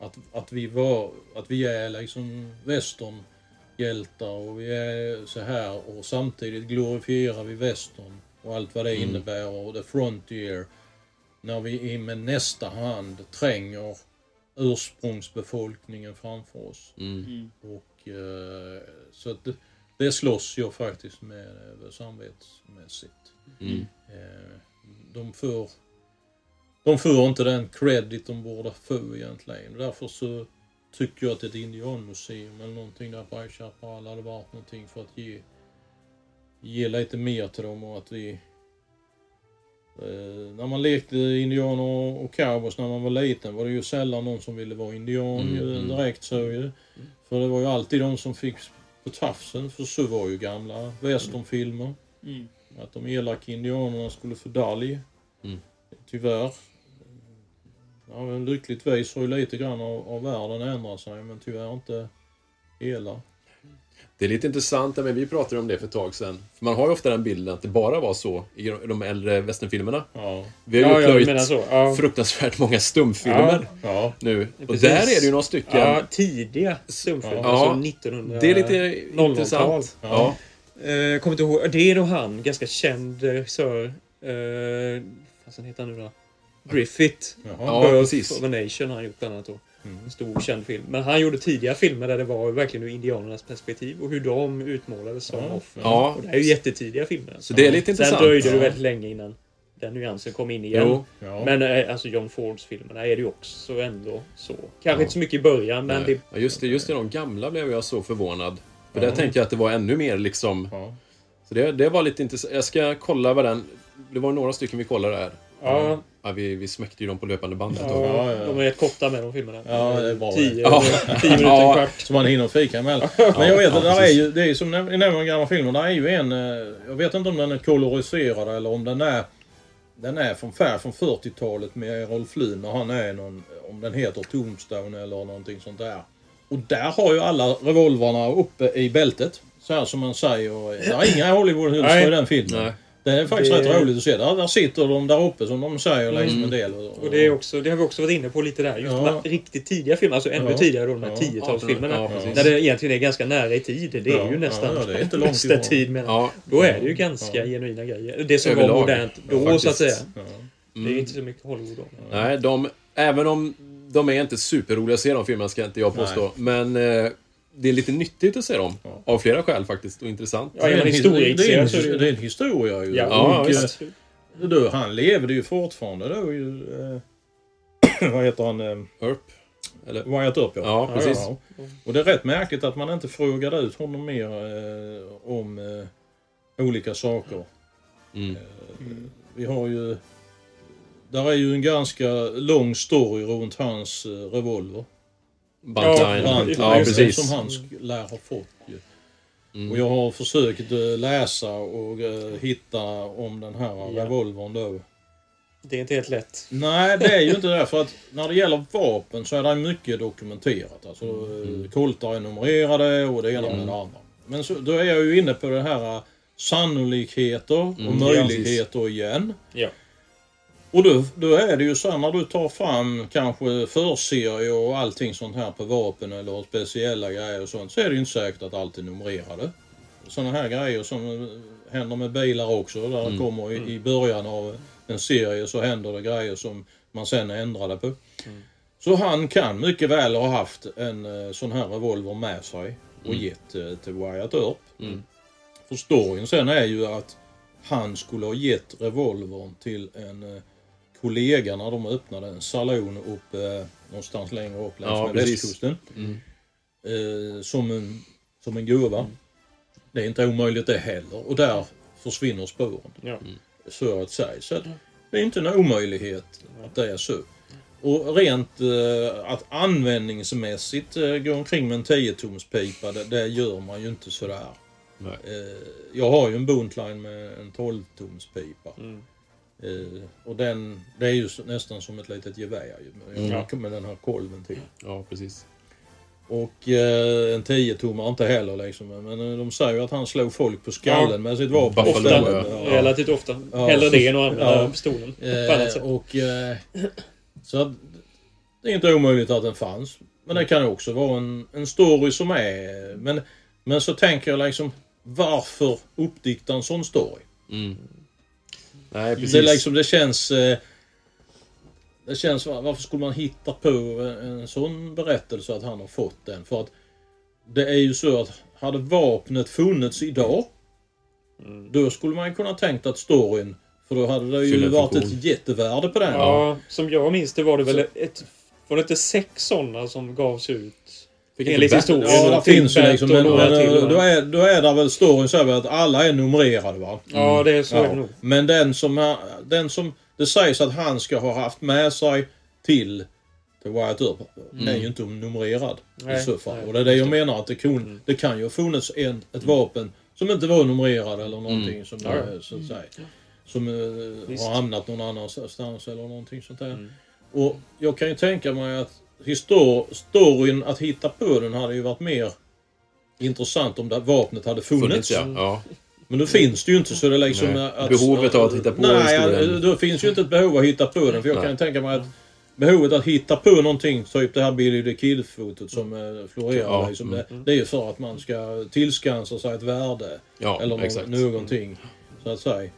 Att, att, vi, var, att vi är liksom västernhjältar och vi är så här och samtidigt glorifierar vi västern och allt vad det Mm. innebär och the frontier. När vi i med nästa hand tränger ursprungsbefolkningen framför oss. Mm. Och eh, så att det, det slåss jag faktiskt med eh, samvetsmässigt. Mm. Eh, de får de får inte den credit de borde få egentligen. Därför så tycker jag att ett indianmuseum eller någonting där på High Chaparral hade varit någonting för att ge, ge lite mer till dem och att vi Eh, när man lekte indianer och cowboys när man var liten var det ju sällan någon som ville vara indian Mm, ju, mm. direkt så ju. För det var ju alltid de som fick på tafsen för så var ju gamla westernfilmer. Mm. Att de elaka indianerna skulle få dalj. Mm. Tyvärr. Ja, men lyckligtvis har ju lite grann av, av världen ändrat sig men tyvärr inte hela. Det är lite intressant, men vi pratade om det för ett tag sedan. För man har ju ofta den bilden att det bara var så i de äldre westernfilmerna. Ja. Vi har ju ja, plöjt. Ja. fruktansvärt många stumfilmer Ja. nu. Och där är det ju några stycken. Ja, tidiga stumfilmer. Ja. Alltså 1900 det är lite 00-tal. intressant. Ja. Eh, kommer inte ihåg. Det är då han, ganska känd regissör. Eh, vad heter han nu då? Griffith. Jaha. Ja, precis. of a Nation har han gjort bland annat då. Mm. Stor känd film. Men han gjorde tidiga filmer där det var verkligen ur indianernas perspektiv och hur de utmålades som Ja. offer. Ja. Och det är ju jättetidiga filmer. Så det är lite intressant. Sen dröjde det Ja. väldigt länge innan den nyansen kom in igen. Jo. Ja. Men eh, alltså John Fords filmerna är det ju också ändå så. Kanske Ja. inte så mycket i början men Nej. det... Ja, just det, just det, de gamla blev jag så förvånad. För Ja. där tänkte jag att det var ännu mer liksom... Ja. Så det, det var lite intressant. Jag ska kolla vad den... det var några stycken vi kollade här. Ja. Ja, vi, vi smäckte ju dem på löpande bandet. Ja, och- ja, ja. De är rätt korta med de filmerna. Ja, det bra. Tio, Ja. tio minuter, en kvart. Så man hinner fika emellan. Men jag vet Ja, att där är ju, det är ju som i nämnda gamla filmer, där är ju en, eh, jag vet inte om den är koloriserad eller om den är den är från färg från 40-talet med Errol Flynn och han är någon, om den heter Tombstone eller någonting sånt där. Och där har ju alla revolverna uppe i bältet. Så här som man säger. Det är inga Hollywood-hylsor i den filmen. Nej. Det är faktiskt Det- rätt roligt att se. Där, där sitter de där uppe som de säger liksom Mm. en del. Och det, är också, det har vi också varit inne på lite där. Just Ja. de här riktigt tidiga filmerna, alltså ännu Ja. tidigare då, de här Ja. 10-talsfilmerna. Ja. Där det egentligen är ganska nära i tid. Det är Ja, ju nästan ja, det är bästa tid. Men Ja, då är det ju ganska Ja. genuina grejer. Det som var Överlag. modernt då, Ja, så att säga. Ja. Det Mm. är inte så mycket Hollywood då. Nej, de, även om de är inte superroliga att se de filmerna ska inte jag påstå. Men eh, det är lite nyttigt att se dem. Ja. Av flera skäl faktiskt och intressant. Ja, det, är en, historieintresserad det, det det är en historia ju. Ja, Ja, och, visst. då, han levde ju fortfarande då ju... Eh, vad heter han? Eh, Earp. Eller? Wyatt Earp ja. Ja, precis. Ja. Och det är rätt märkligt att man inte frågade ut honom mer eh, om eh, olika saker. Mm. Eh, Vi har ju... Där är ju en ganska lång story runt hans eh, revolver. Buntline, Ja, det, precis. Som han lär ha fått ju. Mm. Och jag har försökt eh, läsa och eh, hitta om den här Ja. revolvern då. Det är inte helt lätt. Nej, det är ju inte det. För att när det gäller vapen så är det mycket dokumenterat. Alltså, Mm. eh, koltar är numrerade och det ena med det andra. Men så, då är jag ju inne på det här sannolikheter och Mm, möjligheter igen. Ja. Och då, då är det ju så här när du tar fram kanske förserie och allting sånt här på vapen eller speciella grejer och sånt så är det ju inte säkert att allt är numrerade. Sådana här grejer som eh, händer med bilar också. Där Mm. kommer i, i början av en serie så händer det grejer som man sen ändrade på. Så han kan mycket väl ha haft en eh, sån här revolver med sig och Mm. gett eh, till Wyatt Earp. Mm. För storyn sen är ju att han skulle ha gett revolvern till en kollega när de öppnade en salon upp eh, någonstans längre upp längs Ja, med västkusten. Mm. Eh, som, en, som en gåva. Det är inte omöjligt det heller. Och där försvinner spåren. Ja. Så att säga. Så att det är inte en omöjlighet att det är så. Och rent eh, att användningsmässigt eh, gå omkring med en 10-tumspipa, det, det gör man ju inte sådär. Nej. Eh, jag har ju en Buntline med en 12-tumspipa. Mm. Eh, och den, det är ju nästan som ett litet gevär ju. Mm. Med, den här kolven till. Ja, precis. Och eh, en 10-tummare inte heller liksom. Men eh, de säger ju att han slog folk på skallen Ja. med sitt vapen. Istället. ja. Relativt ofta. Ja. Hellre det än att använda Ja. pistolen på annat Eh, och, eh, så att, det är inte omöjligt att den fanns. Men det kan också vara en, en story som är... Men, men så tänker jag liksom, varför uppdikta en sån story? Mm. Nej, precis. Det, är liksom, det känns... Eh, det känns, va- varför skulle man hitta på en, en sån berättelse att han har fått den? För att det är ju så att hade vapnet funnits idag då skulle man ju kunna tänkt att storyn för då hade det ju varit funktion. ett jättevärde på den. Ja, som jag minns det var det väl Så- ett... Var det inte sex sådana som gavs ut? Inte Enligt Battle- historien. Ja, det finns ju liksom. Men, men, till, då, är, då är det väl storyn så att alla är numrerade va? Ja, det är så det Ja. Men den som, den som det sägs att han ska ha haft med sig till, till Wyatt Earp är ju inte numrerad i Nej, så fall. nej, och det är det jag det. menar att det, kun, det kan ju ha funnits en, ett vapen som inte var numrerad eller någonting som, Ja. eh, så att säga, som eh, Visst. har hamnat någon annanstans eller någonting sånt där. Och jag kan ju tänka mig att histor storyn att hitta på den hade ju varit mer intressant om det vapnet hade funnits. Funnits, ja. ja. Men då finns det ju inte så det är liksom... Nej. Att, Behovet av att hitta på Nej, historien. då finns ju inte ett behov att hitta på den. För jag Nej. kan tänka mig att behovet att hitta på någonting, typ det här Billy the Kid-fotot som eh, florerar. Ja, Liksom, mm. det, det är ju för att man ska tillskansa sig ett värde. Ja, eller exakt. någonting. Så att säga.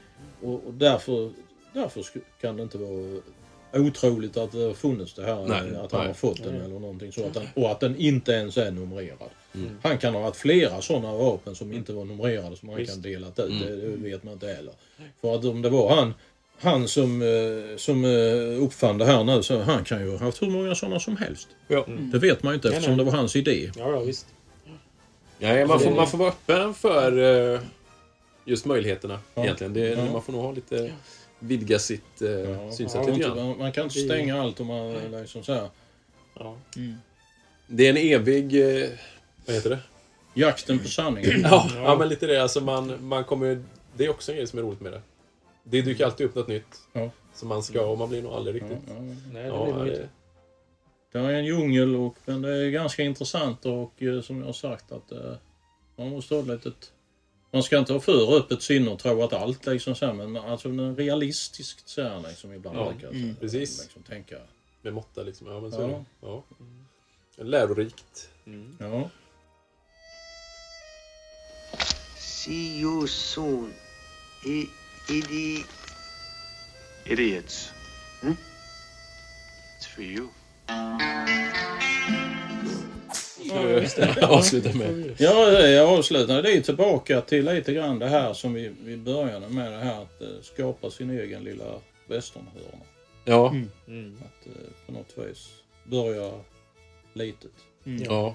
Och, och därför, därför kan det inte vara otroligt att det har funnits det här. Nej, att han nej. har fått den eller någonting. Så att den, och att den inte ens är numrerad. Mm. Han kan ha haft flera sådana vapen som inte var numrerade som han Visst. kan delat ut. Mm. Det, det vet man inte heller. För att om det var han han som, eh, som eh, uppfann det här nu, så han kan ju ha haft hur många sådana som helst. Ja. Det vet man ju inte eftersom det var hans idé. Ja, ja visst. Nej, man, får, man får vara öppen för, eh, just möjligheterna Ja. egentligen. Det, Ja. Man får nog ha lite, vidga sitt eh, synsätt Ja, lite inte- grann. man, man kan inte stänga allt om man liksom så här. Ja. Det är en evig, eh, vad heter det? Jakten på sanningen. Ja, ja. men lite det. Alltså man, man kommer, det är också en grej som är roligt med det. Det dyker alltid upp något nytt. Ja. Som man ska och man blir nog aldrig riktigt... Nej, det Ja, blir det- inte. Det är en djungel och, men det är ganska intressant och eh, som jag har sagt att eh, man måste ha ett litet... Man ska inte ha för öppet sinne och tro att allt liksom så här, men alltså en realistiskt så här liksom ibland. Ja, brukar mm, så- precis. Liksom, tänka. Med måtta liksom. Ja, men så Ja. är det. Ja. Lärorikt. Ja. See you soon. I, idi... Idiots. Hmm? It's for you. Avsluta med. Ja, jag avslutar. Det är tillbaka till lite grann det här som vi, vi började med. Det här att eh, skapa sin egen lilla västernhörna. Ja. Att eh, på något vis börja litet. Ja.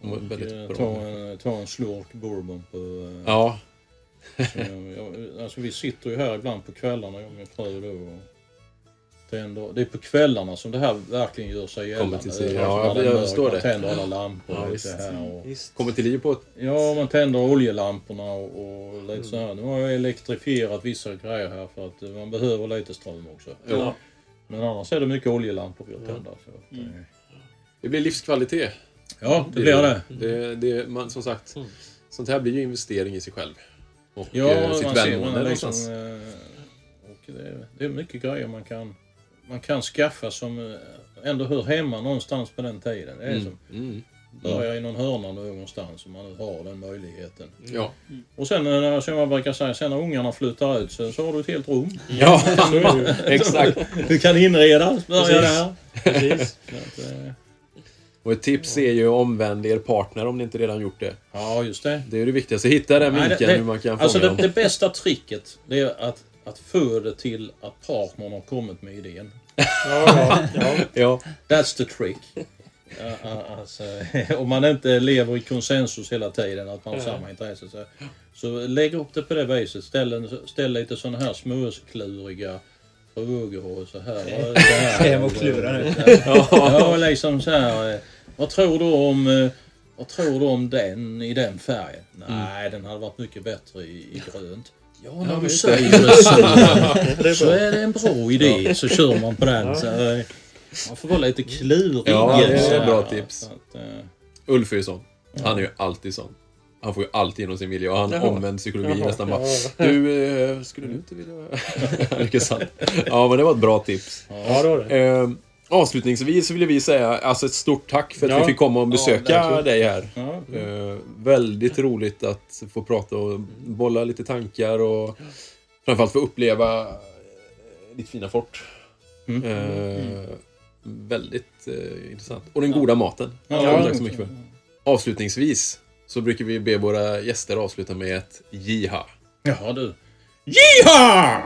De var Och, väldigt eh, bra. Ta en, ta en slurk bourbon på... Ja. så, jag, alltså vi sitter ju här ibland på kvällarna, jag och min fru då. Och tänder, det är på kvällarna som det här verkligen gör sig Kommer gällande. till sig. Alltså, Ja, det är jag mörkt, förstår man det. tänder alla lampor Ja, och visst. Och, Kommer till liv på ett... Ja, man tänder oljelamporna och, och lite Mm. så här. Nu har jag elektrifierat vissa grejer här för att man behöver lite ström också. Ja. Men annars är det mycket oljelampor vi har tända. Så att, Mm. Det blir livskvalitet. Ja, det blir det. det, det man, som sagt, sånt här blir ju investering i sig själv. Och Ja, eh, sitt man välmående man liksom, någonstans. eh, och det, är- det är mycket grejer man kan, man kan skaffa som eh, ändå hör hemma någonstans på den tiden. Det är Mm, som mm. börja i någon hörna någonstans om man nu har den möjligheten. Ja. Och sen eh, som jag brukar säga, sen när ungarna flyttar ut så, så har du ett helt rum. Ja, exakt. Du kan inreda, börja Precis. där. Precis. Att, eh, Och ett tips är ju omvänd er partner om ni inte redan gjort det. Ja, just det. Det är det viktigaste. Hitta den det- hur man kan Alltså fånga det, dem. det bästa tricket det är att, att få det till att partnern har kommit med idén. Ja, ja. Ja. That's the trick. Alltså, om man inte lever i konsensus hela tiden, att man har samma intresse. Så, så lägg upp det på det viset. Ställ, en, ställ lite sådana här småkluriga frågor och så här. det här- Hem och klura nu. Ja, liksom så här. eh, Vad tror du om... eh, Vad tror du om den i den färgen? Nej, den hade varit mycket bättre i, i grönt. Ja, när Ja, du säger det. så, Det är så är det en bra idé. Så kör man på den. Ja. Så, eh, man får vara lite klurig. Ja, det är här. bra tips. Så att, eh, Ulf är ju sån. Han är ju alltid sån. Han får ju alltid igenom sin vilja och han Jaha. omvänd psykologi Jaha. nästan bara. Ja. Du, eh, skulle du inte vilja... Mycket sant. Ja, men det var ett bra tips. Ja, det var det. Avslutningsvis så vill vi säga alltså ett stort tack för att Ja. vi fick komma och Ja, besöka verkligen. dig här. Ja. Eh, väldigt roligt att få prata och bolla lite tankar och framförallt få uppleva eh, ditt fina fort. Mm. Eh, Väldigt eh, intressant. Och den goda maten. Ja. Tack så mycket för. Avslutningsvis så brukar vi be våra gäster avsluta med ett jiha. Jaha du. Jiha!